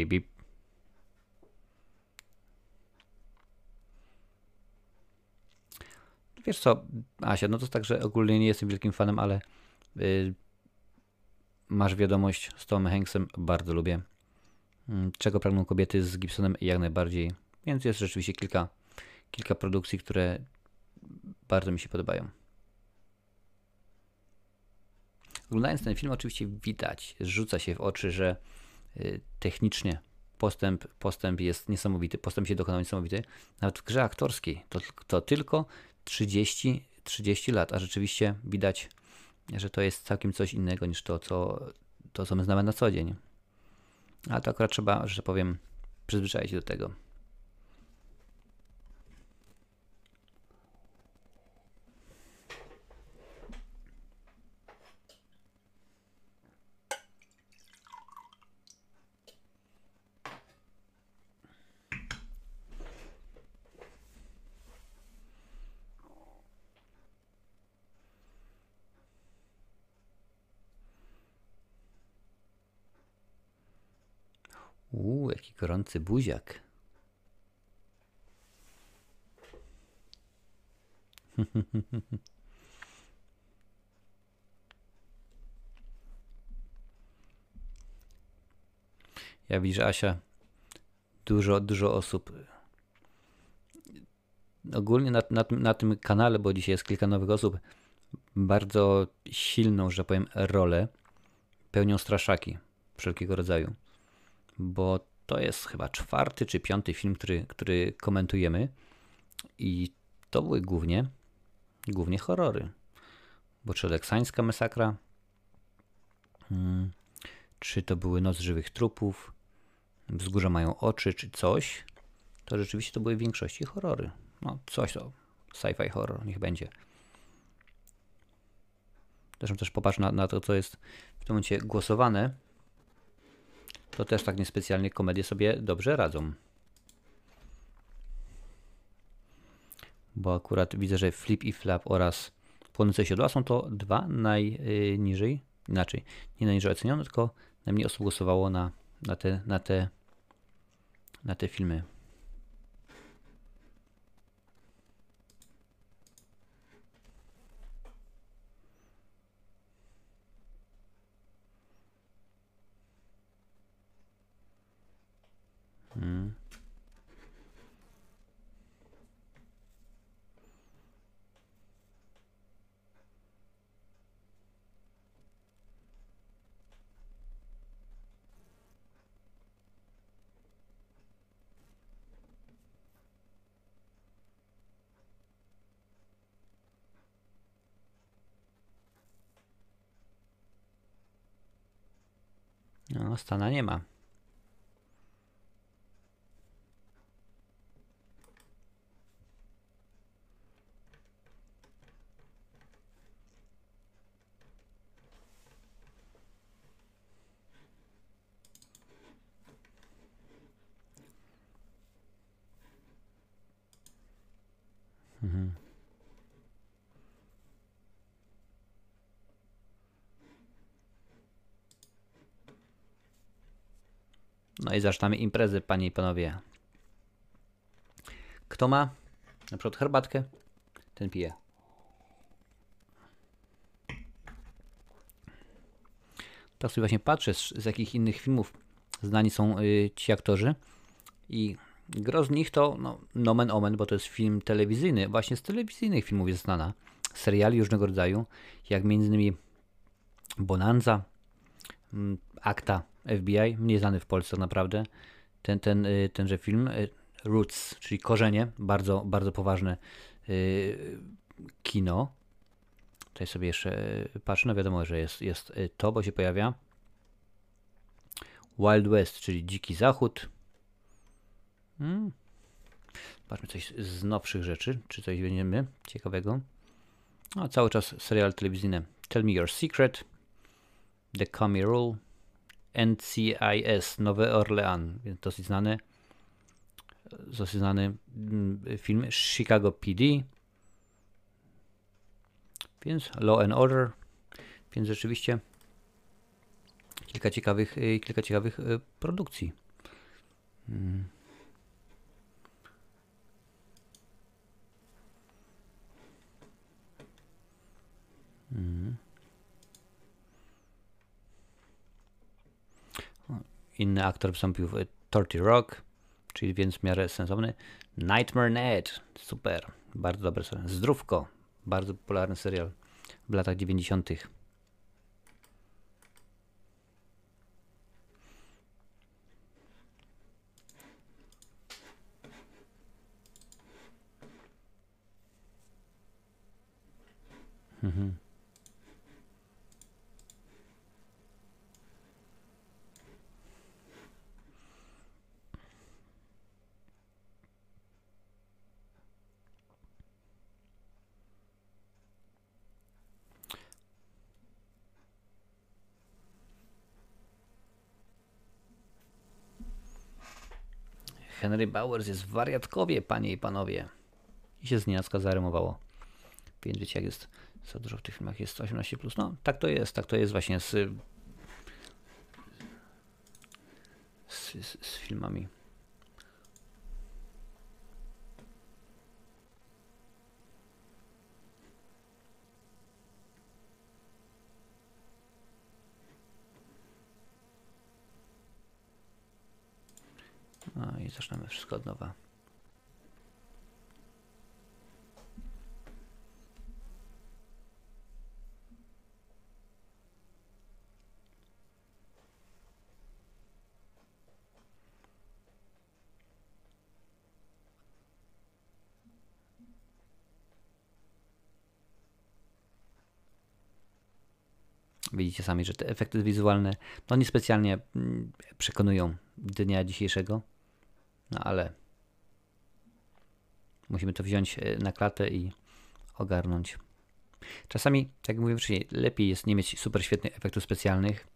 Bip. Wiesz co, Asia, no to tak, że ogólnie nie jestem wielkim fanem, ale yy, masz wiadomość z Tomem Hanksem, bardzo lubię. Yy, czego pragną kobiety z Gibsonem jak najbardziej. Więc jest rzeczywiście kilka, kilka produkcji, które bardzo mi się podobają. Oglądając ten film oczywiście widać, rzuca się w oczy, że Y, technicznie postęp, postęp jest niesamowity, postęp się dokonał niesamowity. Nawet w grze aktorskiej to, to tylko 30, 30 lat, a rzeczywiście widać, że to jest całkiem coś innego niż to, co, to, co my znamy na co dzień. Ale to akurat trzeba, że tak powiem, przyzwyczaić się do tego. Uuu, jaki gorący buziak. Ja widzę, Asia, dużo, dużo osób ogólnie na, na, na tym kanale, bo dzisiaj jest kilka nowych osób, bardzo silną, że powiem, rolę pełnią straszaki wszelkiego rodzaju bo to jest chyba czwarty czy piąty film, który, który komentujemy i to były głównie, głównie horrory. Bo czy Leksańska masakra, hmm, czy to były Noc Żywych Trupów, Wzgórza mają oczy, czy coś, to rzeczywiście to były w większości horrory. No coś to, sci-fi horror, niech będzie. Zresztą też popatrz na, na to, co jest w tym momencie głosowane to też tak niespecjalnie komedie sobie dobrze radzą. Bo akurat widzę, że Flip i Flap oraz Płonące siodła są to dwa najniżej, inaczej, nie najniżej ocenione, tylko najmniej osób głosowało na, na, te, na, te, na te filmy. Hmm. Stana nie ma. Mhm. No i zaczynamy imprezy, panie i panowie. Kto ma na przykład herbatkę, ten pije. Tak sobie właśnie patrzę, z, jakich innych filmów znani są y, ci aktorzy. I gro z nich to no, nomen omen, bo to jest film telewizyjny. Właśnie z telewizyjnych filmów jest znana. Seriali różnego rodzaju, jak m.in. Bonanza, mm, Akta FBI, mniej znany w Polsce tak naprawdę. Ten, ten, y, tenże film, y, Roots, czyli Korzenie, bardzo, bardzo poważne y, kino. Tutaj sobie jeszcze patrzę, no wiadomo, że jest, jest to, bo się pojawia. Wild West, czyli Dziki Zachód. Hmm. Patrzmy coś z nowszych rzeczy, czy coś będziemy ciekawego. No, cały czas serial telewizyjny Tell Me Your Secret, The Comey Rule, NCIS, Nowy Orlean, dosyć znany, dosyć znany mm, film Chicago PD, więc Law and Order, więc rzeczywiście kilka ciekawych, y, kilka ciekawych y, produkcji. Hmm. Hmm. Inny aktor wystąpił w 30 Rock, czyli więc w miarę sensowny. Nightmare Ned, super, bardzo dobry serial. Zdrówko, bardzo popularny serial w latach 90. Mhm. Henry Bowers jest wariatkowie, panie i panowie. I się z nienacka zarymowało. Więc wiecie, jak jest, co dużo w tych filmach jest 18+. Plus. No, tak to jest, tak to jest właśnie z, z, z filmami. No i zaczynamy wszystko od nowa. Widzicie sami, że te efekty wizualne no niespecjalnie mm, przekonują dnia dzisiejszego. No ale musimy to wziąć e, na klatę i ogarnąć. Czasami, tak jak mówiłem wcześniej, lepiej jest nie mieć super świetnych efektów specjalnych,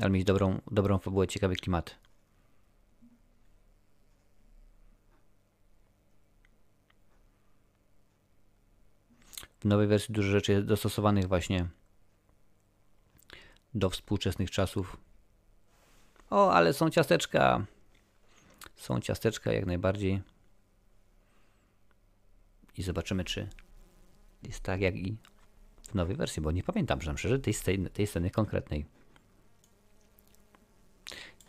ale mieć dobrą, dobrą fabułę, ciekawy klimat. W nowej wersji dużo rzeczy jest dostosowanych właśnie do współczesnych czasów. O, ale są ciasteczka. Są ciasteczka jak najbardziej. I zobaczymy, czy jest tak jak i w nowej wersji, bo nie pamiętam, że szczerze, tej tej sceny konkretnej.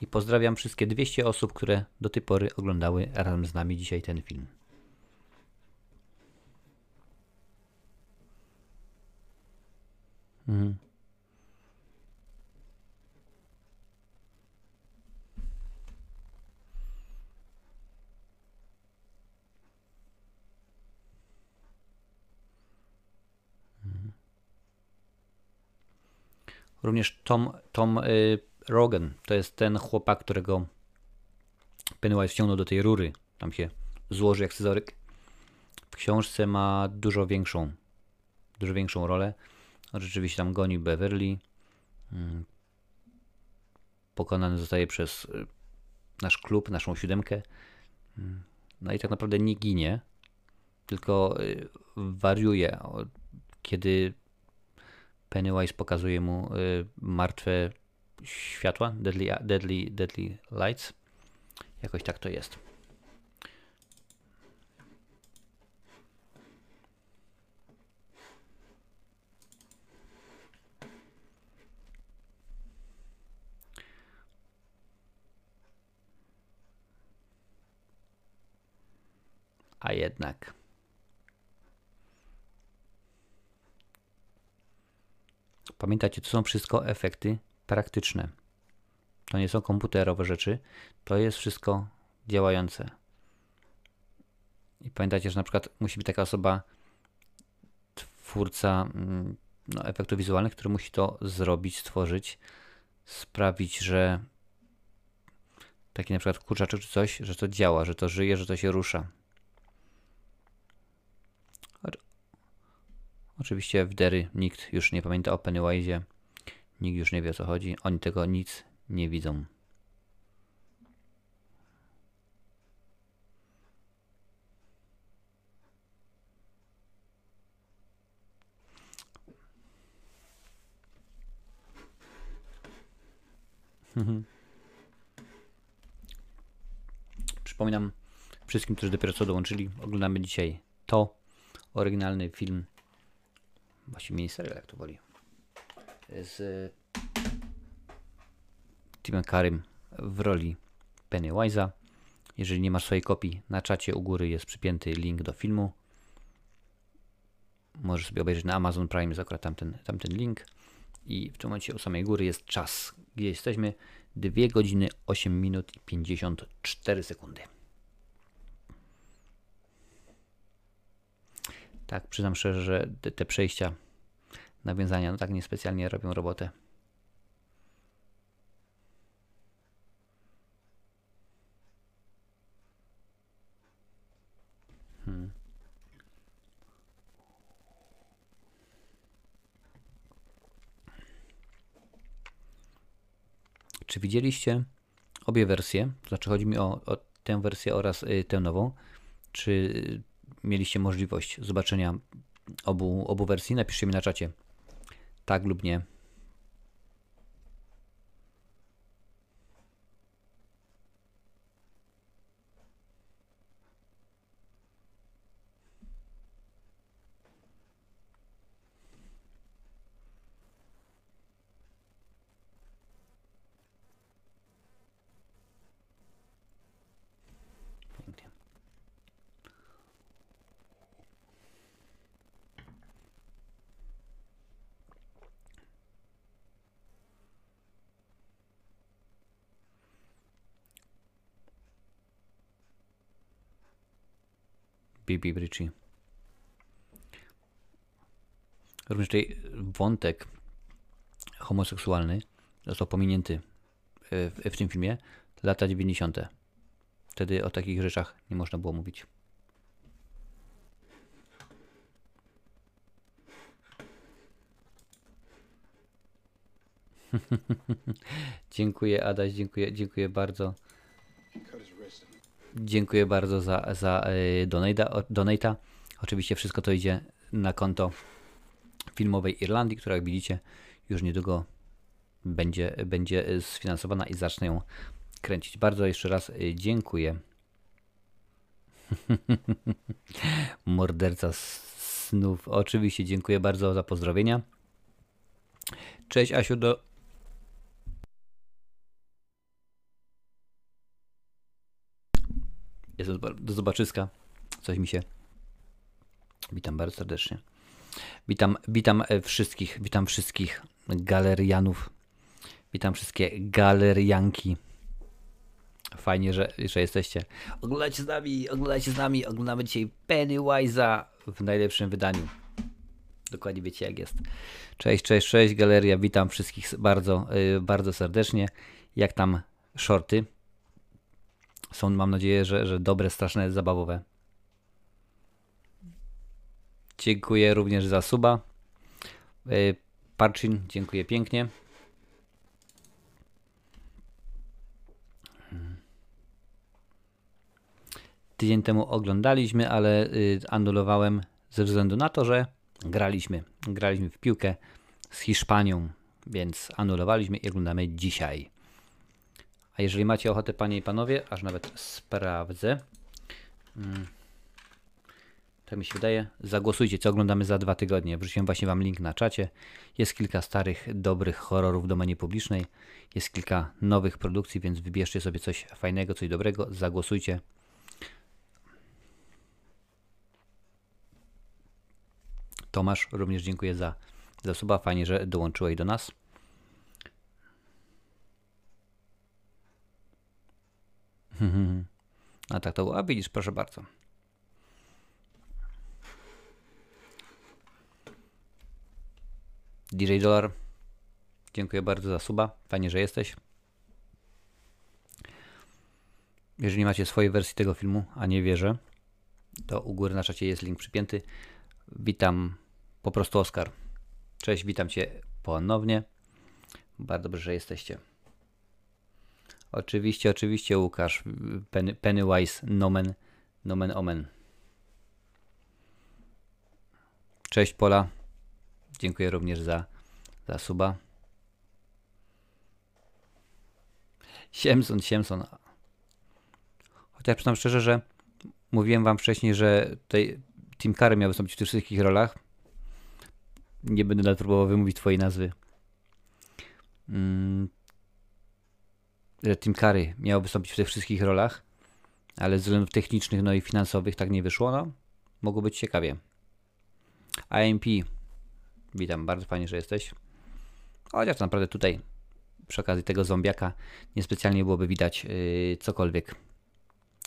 I pozdrawiam wszystkie 200 osób, które do tej pory oglądały razem z nami dzisiaj ten film. Mhm. Również Tom, Tom y, Rogan to jest ten chłopak, którego Pennywise wciągnął do tej rury. Tam się złoży jak scyzoryk. W książce ma dużo większą, dużo większą rolę. Rzeczywiście tam goni Beverly. Mm. Pokonany zostaje przez y, nasz klub, naszą siódemkę. Mm. No i tak naprawdę nie ginie, tylko y, wariuje. Kiedy Pennywise pokazuje mu y, martwe światła, deadly, deadly, deadly lights. Jakoś tak to jest. A jednak. Pamiętajcie, to są wszystko efekty praktyczne. To nie są komputerowe rzeczy, to jest wszystko działające. I pamiętajcie, że na przykład musi być taka osoba, twórca mm, no, efektów wizualnych, który musi to zrobić, stworzyć, sprawić, że taki na przykład kurczaczek czy coś, że to działa, że to żyje, że to się rusza. Oczywiście w Dery nikt już nie pamięta o Pennywise'ie. Nikt już nie wie o co chodzi. Oni tego nic nie widzą. Przypominam wszystkim, którzy dopiero co dołączyli, oglądamy dzisiaj to, oryginalny film właściwie miniserial, jak to woli, z Timem Karym w roli Pennywise'a. Jeżeli nie masz swojej kopii, na czacie u góry jest przypięty link do filmu. Możesz sobie obejrzeć na Amazon Prime, jest akurat tamten, tamten link. I w tym momencie u samej góry jest czas, gdzie jesteśmy. 2 godziny 8 minut i 54 sekundy. Tak, przyznam szczerze, że te, te przejścia, nawiązania, no tak niespecjalnie robią robotę. Hmm. Czy widzieliście obie wersje? To znaczy chodzi mi o, o tę wersję oraz y, tę nową. Czy mieliście możliwość zobaczenia obu, obu wersji, napiszcie mi na czacie tak lub nie. Bibi Bridgie. Również tutaj wątek homoseksualny został pominięty w, w tym filmie. Lata 90. Wtedy o takich rzeczach nie można było mówić. dziękuję Adaś, dziękuję, dziękuję bardzo. Dziękuję bardzo za, za y, donata, donata. Oczywiście wszystko to idzie na konto filmowej Irlandii, która jak widzicie już niedługo będzie, będzie sfinansowana i zacznę ją kręcić. Bardzo jeszcze raz y, dziękuję. Morderca snów. Oczywiście dziękuję bardzo za pozdrowienia. Cześć Asiu do Do zobaczyska. Coś mi się. Witam bardzo serdecznie. Witam, witam e, wszystkich, witam wszystkich galerianów. Witam wszystkie galerianki. Fajnie, że, że jesteście. Oglądajcie z nami, oglądajcie z nami. Oglądamy dzisiaj Pennywise'a w najlepszym wydaniu. Dokładnie wiecie jak jest. Cześć, cześć, cześć galeria. Witam wszystkich bardzo, yy, bardzo serdecznie. Jak tam shorty? Są, mam nadzieję, że, że dobre, straszne, zabawowe. Dziękuję również za suba. Yy, Parchin, dziękuję pięknie. Tydzień temu oglądaliśmy, ale y, anulowałem ze względu na to, że graliśmy. Graliśmy w piłkę z Hiszpanią, więc anulowaliśmy i oglądamy dzisiaj. A jeżeli macie ochotę, panie i panowie, aż nawet sprawdzę. Tak mi się wydaje. Zagłosujcie, co oglądamy za dwa tygodnie. Wrzuciłem właśnie wam link na czacie. Jest kilka starych, dobrych horrorów w domenie publicznej. Jest kilka nowych produkcji, więc wybierzcie sobie coś fajnego, coś dobrego. Zagłosujcie. Tomasz, również dziękuję za, za suba. Fajnie, że dołączyłeś do nas. A tak to było. A widzisz, proszę bardzo. DJ Dollar, dziękuję bardzo za suba. Fajnie, że jesteś. Jeżeli macie swojej wersji tego filmu, a nie wierzę, to u góry na czacie jest link przypięty. Witam po prostu Oskar. Cześć, witam Cię ponownie. Bardzo dobrze, że jesteście. Oczywiście, oczywiście Łukasz. Penny, Pennywise, nomen, nomen omen. Cześć Pola. Dziękuję również za, za suba. Siemson, Siemson. Chociaż przyznam szczerze, że mówiłem wam wcześniej, że tutaj Tim Curry miał wystąpić w tych wszystkich rolach. Nie będę nawet próbował wymówić twojej nazwy. Mm, że Tim Curry miał wystąpić w tych wszystkich rolach, ale ze względów technicznych no i finansowych tak nie wyszło. No, mogło być ciekawie. AMP, witam, bardzo fajnie, że jesteś. Chociaż naprawdę tutaj przy okazji tego zombiaka niespecjalnie byłoby widać yy, cokolwiek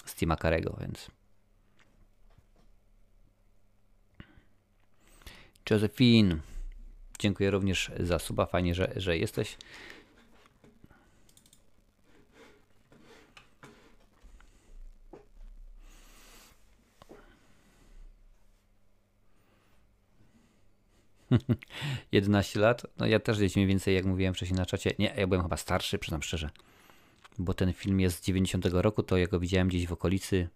z Tima Karego, więc Josephine, dziękuję również za suba, fajnie, że, że jesteś. Jedenaście lat? No ja też gdzieś mniej więcej, jak mówiłem wcześniej na czacie, nie, ja byłem chyba starszy, przyznam szczerze, bo ten film jest z 90 roku, to ja go widziałem gdzieś w okolicy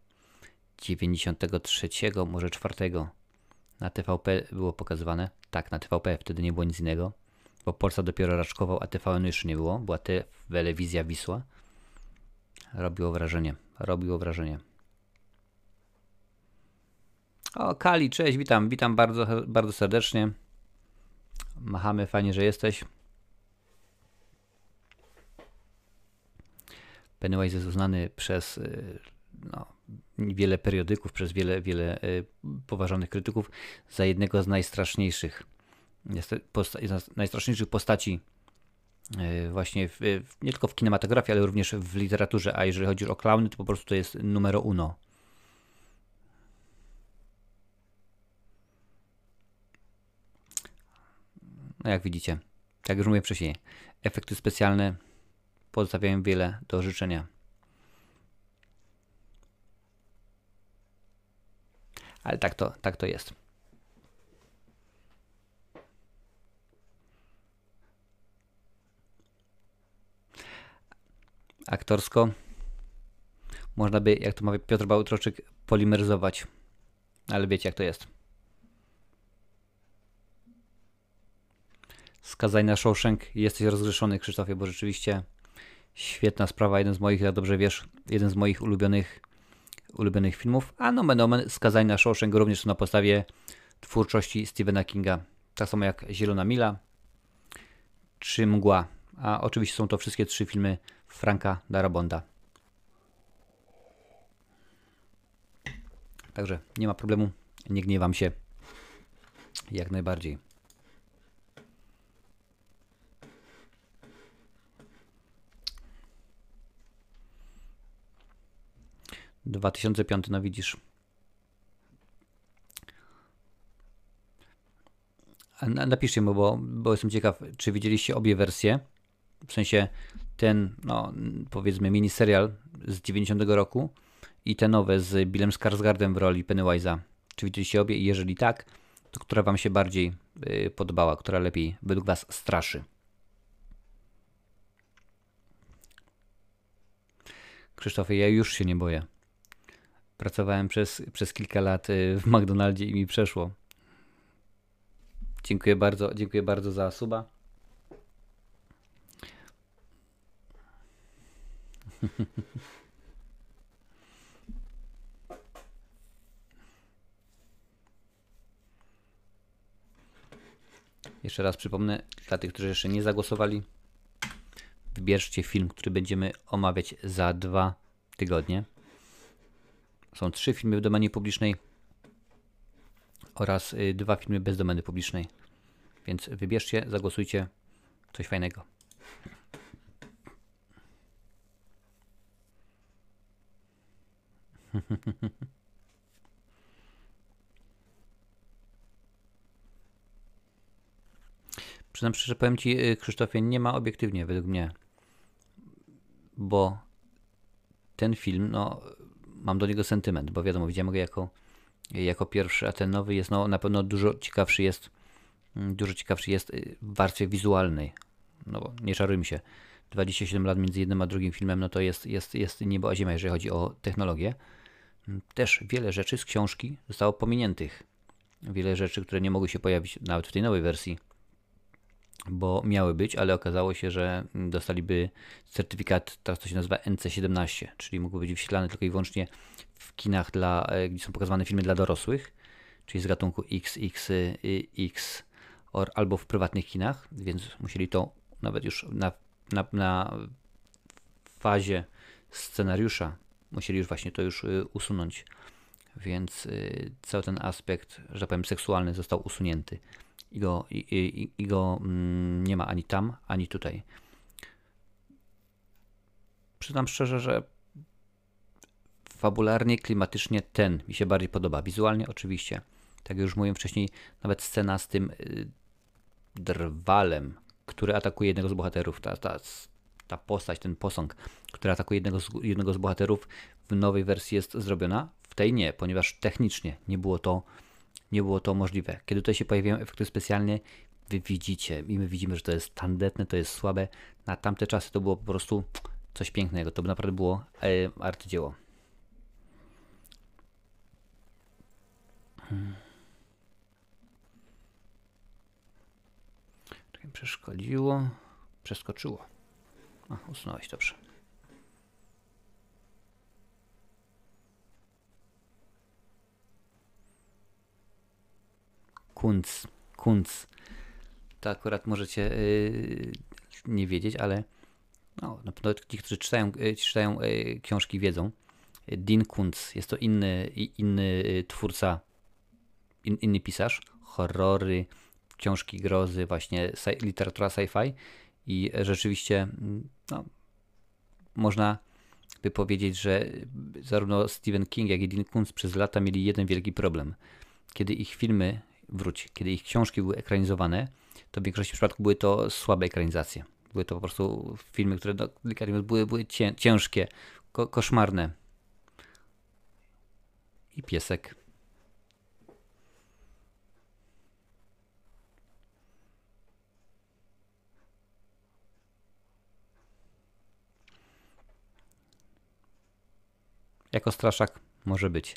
93, może 4 na TVP było pokazywane. Tak, na TVP wtedy nie było nic innego, bo Polsat dopiero raczkował, a TVN już nie było. Była telewizja Wisła. Robiło wrażenie. Robiło wrażenie. O, Kali, cześć, witam, witam bardzo, bardzo serdecznie. Machamy, fajnie, że jesteś. Pennywise jest uznany przez y, no, wiele periodyków, przez wiele, wiele e, poważanych krytyków za jednego z najstraszniejszych, najstraszniejszych postaci e, właśnie w, nie tylko w kinematografii, ale również w literaturze, a jeżeli chodzi o klauny, to po prostu to jest numero uno. No jak widzicie, jak już mówię wcześniej, efekty specjalne pozostawiają wiele do życzenia. Ale tak to, tak to jest. aktorsko można by, jak to mawia Piotr Bałtroczyk, polimeryzować. Ale wiecie, jak to jest. Skazaj na Shawshank. Jesteś rozgrzeszony, Krzysztofie, bo rzeczywiście świetna sprawa. Jeden z moich, jak dobrze wiesz, jeden z moich ulubionych, ulubionych filmów. A no, będą Skazaj na Shawshank również na podstawie twórczości Stephena Kinga. Tak samo jak Zielona Mila czy Mgła. A oczywiście są to wszystkie trzy filmy Franka Darabonda. Także nie ma problemu, nie gniewam się. Jak najbardziej. Dwa tysiące piąty, no widzisz. Napiszcie mi, bo, bo jestem ciekaw, czy widzieliście obie wersje. W sensie ten, no powiedzmy, miniserial z 90 roku i te nowe z Billem Skarsgardem w roli Pennywise'a. Czy widzieliście obie? I jeżeli tak, to która Wam się bardziej y, podobała, która lepiej według Was straszy? Krzysztofie, ja już się nie boję. Pracowałem przez, przez kilka lat y, w McDonaldzie i mi przeszło. Dziękuję bardzo, dziękuję bardzo za suba. Jeszcze raz przypomnę dla tych, którzy jeszcze nie zagłosowali. Wybierzcie film, który będziemy omawiać za dwa tygodnie. Są trzy filmy w domenie publicznej oraz y, dwa filmy bez domeny publicznej. Więc wybierzcie, zagłosujcie coś fajnego. Przyznam szczerze, powiem Ci, y, Krzysztofie, nie ma obiektywnie według mnie, bo ten film, no, mam do niego sentyment, bo wiadomo, widziałem go jako, jako pierwszy, a ten nowy jest no, na pewno dużo ciekawszy jest, mm, dużo ciekawszy jest y, w warstwie wizualnej. No bo nie czarujmy się, 27 lat między jednym a drugim filmem, no to jest, jest, jest niebo a ziemia, jeżeli chodzi o technologię. Mm, też wiele rzeczy z książki zostało pominiętych. Wiele rzeczy, które nie mogły się pojawić nawet w tej nowej wersji bo miały być, ale okazało się, że dostaliby certyfikat, teraz to się nazywa NC17, czyli mógłby być wyświetlany tylko i wyłącznie w kinach, dla, e, gdzie są pokazywane filmy dla dorosłych, czyli z gatunku XXX or, albo w prywatnych kinach, więc musieli to nawet już na, na, na fazie scenariusza, musieli już właśnie to już y, usunąć, więc y, cały ten aspekt, że tak powiem, seksualny został usunięty i go, i, i, i go mm, nie ma ani tam, ani tutaj. Przyznam szczerze, że fabularnie, klimatycznie ten mi się bardziej podoba. Wizualnie oczywiście. Tak jak już mówiłem wcześniej, nawet scena z tym y, drwalem, który atakuje jednego z bohaterów, ta, ta, ta postać, ten posąg, który atakuje jednego z, jednego z bohaterów w nowej wersji jest zrobiona. W tej nie, ponieważ technicznie nie było to nie było to możliwe. Kiedy tutaj się pojawiają efekty specjalne, wy widzicie i my widzimy, że to jest tandetne, to jest słabe. Na tamte czasy to było po prostu coś pięknego. To by naprawdę było e, arcydzieło. Hmm. Przeszkodziło, przeskoczyło. A, usunąłeś, dobrze. Kunz. Kunz. To akurat możecie yy, nie wiedzieć, ale no, na pewno ci, którzy czytają, yy, czytają yy, książki, wiedzą. Dean Kuntz jest to inny, inny y, twórca, in, inny pisarz. Horrory, książki grozy, właśnie literatura sci-fi. I rzeczywiście no, można by powiedzieć, że zarówno Stephen King, jak i Dean Kuntz przez lata mieli jeden wielki problem. Kiedy ich filmy wróć, kiedy ich książki były ekranizowane, to w większości przypadków były to słabe ekranizacje. Były to po prostu filmy, które no, były, były ciężkie, ko koszmarne. I piesek. jako straszak może być.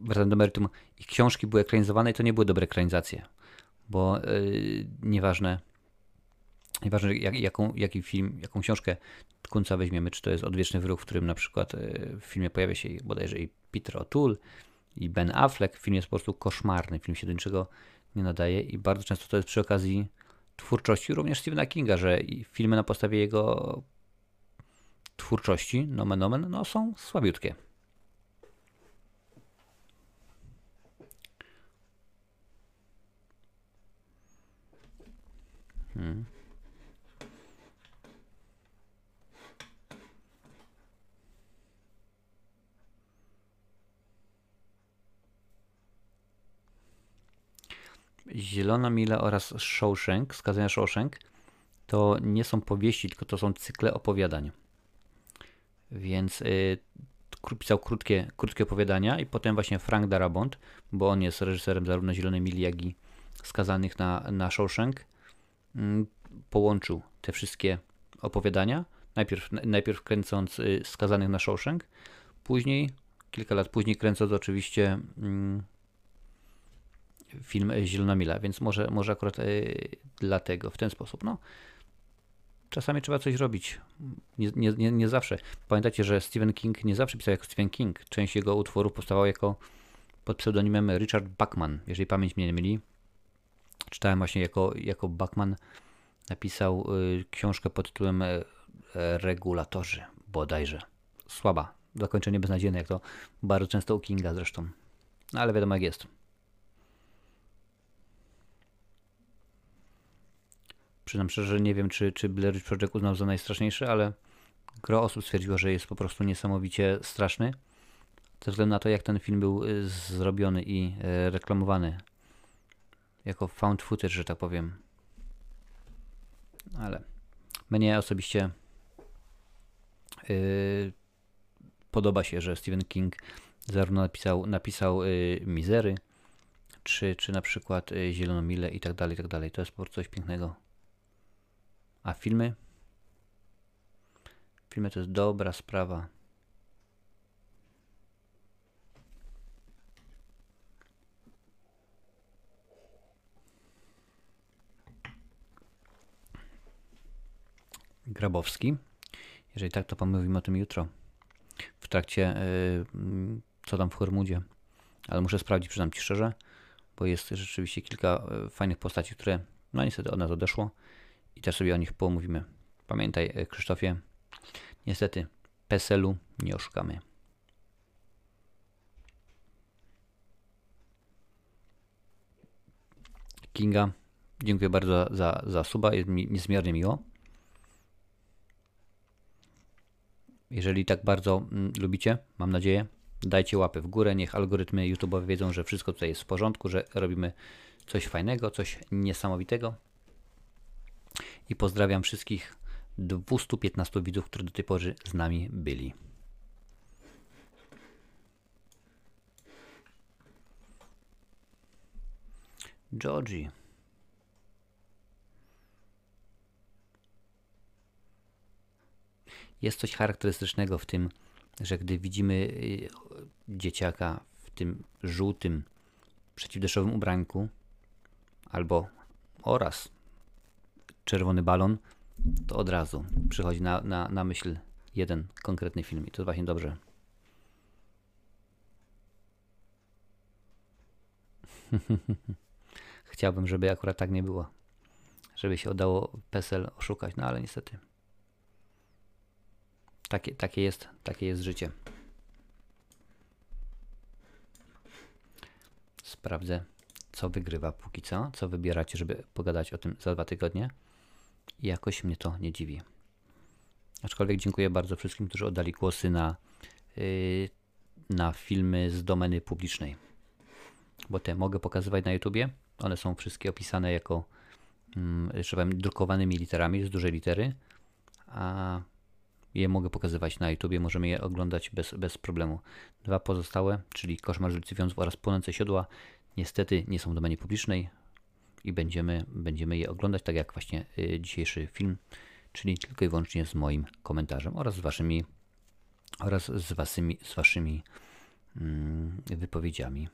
Wracając do meritum, ich książki były ekranizowane i to nie były dobre ekranizacje, bo yy, nieważne, nieważne jak, jaką, jaki film, jaką książkę Kunca weźmiemy, czy to jest Odwieczny Wróg, w którym na przykład yy, w filmie pojawia się bodajże i Peter O'Toole, i Ben Affleck, film jest po prostu koszmarny, film się do niczego nie nadaje i bardzo często to jest przy okazji twórczości również Stephena Kinga, że filmy na podstawie jego twórczości, nomen omen, no są słabiutkie. Hmm. Zielona Mila oraz Shawshank, skazania Shawshank, to nie są powieści, tylko to są cykle opowiadań. Więc y, pisał krótkie, krótkie opowiadania i potem właśnie Frank Darabont, bo on jest reżyserem zarówno Zielonej Mili, jak i skazanych na, na Shawshank, połączył te wszystkie opowiadania, najpierw, najpierw kręcąc y, skazanych na Shawshank, później, kilka lat później kręcąc oczywiście mm, film Zielona Mila, więc może, może akurat y, dlatego, w ten sposób. No, czasami trzeba coś robić. Nie, nie, nie, zawsze. Pamiętacie, że Stephen King nie zawsze pisał jako Stephen King. Część jego utworów powstawała jako pod pseudonimem Richard Bachman, jeżeli pamięć mnie nie myli. Czytałem właśnie jako, jako Bachman napisał y, książkę pod tytułem y, Regulatorzy, bodajże. Słaba. Zakończenie beznadziejne, jak to bardzo często u Kinga zresztą. No ale wiadomo jak jest. Przyznam szczerze, że nie wiem, czy, czy Blair Witch Project uznał za najstraszniejszy, ale gro osób stwierdziło, że jest po prostu niesamowicie straszny. Ze względu na to, jak ten film był y, zrobiony i y, reklamowany. Jako found footage, że tak powiem. Ale mnie osobiście yy, podoba się, że Stephen King zarówno napisał, napisał yy, Mizery, czy, czy na przykład yy, Zieloną Milę i tak dalej, i tak dalej. To jest po prostu coś pięknego. A filmy? Filmy to jest dobra sprawa. Grabowski. Jeżeli tak, to pomówimy o tym jutro. W trakcie, yy, co tam w Hormudzie. Ale muszę sprawdzić, przyznam Ci szczerze, bo jest rzeczywiście kilka yy, fajnych postaci, które no niestety od nas odeszło i też sobie o nich pomówimy. Pamiętaj, e, Krzysztofie, niestety PESEL-u nie oszukamy. Kinga, dziękuję bardzo za, za suba, jest mi niezmiernie miło. Jeżeli tak bardzo mm, lubicie, mam nadzieję, dajcie łapę w górę, niech algorytmy YouTube wiedzą, że wszystko tutaj jest w porządku, że robimy coś fajnego, coś niesamowitego i pozdrawiam wszystkich 215 widzów, którzy do tej pory z nami byli. Georgie. Jest coś charakterystycznego w tym, że gdy widzimy y, dzieciaka w tym żółtym przeciwdeszowym ubranku albo oraz czerwony balon, to od razu przychodzi na, na, na myśl jeden konkretny film i to właśnie dobrze. Chciałbym, żeby akurat tak nie było. Żeby się udało PESEL oszukać, no ale niestety. Takie, takie, jest, takie jest życie. Sprawdzę, co wygrywa póki co, co wybieracie, żeby pogadać o tym za dwa tygodnie. I jakoś mnie to nie dziwi. Aczkolwiek dziękuję bardzo wszystkim, którzy oddali głosy na, yy, na filmy z domeny publicznej. Bo te mogę pokazywać na YouTubie. One są wszystkie opisane jako yy, że powiem, drukowanymi literami z dużej litery. A je mogę pokazywać na YouTubie, możemy je oglądać bez, bez problemu. Dwa pozostałe, czyli Koszmar Żylicy Wiązów oraz Płonące Siodła, niestety nie są w domenie publicznej i będziemy, będziemy je oglądać, tak jak właśnie y, dzisiejszy film, czyli tylko i wyłącznie z moim komentarzem oraz z waszymi oraz z, wasymi, z waszymi mm, wypowiedziami.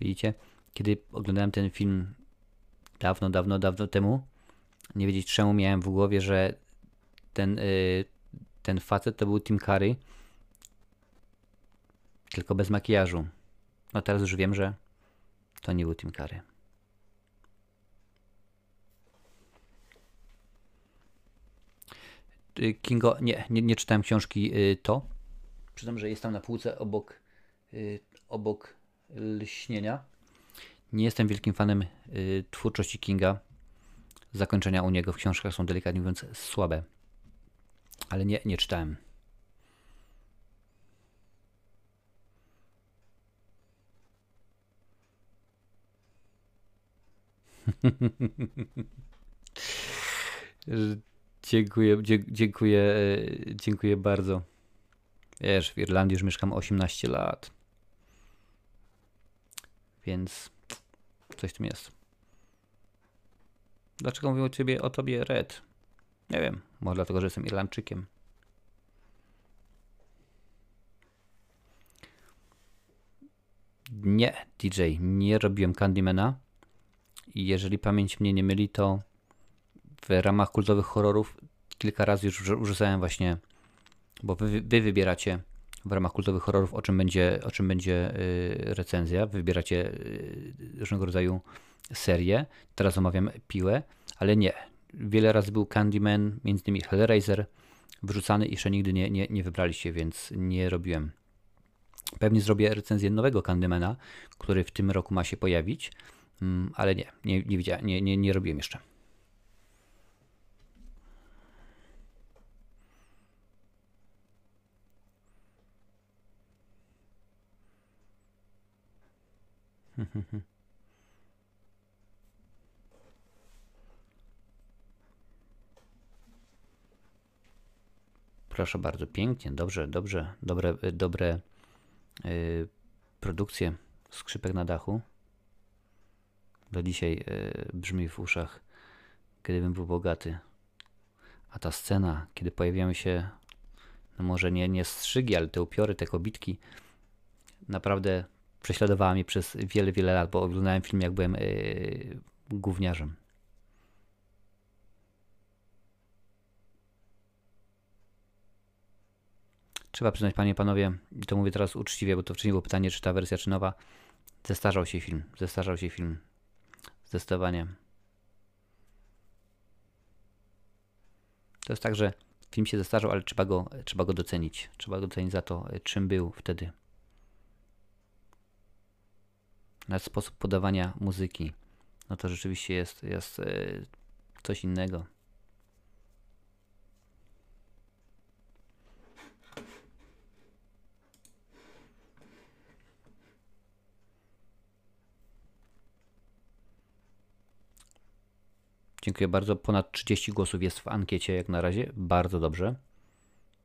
Widzicie? Kiedy oglądałem ten film dawno, dawno, dawno temu, nie wiedzieć czemu miałem w głowie, że ten, yy, ten facet to był Tim Curry, tylko bez makijażu. No teraz już wiem, że to nie był Tim Curry. Y, Kingo, nie, nie, nie czytałem książki y, To. Przyznam, że jest tam na półce obok, y, obok lśnienia. Nie jestem wielkim fanem y, twórczości Kinga. Zakończenia u niego w książkach są delikatnie mówiąc słabe. Ale nie, nie czytałem. dziękuję, dziękuję, e, dziękuję bardzo. Wiesz, w Irlandii już mieszkam 18 lat. Więc coś tym jest. Dlaczego mówią o, ciebie, o tobie Red? Nie wiem, może dlatego, że jestem Irlandczykiem. Nie, DJ, nie robiłem Candymana. I jeżeli pamięć mnie nie myli, to w ramach kultowych horrorów kilka razy już użyłem właśnie, bo wy, wy wybieracie w ramach kultowych horrorów, o czym będzie, o czym będzie y, recenzja. Wybieracie y, różnego rodzaju serie. Teraz omawiam Piłę, ale nie. Wiele razy był Candyman, między innymi Hellraiser wrzucany i jeszcze nigdy nie, nie, nie wybraliście, więc nie robiłem. Pewnie zrobię recenzję nowego Candymana, który w tym roku ma się pojawić, mm, ale nie, nie, nie, widziałem, nie, nie, nie robiłem jeszcze. Proszę bardzo, pięknie, dobrze, dobrze, dobre, dobre yy, produkcje skrzypek na dachu. Do dzisiaj yy, brzmi w uszach, kiedybym był bogaty. A ta scena, kiedy pojawiają się, no może nie, nie strzygi, ale te upiory, te kobitki, naprawdę prześladowała mnie przez wiele, wiele lat, bo oglądałem film jak byłem yy, gówniarzem. Trzeba przyznać, panie i panowie, i to mówię teraz uczciwie, bo to wcześniej było pytanie, czy ta wersja, czy nowa. Zestarzał się film, zestarzał się film. Zdecydowanie. To jest tak, że film się zestarzał, ale trzeba go, trzeba go docenić. Trzeba go docenić za to, czym był wtedy. Nawet sposób podawania muzyki, no to rzeczywiście jest, jest e, coś innego. Dziękuję bardzo. Ponad 30 głosów jest w ankiecie jak na razie. Bardzo dobrze.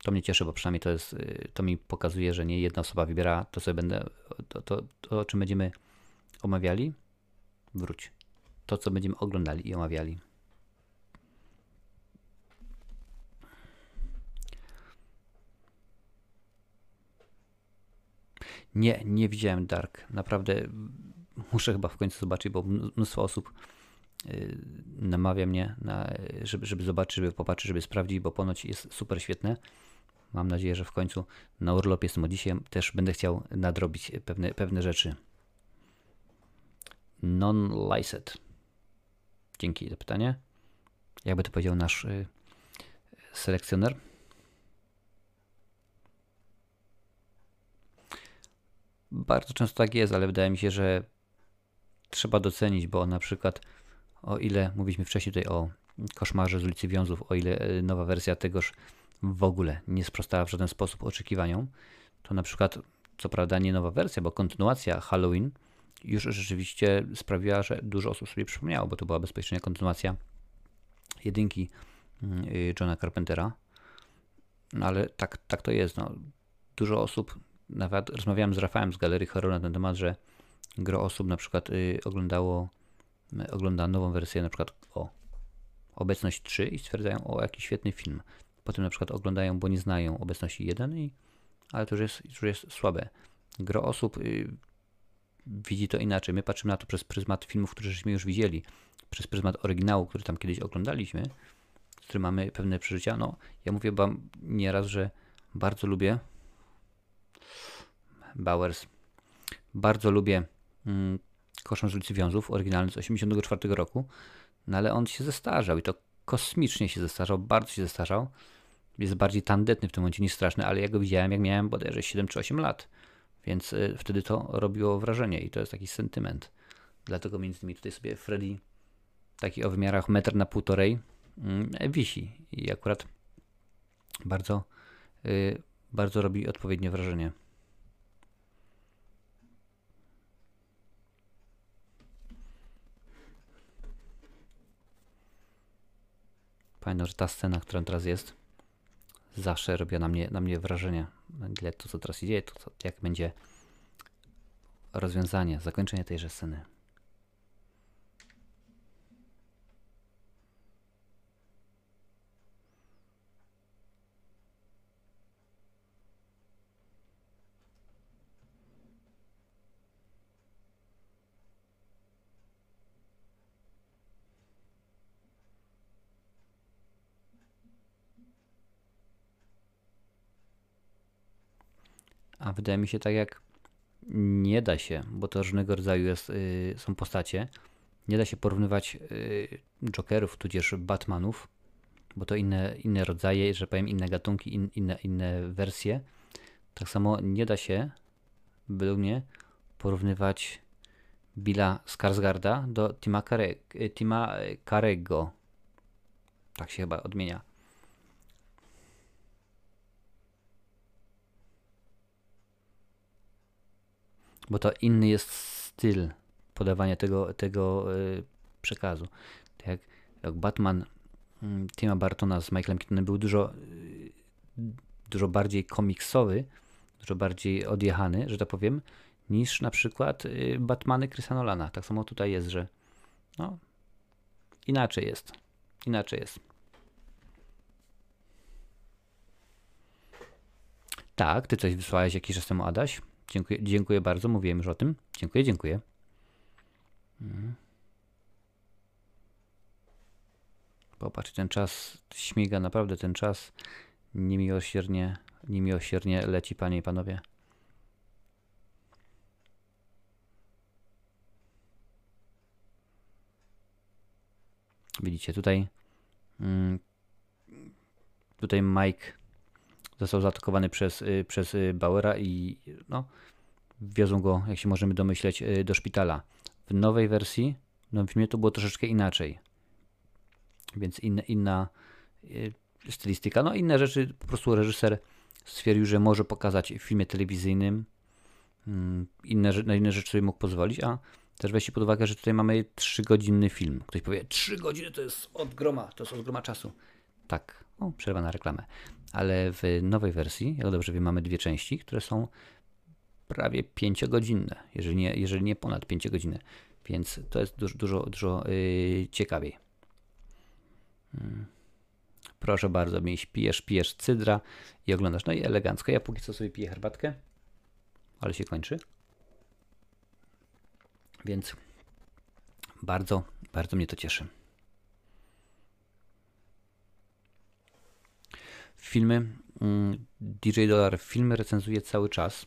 To mnie cieszy, bo przynajmniej to jest, e, to mi pokazuje, że nie jedna osoba wybiera to, co będę, to, to, to o czym będziemy omawiali? Wróć. To, co będziemy oglądali i omawiali. Nie, nie widziałem Dark. Naprawdę muszę chyba w końcu zobaczyć, bo mnóstwo osób yy, namawia mnie, na, żeby, żeby zobaczyć, żeby popatrzeć, żeby sprawdzić, bo ponoć jest super świetne. Mam nadzieję, że w końcu na urlopie jestem dzisiaj też będę chciał nadrobić pewne, pewne rzeczy non-licet. Dzięki za pytanie. Jakby to powiedział nasz y, selekcjoner. Bardzo często tak jest, ale wydaje mi się, że trzeba docenić, bo na przykład o ile mówiliśmy wcześniej tutaj o koszmarze z ulicy Wiązów, o ile e, nowa wersja tegoż w ogóle nie sprostała w żaden sposób oczekiwaniom, to na przykład, co prawda nie nowa wersja, bo kontynuacja Halloween już rzeczywiście sprawiła, że dużo osób sobie przypomniało, bo to była bezpośrednia kontynuacja jedynki y, Johna Carpentera. No ale tak, tak to jest. No. Dużo osób, nawet rozmawiałem z Rafałem z Galerii Horror na ten temat, że gro osób na przykład y, oglądało, y, ogląda nową wersję na przykład o Obecność 3 i stwierdzają o jaki świetny film. Potem na przykład oglądają, bo nie znają Obecności 1 i ale to już jest, już jest słabe. Gro osób widzi to inaczej. My patrzymy na to przez pryzmat filmów, które żeśmy już widzieli, przez pryzmat oryginału, który tam kiedyś oglądaliśmy, z którym mamy pewne przeżycia. No, ja mówię wam nieraz, że bardzo lubię Bowers. Bardzo lubię mm, Koszem z ulicy Wiązów, oryginalny z 1984 roku, no ale on się zestarzał i to kosmicznie się zestarzał, bardzo się zestarzał. Jest bardziej tandetny w tym momencie niż straszny, ale ja go widziałem jak miałem bodajże 7 czy 8 lat. Więc y, wtedy to robiło wrażenie i to jest taki sentyment. Dlatego między innymi tutaj sobie Freddy taki o wymiarach metr na półtorej mm, wisi i akurat bardzo, y, bardzo robi odpowiednie wrażenie. Pamiętam, że ta scena, która teraz jest, zawsze robiła na mnie, na mnie wrażenie. Ile to, co teraz dzieje, to jak będzie rozwiązanie, zakończenie tejże sceny. Wydaje mi się tak jak nie da się, bo to różnego rodzaju jest, y, są postacie, nie da się porównywać y, Jokerów tudzież Batmanów, bo to inne, inne rodzaje, że powiem inne gatunki, in, inne, inne wersje. Tak samo nie da się, według mnie, porównywać Billa Skarsgarda do Tima, Tima Carego. Tak się chyba odmienia. Bo to inny jest styl podawania tego, tego y, przekazu. Tak jak, jak Batman y, Tima Bartona z Michaelem Keatonem był dużo, y, dużo bardziej komiksowy, dużo bardziej odjechany, że tak powiem, niż na przykład y, Batmany Chrisa Nolana. Tak samo tutaj jest, że no, inaczej jest. Inaczej jest. Tak, ty coś wysłałeś jakiś czas temu, Adaś. Dziękuję, dziękuję bardzo, mówiłem już o tym. Dziękuję, dziękuję. Mhm. Popatrz, ten czas śmiga, naprawdę ten czas niemiłosiernie, niemiłosiernie leci, panie i panowie. Widzicie, tutaj mm, tutaj Mike został zaatakowany przez, y, przez y, Bauera i no, wiozą go, jak się możemy domyśleć, y, do szpitala. W nowej wersji, no w filmie to było troszeczkę inaczej. Więc inna, inna stylistyka, no inne rzeczy po prostu reżyser stwierdził, że może pokazać w filmie telewizyjnym. Mm, inne, na inne rzeczy mógł pozwolić, a też weźcie pod uwagę, że tutaj mamy 3-godzinny film. Ktoś powie, 3 godziny to jest od groma, to jest od groma czasu. Tak, o, przerwa na reklamę ale w nowej wersji, jak dobrze wiem, mamy dwie części, które są prawie 5-godzinne, jeżeli nie, jeżeli nie ponad 5 godziny, więc to jest dużo, dużo, dużo yy, ciekawiej. Hmm. Proszę bardzo, pijesz, pijesz cydra i oglądasz. No i elegancko. Ja póki co sobie piję herbatkę, ale się kończy. Więc bardzo, bardzo mnie to cieszy. Filmy, mm, DJ Dollar filmy recenzuje cały czas,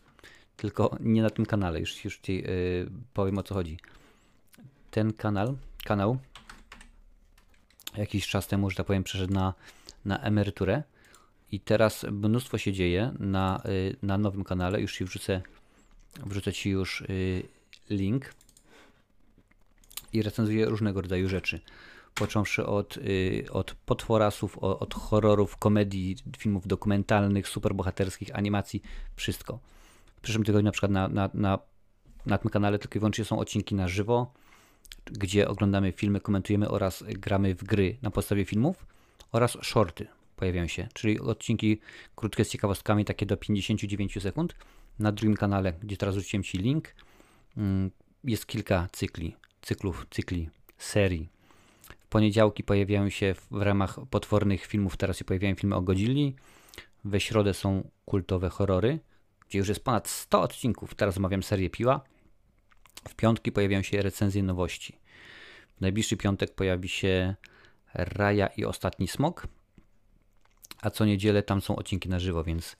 tylko nie na tym kanale, już, już Ci yy, powiem o co chodzi. Ten kanał, kanał jakiś czas temu, że tak powiem, przeszedł na, na emeryturę i teraz mnóstwo się dzieje na, yy, na nowym kanale, już Ci wrzucę, wrzucę Ci już yy, link. i recenzuję różnego rodzaju rzeczy. Począwszy od, y, od potworasów, od, horrorów, komedii, filmów dokumentalnych, superbohaterskich, animacji, wszystko. W przyszłym tygodniu na przykład na, na, na, na tym kanale tylko i wyłącznie są odcinki na żywo, gdzie oglądamy filmy, komentujemy oraz gramy w gry na podstawie filmów oraz shorty pojawiają się, czyli odcinki krótkie z ciekawostkami, takie do 59 sekund. Na drugim kanale, gdzie teraz rzuciłem Ci link, mm, jest kilka cykli, cyklów, cykli, serii. Poniedziałki pojawiają się w ramach potwornych filmów, teraz się pojawiają filmy o Godzilli. We środę są kultowe horrory, gdzie już jest ponad 100 odcinków. Teraz omawiam serię Piła. W piątki pojawiają się recenzje nowości. W najbliższy piątek pojawi się Raja i Ostatni Smok, a co niedzielę tam są odcinki na żywo, więc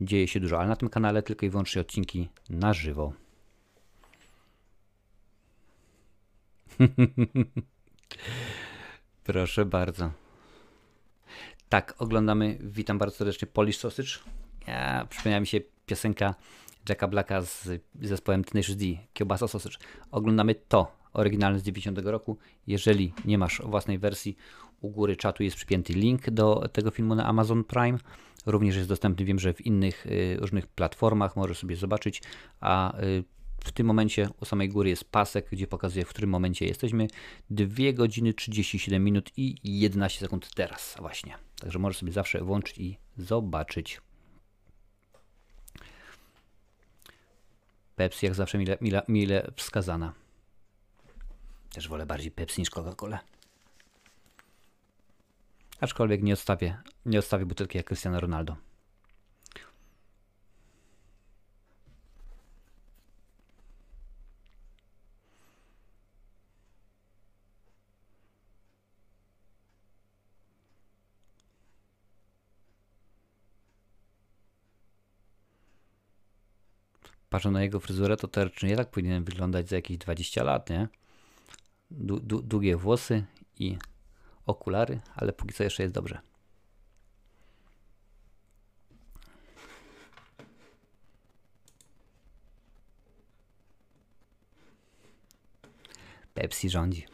dzieje się dużo. Ale na tym kanale tylko i wyłącznie odcinki na żywo. Proszę bardzo. Tak, oglądamy, witam bardzo serdecznie, Polish Sausage. Ja, przypomniała mi się piosenka Jacka Blacka z zespołem Tenacious D, Kiełbasa Sausage. Oglądamy to, oryginalne z 90 roku. Jeżeli nie masz własnej wersji, u góry czatu jest przypięty link do tego filmu na Amazon Prime. Również jest dostępny, wiem, że w innych y, różnych platformach możesz sobie zobaczyć, a y, w tym momencie u samej góry jest pasek, gdzie pokazuje, w którym momencie jesteśmy. 2 godziny 37 minut i 11 sekund teraz właśnie. Także możesz sobie zawsze włączyć i zobaczyć. Pepsi jak zawsze mile, mile, mile wskazana. Też wolę bardziej Pepsi niż Coca-Cola. Aczkolwiek nie odstawię, nie odstawię butelki jak Cristiano Ronaldo. Patrzę na jego fryzurę, to teoretycznie nie tak powinien wyglądać za jakieś 20 lat, nie? długie włosy i okulary, ale póki co jeszcze jest dobrze. Pepsi rządzi.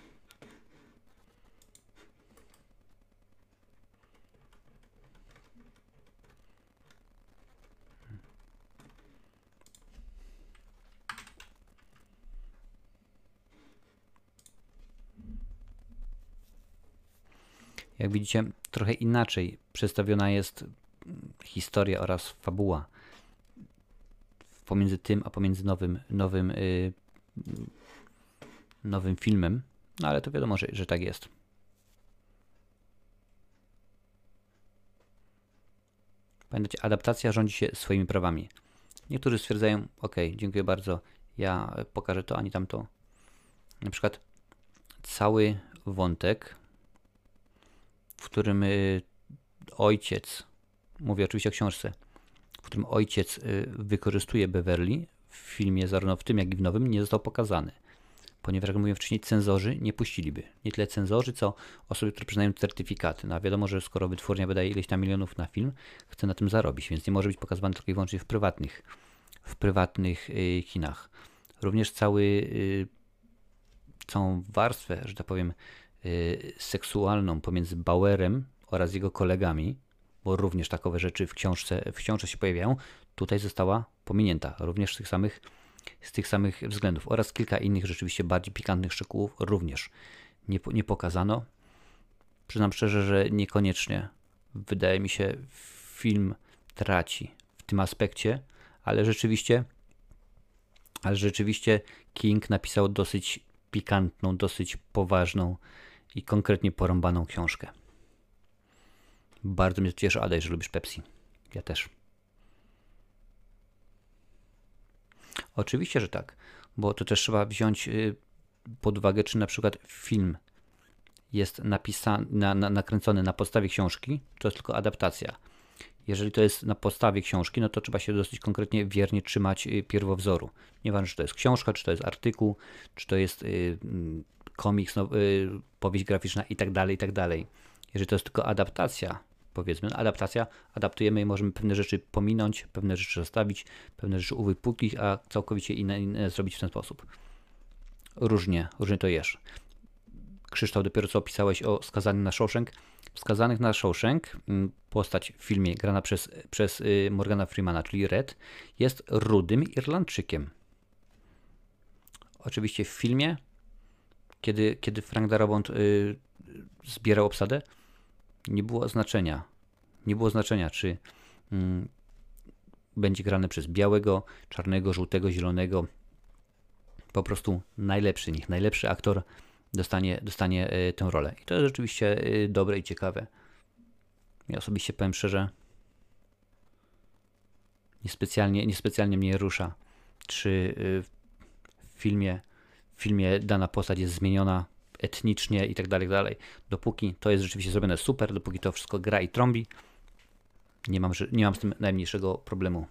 Jak widzicie, trochę inaczej przedstawiona jest historia oraz fabuła pomiędzy tym, a pomiędzy nowym, nowym, yy, nowym filmem. No ale to wiadomo, że, że tak jest. Pamiętajcie, adaptacja rządzi się swoimi prawami. Niektórzy stwierdzają, ok, dziękuję bardzo, ja pokażę to, ani tamto. Na przykład cały wątek w którym y, ojciec, mówię oczywiście o książce, w którym ojciec y, wykorzystuje Beverly w filmie, zarówno w tym, jak i w nowym, nie został pokazany. Ponieważ, jak mówiłem wcześniej, cenzorzy nie puściliby. Nie tyle cenzorzy, co osoby, które przyznają certyfikaty. No a wiadomo, że skoro wytwórnia wydaje ileś tam milionów na film, chce na tym zarobić, więc nie może być pokazywany tylko i wyłącznie w prywatnych, w prywatnych y, kinach. Również cały, całą warstwę, że tak powiem, seksualną pomiędzy Bauerem oraz jego kolegami, bo również takowe rzeczy w książce, w książce się pojawiają, tutaj została pominięta, również z tych samych, z tych samych względów oraz kilka innych rzeczywiście bardziej pikantnych szczegółów również nie, nie pokazano. Przyznam szczerze, że niekoniecznie wydaje mi się film traci w tym aspekcie, ale rzeczywiście ale rzeczywiście King napisał dosyć pikantną, dosyć poważną i konkretnie porąbaną książkę. Bardzo mnie cieszy, Adej, że lubisz Pepsi. Ja też. Oczywiście, że tak, bo to też trzeba wziąć y, pod uwagę, czy na przykład film jest napisany, na, na, nakręcony na podstawie książki, to jest tylko adaptacja. Jeżeli to jest na podstawie książki, no to trzeba się dosyć konkretnie wiernie trzymać y, pierwowzoru. Nieważne, czy to jest książka, czy to jest artykuł, czy to jest y, komiks, no, y, powieść graficzna i tak dalej, i tak dalej. Jeżeli to jest tylko adaptacja, powiedzmy, no, adaptacja, adaptujemy i możemy pewne rzeczy pominąć, pewne rzeczy zostawić, pewne rzeczy uwypuklić, a całkowicie inne, inne zrobić w ten sposób. Różnie, różnie to jest. Krzysztof, dopiero co opisałeś o Skazanych na Shawshank. Skazanych na Shawshank, mm, postać w filmie grana przez, przez y, Morgana Freemana, czyli Red, jest rudym Irlandczykiem. Oczywiście w filmie, kiedy, kiedy Frank Darabont y, zbierał obsadę, nie było znaczenia. Nie było znaczenia, czy mm, będzie grany przez białego, czarnego, żółtego, zielonego. Po prostu najlepszy, niech najlepszy aktor dostanie, dostanie y, tę rolę. I to jest rzeczywiście y, dobre i ciekawe. Ja osobiście powiem szczerze, niespecjalnie, niespecjalnie mnie rusza, czy y, w filmie, w filmie dana postać jest zmieniona etnicznie i tak dalej, dalej. Dopóki to jest rzeczywiście zrobione super, dopóki to wszystko gra i trąbi, nie mam, nie mam z tym najmniejszego problemu.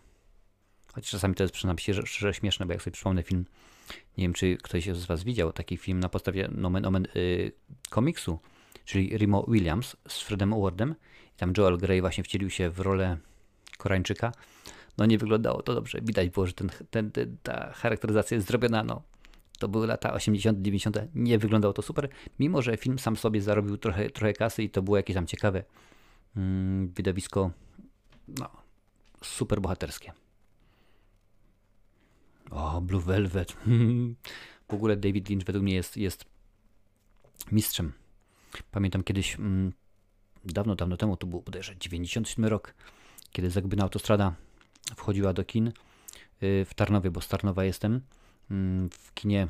Choć czasami to jest przynajmniej szczerze śmieszne, bo jak sobie przypomnę film, nie wiem czy ktoś z Was widział taki film na podstawie nomen omen y, komiksu, czyli Rimo Williams z Fredem Wardem. I tam Joel Grey właśnie wcielił się w rolę Koreańczyka. No nie wyglądało to dobrze. Widać było, że ten, ten, ten, ta charakteryzacja jest zrobiona, no to były lata 80., 90., nie wyglądało to super, mimo że film sam sobie zarobił trochę, trochę kasy i to było jakieś tam ciekawe mm, widowisko, no, super bohaterskie. O, Blue Velvet. w ogóle David Lynch według mnie jest, jest mistrzem. Pamiętam kiedyś, mm, dawno, dawno temu, to był bodajże 97 rok, kiedy Zagubina Autostrada wchodziła do kin y, w Tarnowie, bo z Tarnowa jestem. Mm, w kinie,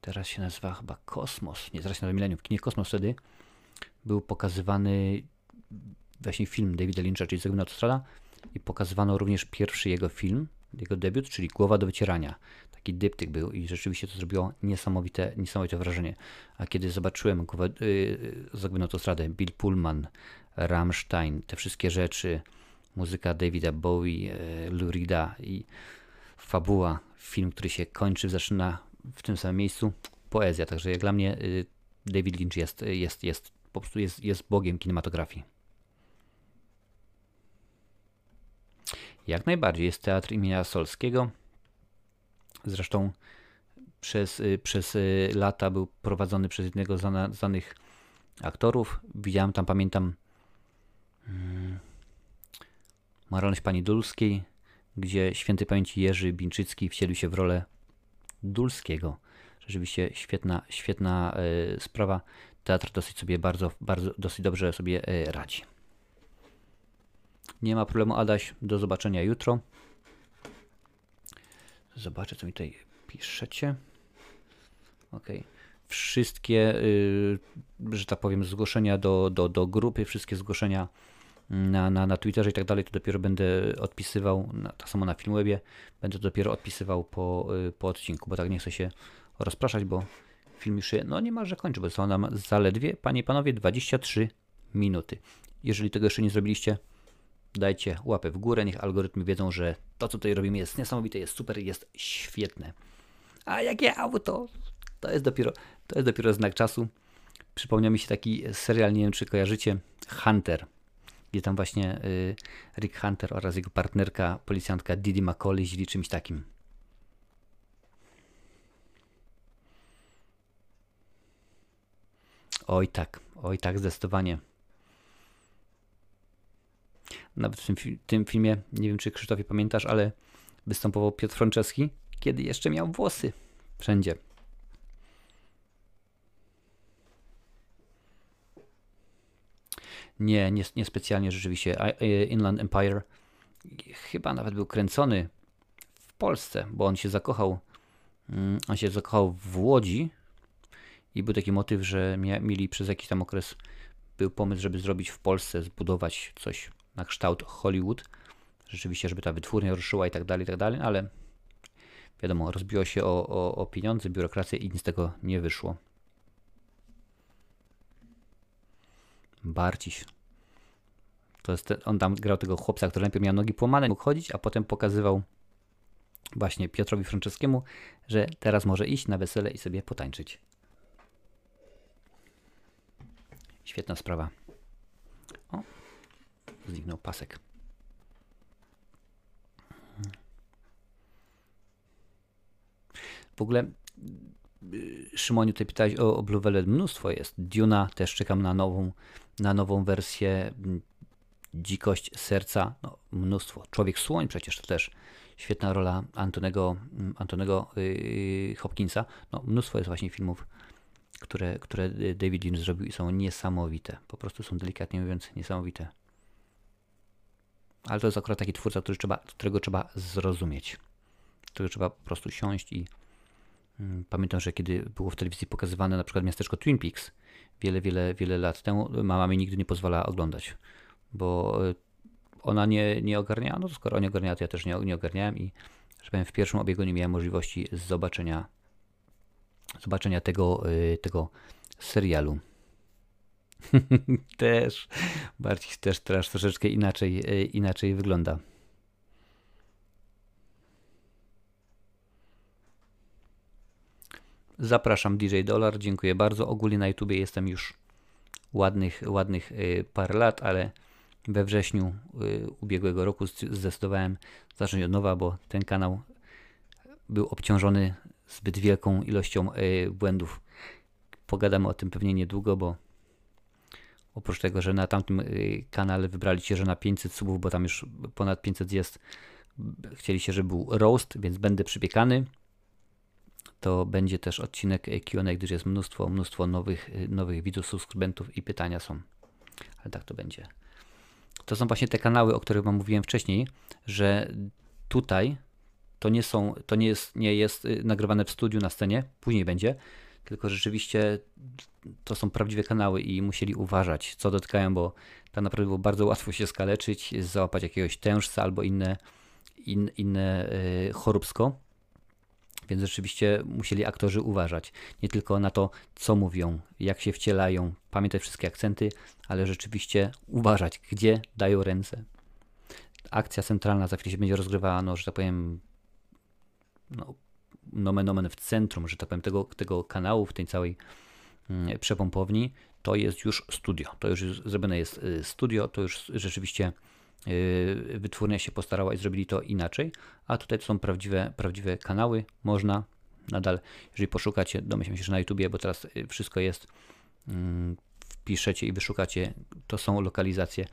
teraz się nazywa chyba Kosmos, nie, teraz się nazywa Millennium, w kinie Kosmos wtedy był pokazywany właśnie film Davida Lyncha, czyli Zagubina Autostrada i pokazywano również pierwszy jego film, jego debiut, czyli Głowa do wycierania. Taki dyptyk był i rzeczywiście to zrobiło niesamowite, niesamowite wrażenie. A kiedy zobaczyłem głowę, yy, Autostradę, Bill Pullman, Rammstein, te wszystkie rzeczy, muzyka Davida Bowie, yy, Lurida i fabuła, film, który się kończy, zaczyna w tym samym miejscu, poezja. Także jak dla mnie yy, David Lynch jest, jest, jest po prostu jest, jest bogiem kinematografii. Jak najbardziej jest teatr imienia Solskiego. Zresztą przez, y, przez y, lata był prowadzony przez jednego z znanych aktorów. Widziałem tam, pamiętam, hmm, Marolność Pani Dulskiej, gdzie świętej pamięci Jerzy Binczycki wcielił się w rolę Dulskiego. Rzeczywiście świetna, świetna y, sprawa. Teatr dosyć sobie bardzo, bardzo dosyć dobrze sobie y, radzi. Nie ma problemu, Adaś. Do zobaczenia jutro. Zobaczę, co mi tutaj piszecie. Ok. Wszystkie, yy, że tak powiem, zgłoszenia do, do, do grupy, wszystkie zgłoszenia na, na, na Twitterze i tak dalej, to dopiero będę odpisywał, na, tak samo na Filmwebie, będę dopiero odpisywał po, yy, po odcinku, bo tak nie chcę się rozpraszać, bo film już się, no niemalże kończy, bo są nam zaledwie, panie i panowie, 23 minuty. Jeżeli tego jeszcze nie zrobiliście, dajcie łapę w górę, niech algorytmy wiedzą, że to, co tutaj robimy jest niesamowite, jest super, jest świetne. A jakie auto? To jest dopiero, to jest dopiero znak czasu. Przypomniał mi się taki serial, nie wiem czy kojarzycie, Hunter, gdzie tam właśnie y, Rick Hunter oraz jego partnerka, policjantka Didi McCauley jeździli czymś takim. Oj tak, oj tak, zdecydowanie. Nawet w tym, tym filmie, nie wiem czy Krzysztofie pamiętasz, ale występował Piotr Franceski, kiedy jeszcze miał włosy wszędzie. Nie, nie, niespecjalnie rzeczywiście. Inland Empire chyba nawet był kręcony w Polsce, bo on się zakochał. Mm, on się zakochał w Łodzi i był taki motyw, że mieli przez jakiś tam okres był pomysł, żeby zrobić w Polsce, zbudować coś na kształt Hollywood. Rzeczywiście, żeby ta wytwórnia ruszyła i tak dalej, i tak dalej, ale wiadomo, rozbiło się o, o, o pieniądze, biurokrację i nic z tego nie wyszło. Barciś. To jest on tam grał tego chłopca, który najpierw miał nogi połamane, mógł chodzić, a potem pokazywał właśnie Piotrowi Franceskiemu, że teraz może iść na wesele i sobie potańczyć. Świetna sprawa. O, zniknął pasek. W ogóle Szymonie tutaj pytałeś o, o Blue Velvet, mnóstwo jest. Duna, też czekam na nową, na nową wersję. Dzikość serca, no, mnóstwo. Człowiek Słoń przecież to też świetna rola Antonego, Antonego yy, Hopkinsa. No, mnóstwo jest właśnie filmów, które, które David Lynch zrobił i są niesamowite. Po prostu są delikatnie mówiąc niesamowite. Ale to jest akurat taki twórca, który trzeba, którego trzeba zrozumieć. Którego trzeba po prostu siąść i mm, pamiętam, że kiedy było w telewizji pokazywane na przykład miasteczko Twin Peaks wiele, wiele, wiele lat temu, mama mi nigdy nie pozwala oglądać, bo y, ona nie, nie ogarniała, no to skoro nie ogarniała, to ja też nie, nie ogarniałem i że powiem, w pierwszym obiegu nie miałem możliwości zobaczenia zobaczenia tego, y, tego serialu. też bardziej też teraz troszeczkę inaczej, y, inaczej wygląda. Zapraszam DJ Dollar, dziękuję bardzo. Ogólnie na YouTubie jestem już ładnych, ładnych y, parę lat, ale we wrześniu ubiegłego roku zdecydowałem zacząć od nowa, bo ten kanał był obciążony zbyt wielką ilością błędów. Pogadamy o tym pewnie niedługo, bo oprócz tego, że na tamtym kanale wybraliście, że na 500 subów, bo tam już ponad 500 jest, chcieliście, żeby był roast, więc będę przypiekany. To będzie też odcinek Q&A, gdyż jest mnóstwo, mnóstwo nowych, nowych widzów, subskrybentów i pytania są. Ale tak to będzie. To są właśnie te kanały, o których wam mówiłem wcześniej, że tutaj to nie są, to nie jest, nie jest y, nagrywane w studiu na scenie, później będzie, tylko rzeczywiście to są prawdziwe kanały i musieli uważać, co dotykają, bo tak naprawdę było bardzo łatwo się skaleczyć, załapać jakiegoś tężca albo inne, in, inne yy, choróbsko. Więc rzeczywiście musieli aktorzy uważać nie tylko na to, co mówią, jak się wcielają, pamiętać wszystkie akcenty, ale rzeczywiście uważać, gdzie dają ręce. Akcja centralna za chwilę się będzie rozgrywała, no, że tak powiem, no, nomen omen w centrum, że tak powiem, tego, tego kanału, w tej całej mm, przepompowni, to jest już studio. To już zrobione jest y, studio, to już rzeczywiście wytwórnia się postarała i zrobili to inaczej, a tutaj to są prawdziwe, prawdziwe kanały. Można nadal, jeżeli poszukacie, domyślam się, że na YouTubie, bo teraz y, wszystko jest, mm, wpiszecie i wyszukacie, to są lokalizacje.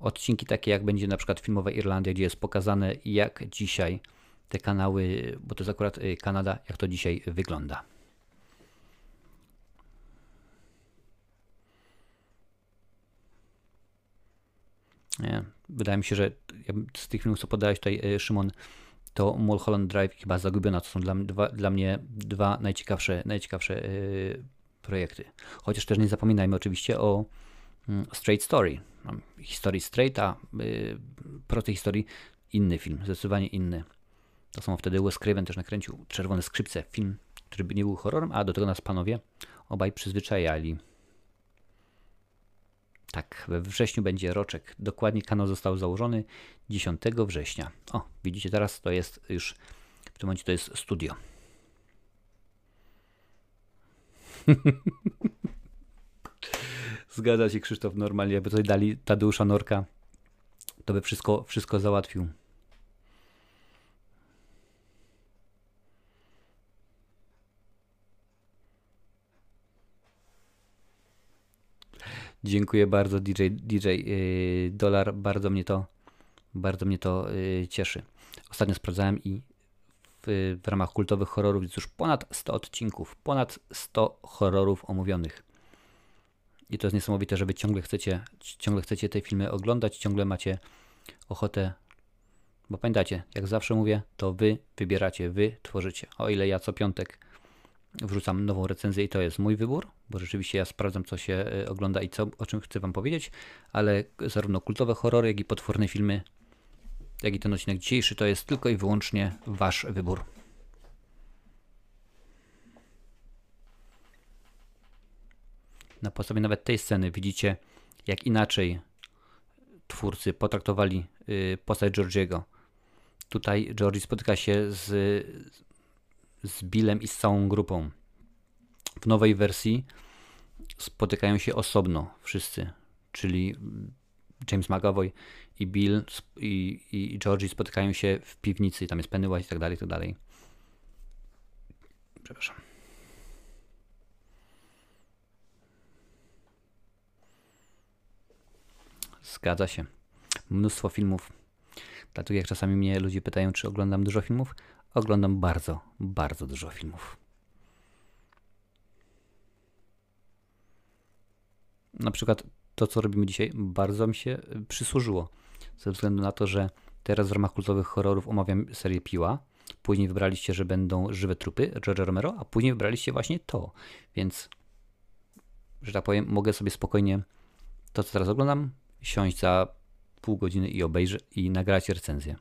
Odcinki takie jak będzie na przykład filmowa Irlandia, gdzie jest pokazane jak dzisiaj te kanały, bo to jest akurat y, Kanada, jak to dzisiaj wygląda. Nie, wydaje mi się, że z tych filmów, co podałeś tutaj, y, Szymon, to Mulholland Drive chyba Zagubiona to są dla, dwa, dla mnie dwa najciekawsze, najciekawsze yy, projekty. Chociaż też nie zapominajmy oczywiście o yy, Straight Story. Historii straighta, yy, pro tej historii inny film, zdecydowanie inny. To samo wtedy Wes Craven też nakręcił Czerwone Skrzypce, film, który nie był horrorem, a do tego nas panowie obaj przyzwyczajali. Tak, we wrześniu będzie roczek. Dokładnie kanał został założony 10 września. O, widzicie teraz, to jest już, w tym momencie to jest studio. Zgadza się Krzysztof, normalnie, jakby tutaj dali Tadeusza Norka, to by wszystko, wszystko załatwił. Dziękuję bardzo DJ, DJ yy, Dolar, bardzo mnie to bardzo mnie to yy, cieszy. Ostatnio sprawdzałem i w, w, ramach kultowych horrorów jest już ponad 100 odcinków, ponad 100 horrorów omówionych. I to jest niesamowite, że wy ciągle chcecie, ciągle chcecie te filmy oglądać, ciągle macie ochotę, bo pamiętacie, jak zawsze mówię, to wy wybieracie, wy tworzycie. O ile ja co piątek wrzucam nową recenzję i to jest mój wybór, bo rzeczywiście ja sprawdzam, co się e, ogląda i co, o czym chcę Wam powiedzieć, ale zarówno kultowe horrory, jak i potworne filmy, jak i ten odcinek dzisiejszy, to jest tylko i wyłącznie Wasz wybór. Na podstawie nawet tej sceny widzicie, jak inaczej twórcy potraktowali y, postać Georgiego. Tutaj Georgie spotyka się z, z Billem i z całą grupą. W nowej wersji spotykają się osobno wszyscy, czyli James McAvoy i Bill i, i, i Georgie spotykają się w piwnicy, tam jest Pennywise i tak dalej, i tak dalej. Przepraszam. Zgadza się. Mnóstwo filmów. Dlatego jak czasami mnie ludzie pytają, czy oglądam dużo filmów, oglądam bardzo, bardzo dużo filmów. Na przykład to, co robimy dzisiaj, bardzo mi się przysłużyło. Ze względu na to, że teraz w ramach kultowych horrorów omawiam serię Piła. Później wybraliście, że będą żywe trupy George Romero, a później wybraliście właśnie to. Więc, że tak powiem, mogę sobie spokojnie to, co teraz oglądam, siąść za pół godziny i obejrzeć i nagrać recenzję.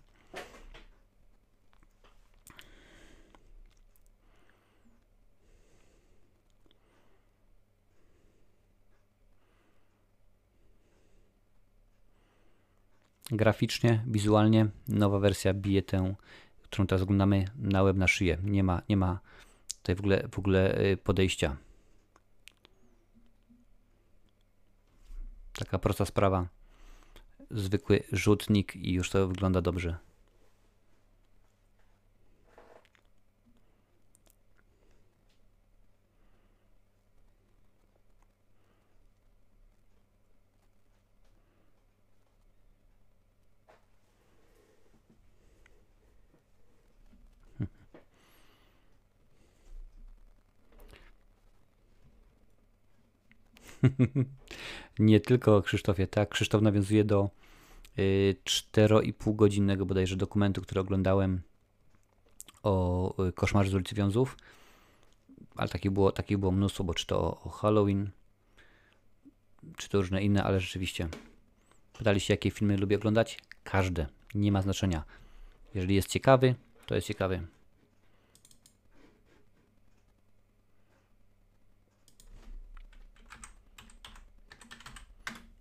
Graficznie, wizualnie nowa wersja bije tę, którą teraz oglądamy na łeb na szyję. Nie ma, nie ma tutaj w ogóle, w ogóle y, podejścia. Taka prosta sprawa. Zwykły rzutnik i już to wygląda dobrze. Nie tylko Krzysztofie, tak. Krzysztof nawiązuje do y, 4,5 godzinnego bodajże dokumentu, który oglądałem o y, koszmarze z ulicy Wiązów. Ale takich było, takich było mnóstwo, bo czy to o, o Halloween, czy to różne inne, ale rzeczywiście. Pytaliście, jakie filmy lubię oglądać? Każde. Nie ma znaczenia. Jeżeli jest ciekawy, to jest ciekawy.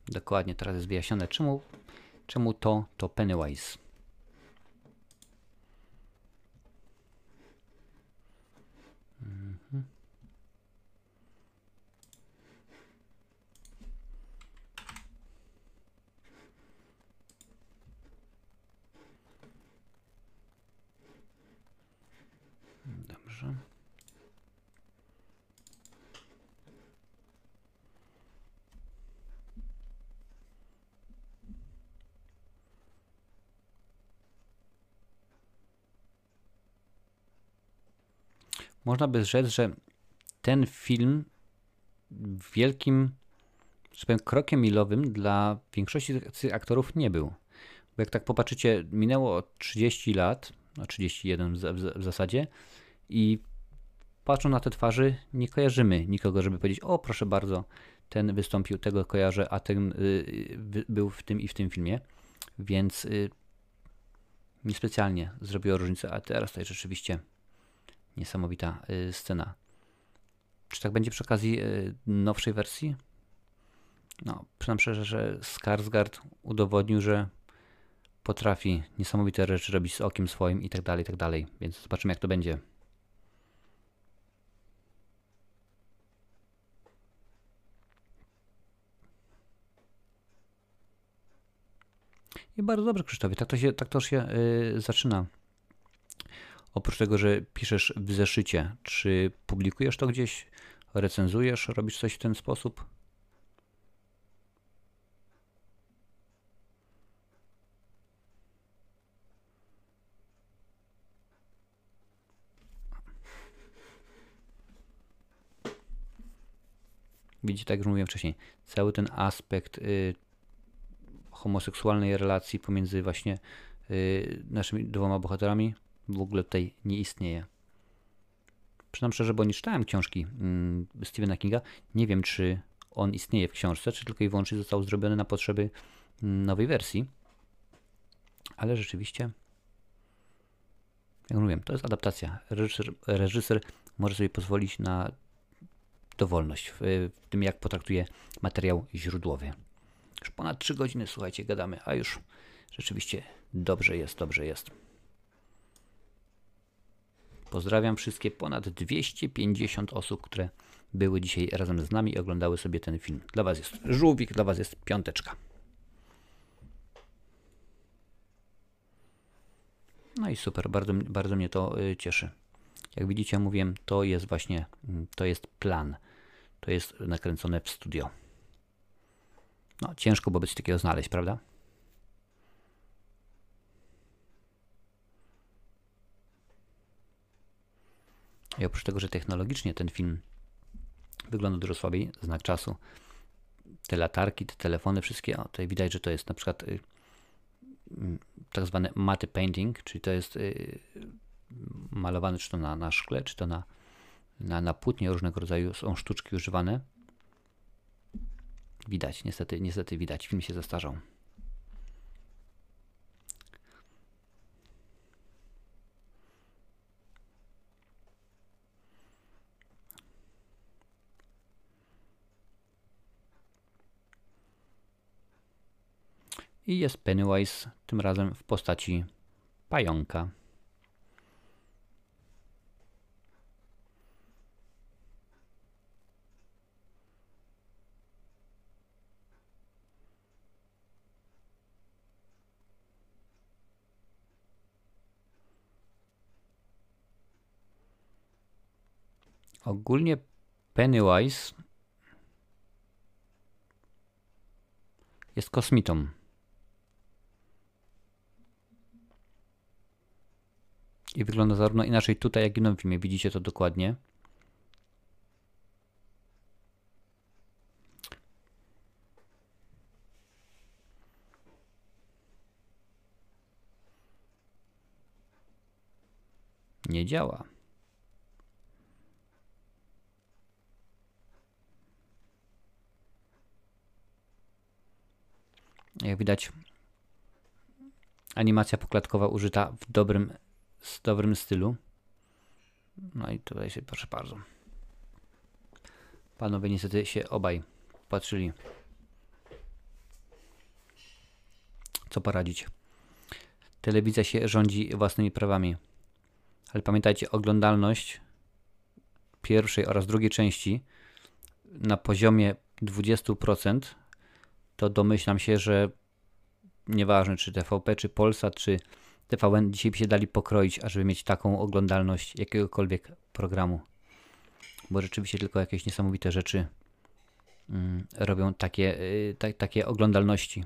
Dokładnie, teraz jest wyjaśnione, czemu, czemu to, to Pennywise. Mhm. Dobrze. Można by rzec, że ten film wielkim powiem, krokiem milowym dla większości aktorów nie był. Bo jak tak popatrzycie, minęło 30 lat, no 31 w, zasadzie, i patrząc na te twarzy, nie kojarzymy nikogo, żeby powiedzieć: O, proszę bardzo, ten wystąpił, tego kojarzę, a ten y, był w tym i w tym filmie. Więc y, niespecjalnie zrobiło różnicę, a teraz tutaj rzeczywiście niesamowita y, scena. Czy tak będzie przy okazji y, nowszej wersji? No, przynajmniej szczerze, że Skarsgård udowodnił, że potrafi niesamowite rzeczy robić z okiem swoim i tak dalej, i tak dalej. Więc zobaczymy, jak to będzie. I bardzo dobrze, Krzysztofie. Tak to się, tak to się yy, zaczyna. Oprócz tego, że piszesz w zeszycie, czy publikujesz to gdzieś, recenzujesz, robisz coś w ten sposób? Widzicie, tak jak mówiłem wcześniej, cały ten aspekt y, homoseksualnej relacji pomiędzy właśnie y, naszymi dwoma bohaterami w ogóle tutaj nie istnieje. Przynam szczerze, bo nie czytałem książki mm, Stephena Kinga. Nie wiem, czy on istnieje w książce, czy tylko i wyłącznie został zrobiony na potrzeby mm, nowej wersji. Ale rzeczywiście, jak mówiłem, to jest adaptacja. Reżyser, reżyser może sobie pozwolić na dowolność w, w tym, jak potraktuje materiał źródłowy. Już ponad 3 godziny, słuchajcie, gadamy, a już rzeczywiście dobrze jest, dobrze jest. Pozdrawiam wszystkie ponad 250 osób, które były dzisiaj razem z nami i oglądały sobie ten film. Dla Was jest żółwik, dla Was jest piąteczka. No i super, bardzo, bardzo mnie to y, cieszy. Jak widzicie, mówiłem, to jest właśnie, mm, to jest plan. To jest nakręcone w studio. No, ciężko byłoby coś takiego znaleźć, prawda? I oprócz tego, że technologicznie ten film wygląda dużo słabiej, znak czasu, te latarki, te telefony, wszystkie, o, tutaj widać, że to jest na przykład y, y, tak zwany matte painting, czyli to jest y, malowane czy to na, na szkle, czy to na, na, na płótnie różnego rodzaju są sztuczki używane. Widać, niestety, niestety widać, film się zastarzał. I jest Pennywise, tym razem w postaci pająka. Ogólnie Pennywise jest kosmitą. I wygląda zarówno inaczej tutaj, jak i w nowym filmie. Widzicie to dokładnie. Nie działa. Jak widać, animacja poklatkowa użyta w dobrym, w dobrym stylu. No i tutaj się, proszę bardzo. Panowie niestety się obaj patrzyli. Co poradzić? Telewizja się rządzi własnymi prawami. Ale pamiętajcie, oglądalność pierwszej oraz drugiej części na poziomie 20% to domyślam się, że nieważne czy TVP, czy Polsat, czy TVN dzisiaj by się dali pokroić, ażeby mieć taką oglądalność jakiegokolwiek programu. Bo rzeczywiście tylko jakieś niesamowite rzeczy mm, robią takie, y, ta, takie oglądalności.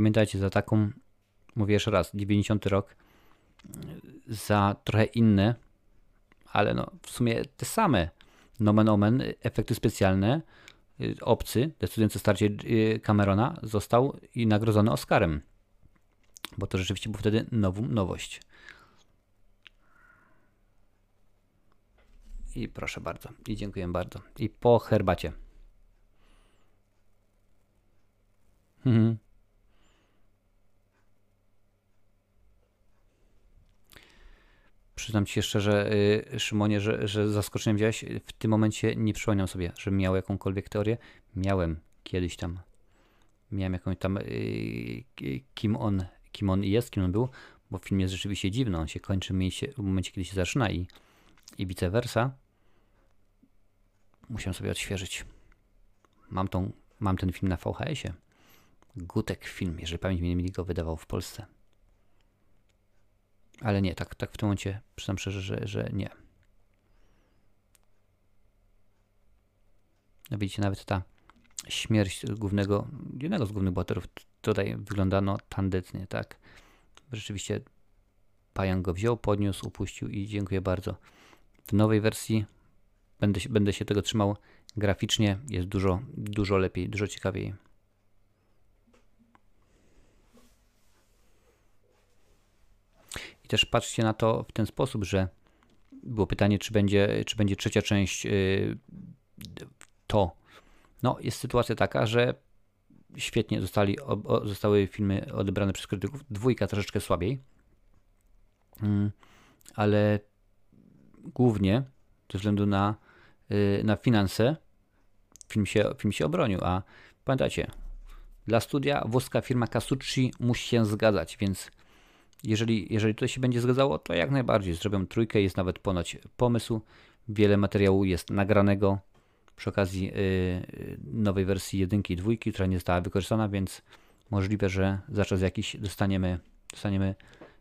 Pamiętajcie, za taką, mówię jeszcze raz, 90 rok, za trochę inne, ale no w sumie te same nomen omen, efekty specjalne, obcy, decydujące starcie y, Camerona, został i nagrodzony Oscarem. Bo to rzeczywiście był wtedy nową nowość. I proszę bardzo. I dziękuję bardzo. I po herbacie. Mhm. Przyznam ci szczerze, y, Szymonie, że, że zaskoczeniem wziąłeś. W tym momencie nie przypomniałem sobie, że miał jakąkolwiek teorię. Miałem kiedyś tam. Miałem jakąś tam, y, kim on, kim on jest, kim on był, bo film jest rzeczywiście dziwny. On się kończy w momencie, kiedy się zaczyna i, i vice versa. Musiałem sobie odświeżyć. Mam, tą, mam ten film na VHS-ie. Gutek film, jeżeli pamięć mnie nie go wydawał w Polsce. Ale nie, tak, tak w tym momencie przyznam szczerze, że, że nie. No widzicie, nawet ta śmierć głównego, jednego z głównych bohaterów tutaj wygląda no tandetnie, tak? Rzeczywiście Pająk go wziął, podniósł, upuścił i dziękuję bardzo. W nowej wersji będę, będę się tego trzymał graficznie, jest dużo, dużo lepiej, dużo ciekawiej. Też patrzcie na to w ten sposób, że było pytanie, czy będzie, czy będzie trzecia część yy, to. No, jest sytuacja taka, że świetnie zostali, zostały filmy odebrane przez krytyków. Dwójka troszeczkę słabiej, yy, ale głównie ze względu na, yy, na finanse film się, film się obronił. A pamiętacie, Dla studia włoska firma Casucci musi się zgadzać, więc jeżeli, jeżeli to się będzie zgadzało, to jak najbardziej zrobią trójkę. Jest nawet ponoć pomysł. Wiele materiału jest nagranego przy okazji yy, nowej wersji jedynki i dwójki, która nie została wykorzystana, więc możliwe, że za czas jakiś dostaniemy, dostaniemy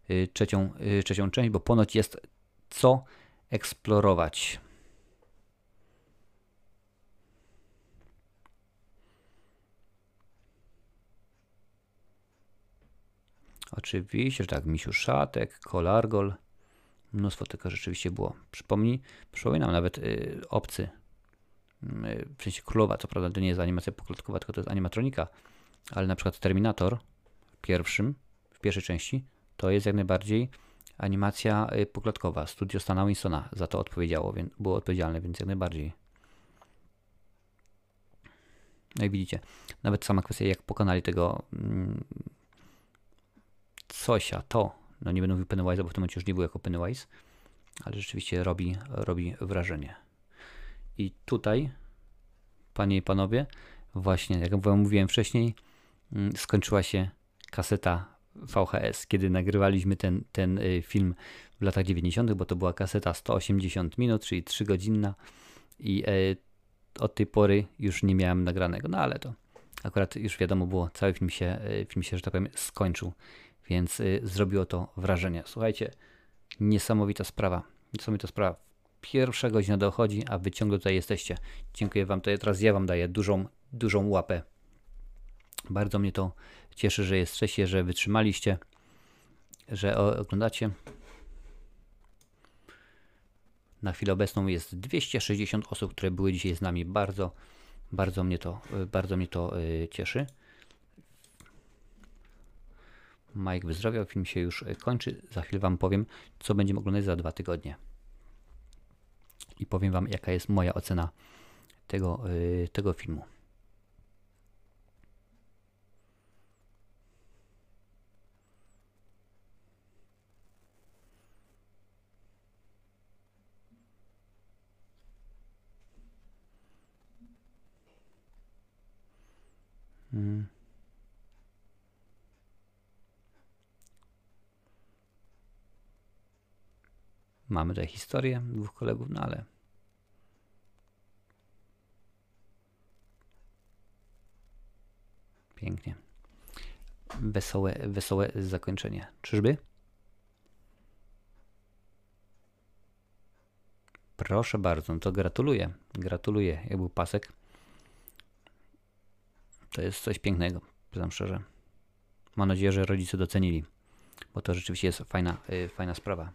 yy, trzecią, trzecią część, bo ponoć jest co eksplorować. Oczywiście, że tak, Misiu Szatek, Kolargol, mnóstwo tego rzeczywiście było. Przypomnij, przypominam nawet y, obcy, y, w sensie królowa, co prawda to nie jest animacja poklatkowa, tylko to jest animatronika, ale na przykład Terminator w pierwszym, w pierwszej części, to jest jak najbardziej animacja y, poklatkowa. Studio Stana Winsona za to odpowiedziało, więc, było odpowiedzialne, więc jak najbardziej. No i widzicie, nawet sama kwestia, jak pokonali tego mm, cosia, to, no nie będę mówił Pennywise, bo w tym momencie już nie był jako Pennywise, ale rzeczywiście robi, robi wrażenie. I tutaj, panie i panowie, właśnie, jak wam mówiłem wcześniej, mm, skończyła się kaseta VHS, kiedy nagrywaliśmy ten, ten y, film w latach 90., bo to była kaseta 180 minut, czyli 3 godzinna i e, od tej pory już nie miałem nagranego, no ale to akurat już wiadomo było, cały film się, e, film się że tak powiem, skończył więc y, zrobiło to wrażenie. Słuchajcie, niesamowita sprawa. Niesamowita sprawa. Pierwsza godzina dochodzi, a wy ciągle tutaj jesteście. Dziękuję wam. Teraz ja wam daję dużą, dużą łapę. Bardzo mnie to cieszy, że jesteście, że wytrzymaliście, że oglądacie. Na chwilę obecną jest 260 osób, które były dzisiaj z nami. Bardzo, bardzo mnie to, bardzo mnie to y, cieszy. Mike wyzdrowiał, film się już e, kończy. Za chwilę Wam powiem, co będziemy oglądać za dwa tygodnie. I powiem Wam, jaka jest moja ocena tego, yy, tego filmu. Mamy tutaj historię dwóch kolegów, no ale pięknie. Wesołe, wesołe zakończenie. Czyżby? Proszę bardzo, no to gratuluję. Gratuluję, jak był pasek. To jest coś pięknego, przyznam szczerze. Mam nadzieję, że rodzice docenili, bo to rzeczywiście jest fajna, yy, fajna sprawa.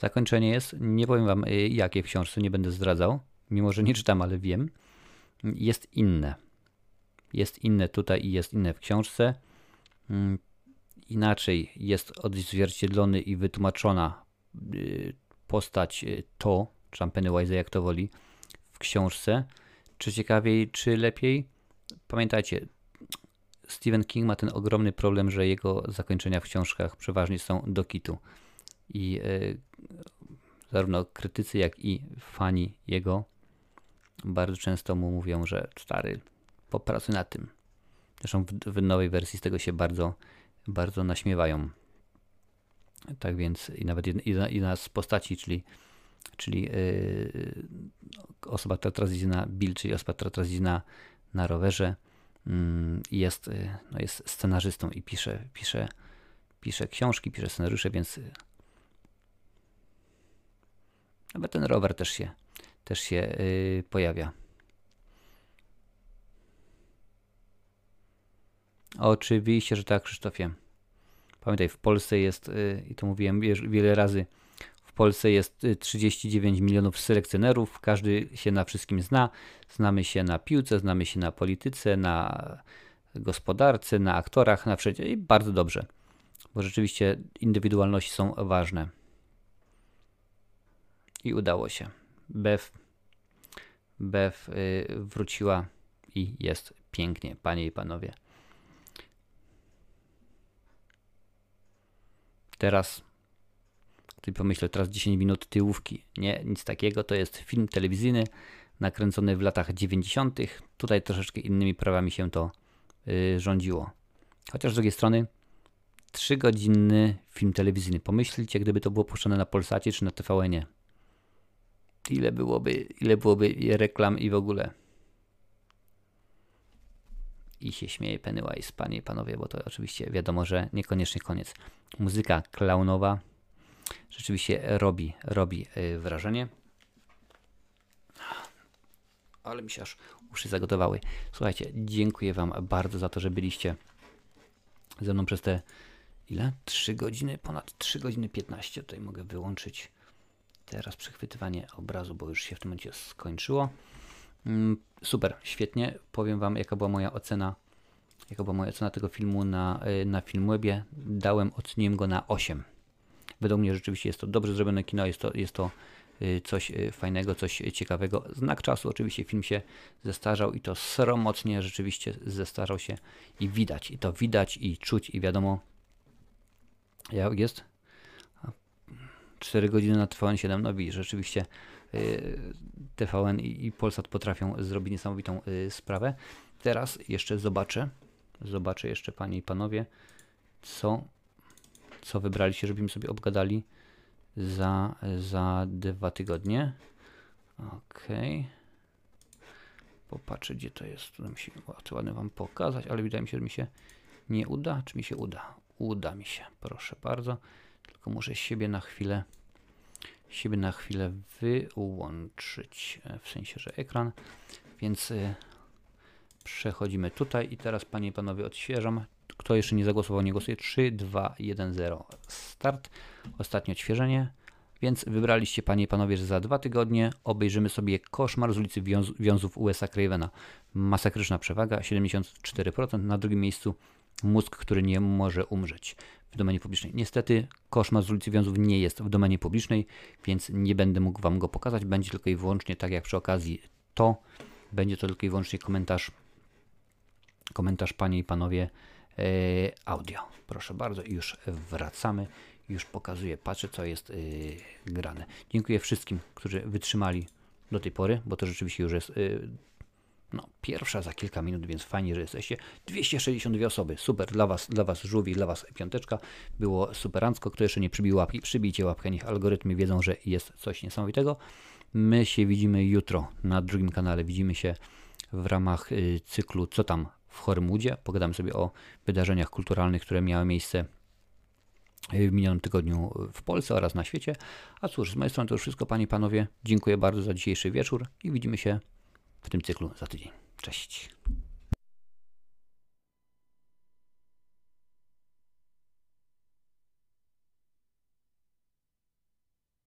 Zakończenie jest, nie powiem wam y, jakie w książce, nie będę zdradzał, mimo że nie czytam, ale wiem. Jest inne. Jest inne tutaj i jest inne w książce. Mm, inaczej jest odzwierciedlony i wytłumaczona y, postać y, to, czy tam Pennywise, jak to woli, w książce. Czy ciekawiej, czy lepiej? Pamiętajcie, Stephen King ma ten ogromny problem, że jego zakończenia w książkach przeważnie są do kitu i e, zarówno krytycy, jak i fani jego bardzo często mu mówią, że stary, popracuj nad tym. Zresztą w, w nowej wersji z tego się bardzo, bardzo naśmiewają. Tak więc i nawet jedna, jedna z postaci, czyli, czyli yy, osoba, która teraz na Bill, czyli osoba, która teraz na, na rowerze, yy, jest, yy, no jest scenarzystą i pisze, pisze, pisze książki, pisze scenariusze, więc nawet ten rower też się, też się yy, pojawia. Oczywiście, że tak, Krzysztofie. Pamiętaj, w Polsce jest, yy, i to mówiłem wiele razy, w Polsce jest 39 y, milionów selekcjonerów, każdy się na wszystkim zna. Znamy się na piłce, znamy się na polityce, na gospodarce, na aktorach, na wszędzie i bardzo dobrze, bo rzeczywiście indywidualności są ważne. I udało się. Bev, Bev y, wróciła i jest pięknie, panie i panowie. Teraz, gdy pomyślę, teraz 10 minut tyłówki. Nie, nic takiego. To jest film telewizyjny nakręcony w latach 90. Tutaj troszeczkę innymi prawami się to yy, rządziło. Chociaż z drugiej strony, 3-godzinny film telewizyjny. Pomyślcie, gdyby to było puszczone na Polsacie czy na TVN-ie. Ile byłoby, ile byłoby reklam i w ogóle. I się śmieje Pennywise, panie i panowie, bo to oczywiście wiadomo, że niekoniecznie koniec. Muzyka klaunowa rzeczywiście robi, robi yy, wrażenie ale mi się aż uszy zagotowały. Słuchajcie, dziękuję Wam bardzo za to, że byliście ze mną przez te ile? 3 godziny, ponad 3 godziny 15. Tutaj mogę wyłączyć teraz przechwytywanie obrazu, bo już się w tym momencie skończyło. Mm, super, świetnie. Powiem Wam, jaka była moja ocena. Jaka była moja ocena tego filmu na, y, na Filmwebie. Dałem, oceniłem go na 8. Według mnie rzeczywiście jest to dobrze zrobione kino, jest to, jest to Y, coś y, fajnego, coś ciekawego. Znak czasu, oczywiście film się zestarzał i to sromocnie rzeczywiście zestarzał się i widać, i to widać i czuć i wiadomo jak jest. 4 godziny na TVN7, no widzisz, rzeczywiście y, TVN i Polsat potrafią zrobić niesamowitą sprawę. Teraz jeszcze zobaczę, zobaczę jeszcze panie i panowie, co, co wybraliście, żebyśmy sobie obgadali za, za dwa tygodnie. Ok. Popatrzę, gdzie to jest. To mi się ładnie Wam pokazać, ale wydaje mi się, że mi się nie uda. Czy mi się uda? Uda mi się, proszę bardzo. Tylko muszę siebie na chwilę siebie na chwilę wyłączyć, w sensie, że ekran, więc y, przechodzimy tutaj i teraz Panie i Panowie odświeżam. Kto jeszcze nie zagłosował, nie głosuje. 3, 2, 1, 0. Start. Ostatnie odświeżenie. Więc wybraliście, panie i panowie, że za dwa tygodnie obejrzymy sobie koszmar z ulicy Wiąz Wiązów USA Cravena. Masakryczna przewaga, 74%. Na drugim miejscu mózg, który nie może umrzeć w domenie publicznej. Niestety koszmar z ulicy Wiązów nie jest w domenie publicznej, więc nie będę mógł wam go pokazać. Będzie tylko i wyłącznie, tak jak przy okazji to, będzie to tylko i wyłącznie komentarz, komentarz panie i panowie E, audio. Proszę bardzo, już wracamy. Już pokazuję, patrzę co jest yy, grane. Dziękuję wszystkim, którzy wytrzymali do tej pory, bo to rzeczywiście już jest yy, no, pierwsza za kilka minut, więc fajnie, że jesteście. 262 osoby, super, dla Was, dla Was żółwi, dla Was piąteczka. Było superancko, kto jeszcze nie przybił łapki, przybijcie łapkę, niech algorytmy wiedzą, że jest coś niesamowitego. My się widzimy jutro na drugim kanale, widzimy się w ramach yy, cyklu Co tam w Hormudzie. Pogadamy sobie o wydarzeniach kulturalnych, które miały miejsce w minionym tygodniu w Polsce oraz na świecie. A cóż, z mojej strony to już wszystko, Panie i Panowie. Dziękuję bardzo za dzisiejszy wieczór i widzimy się w tym cyklu za tydzień. Cześć.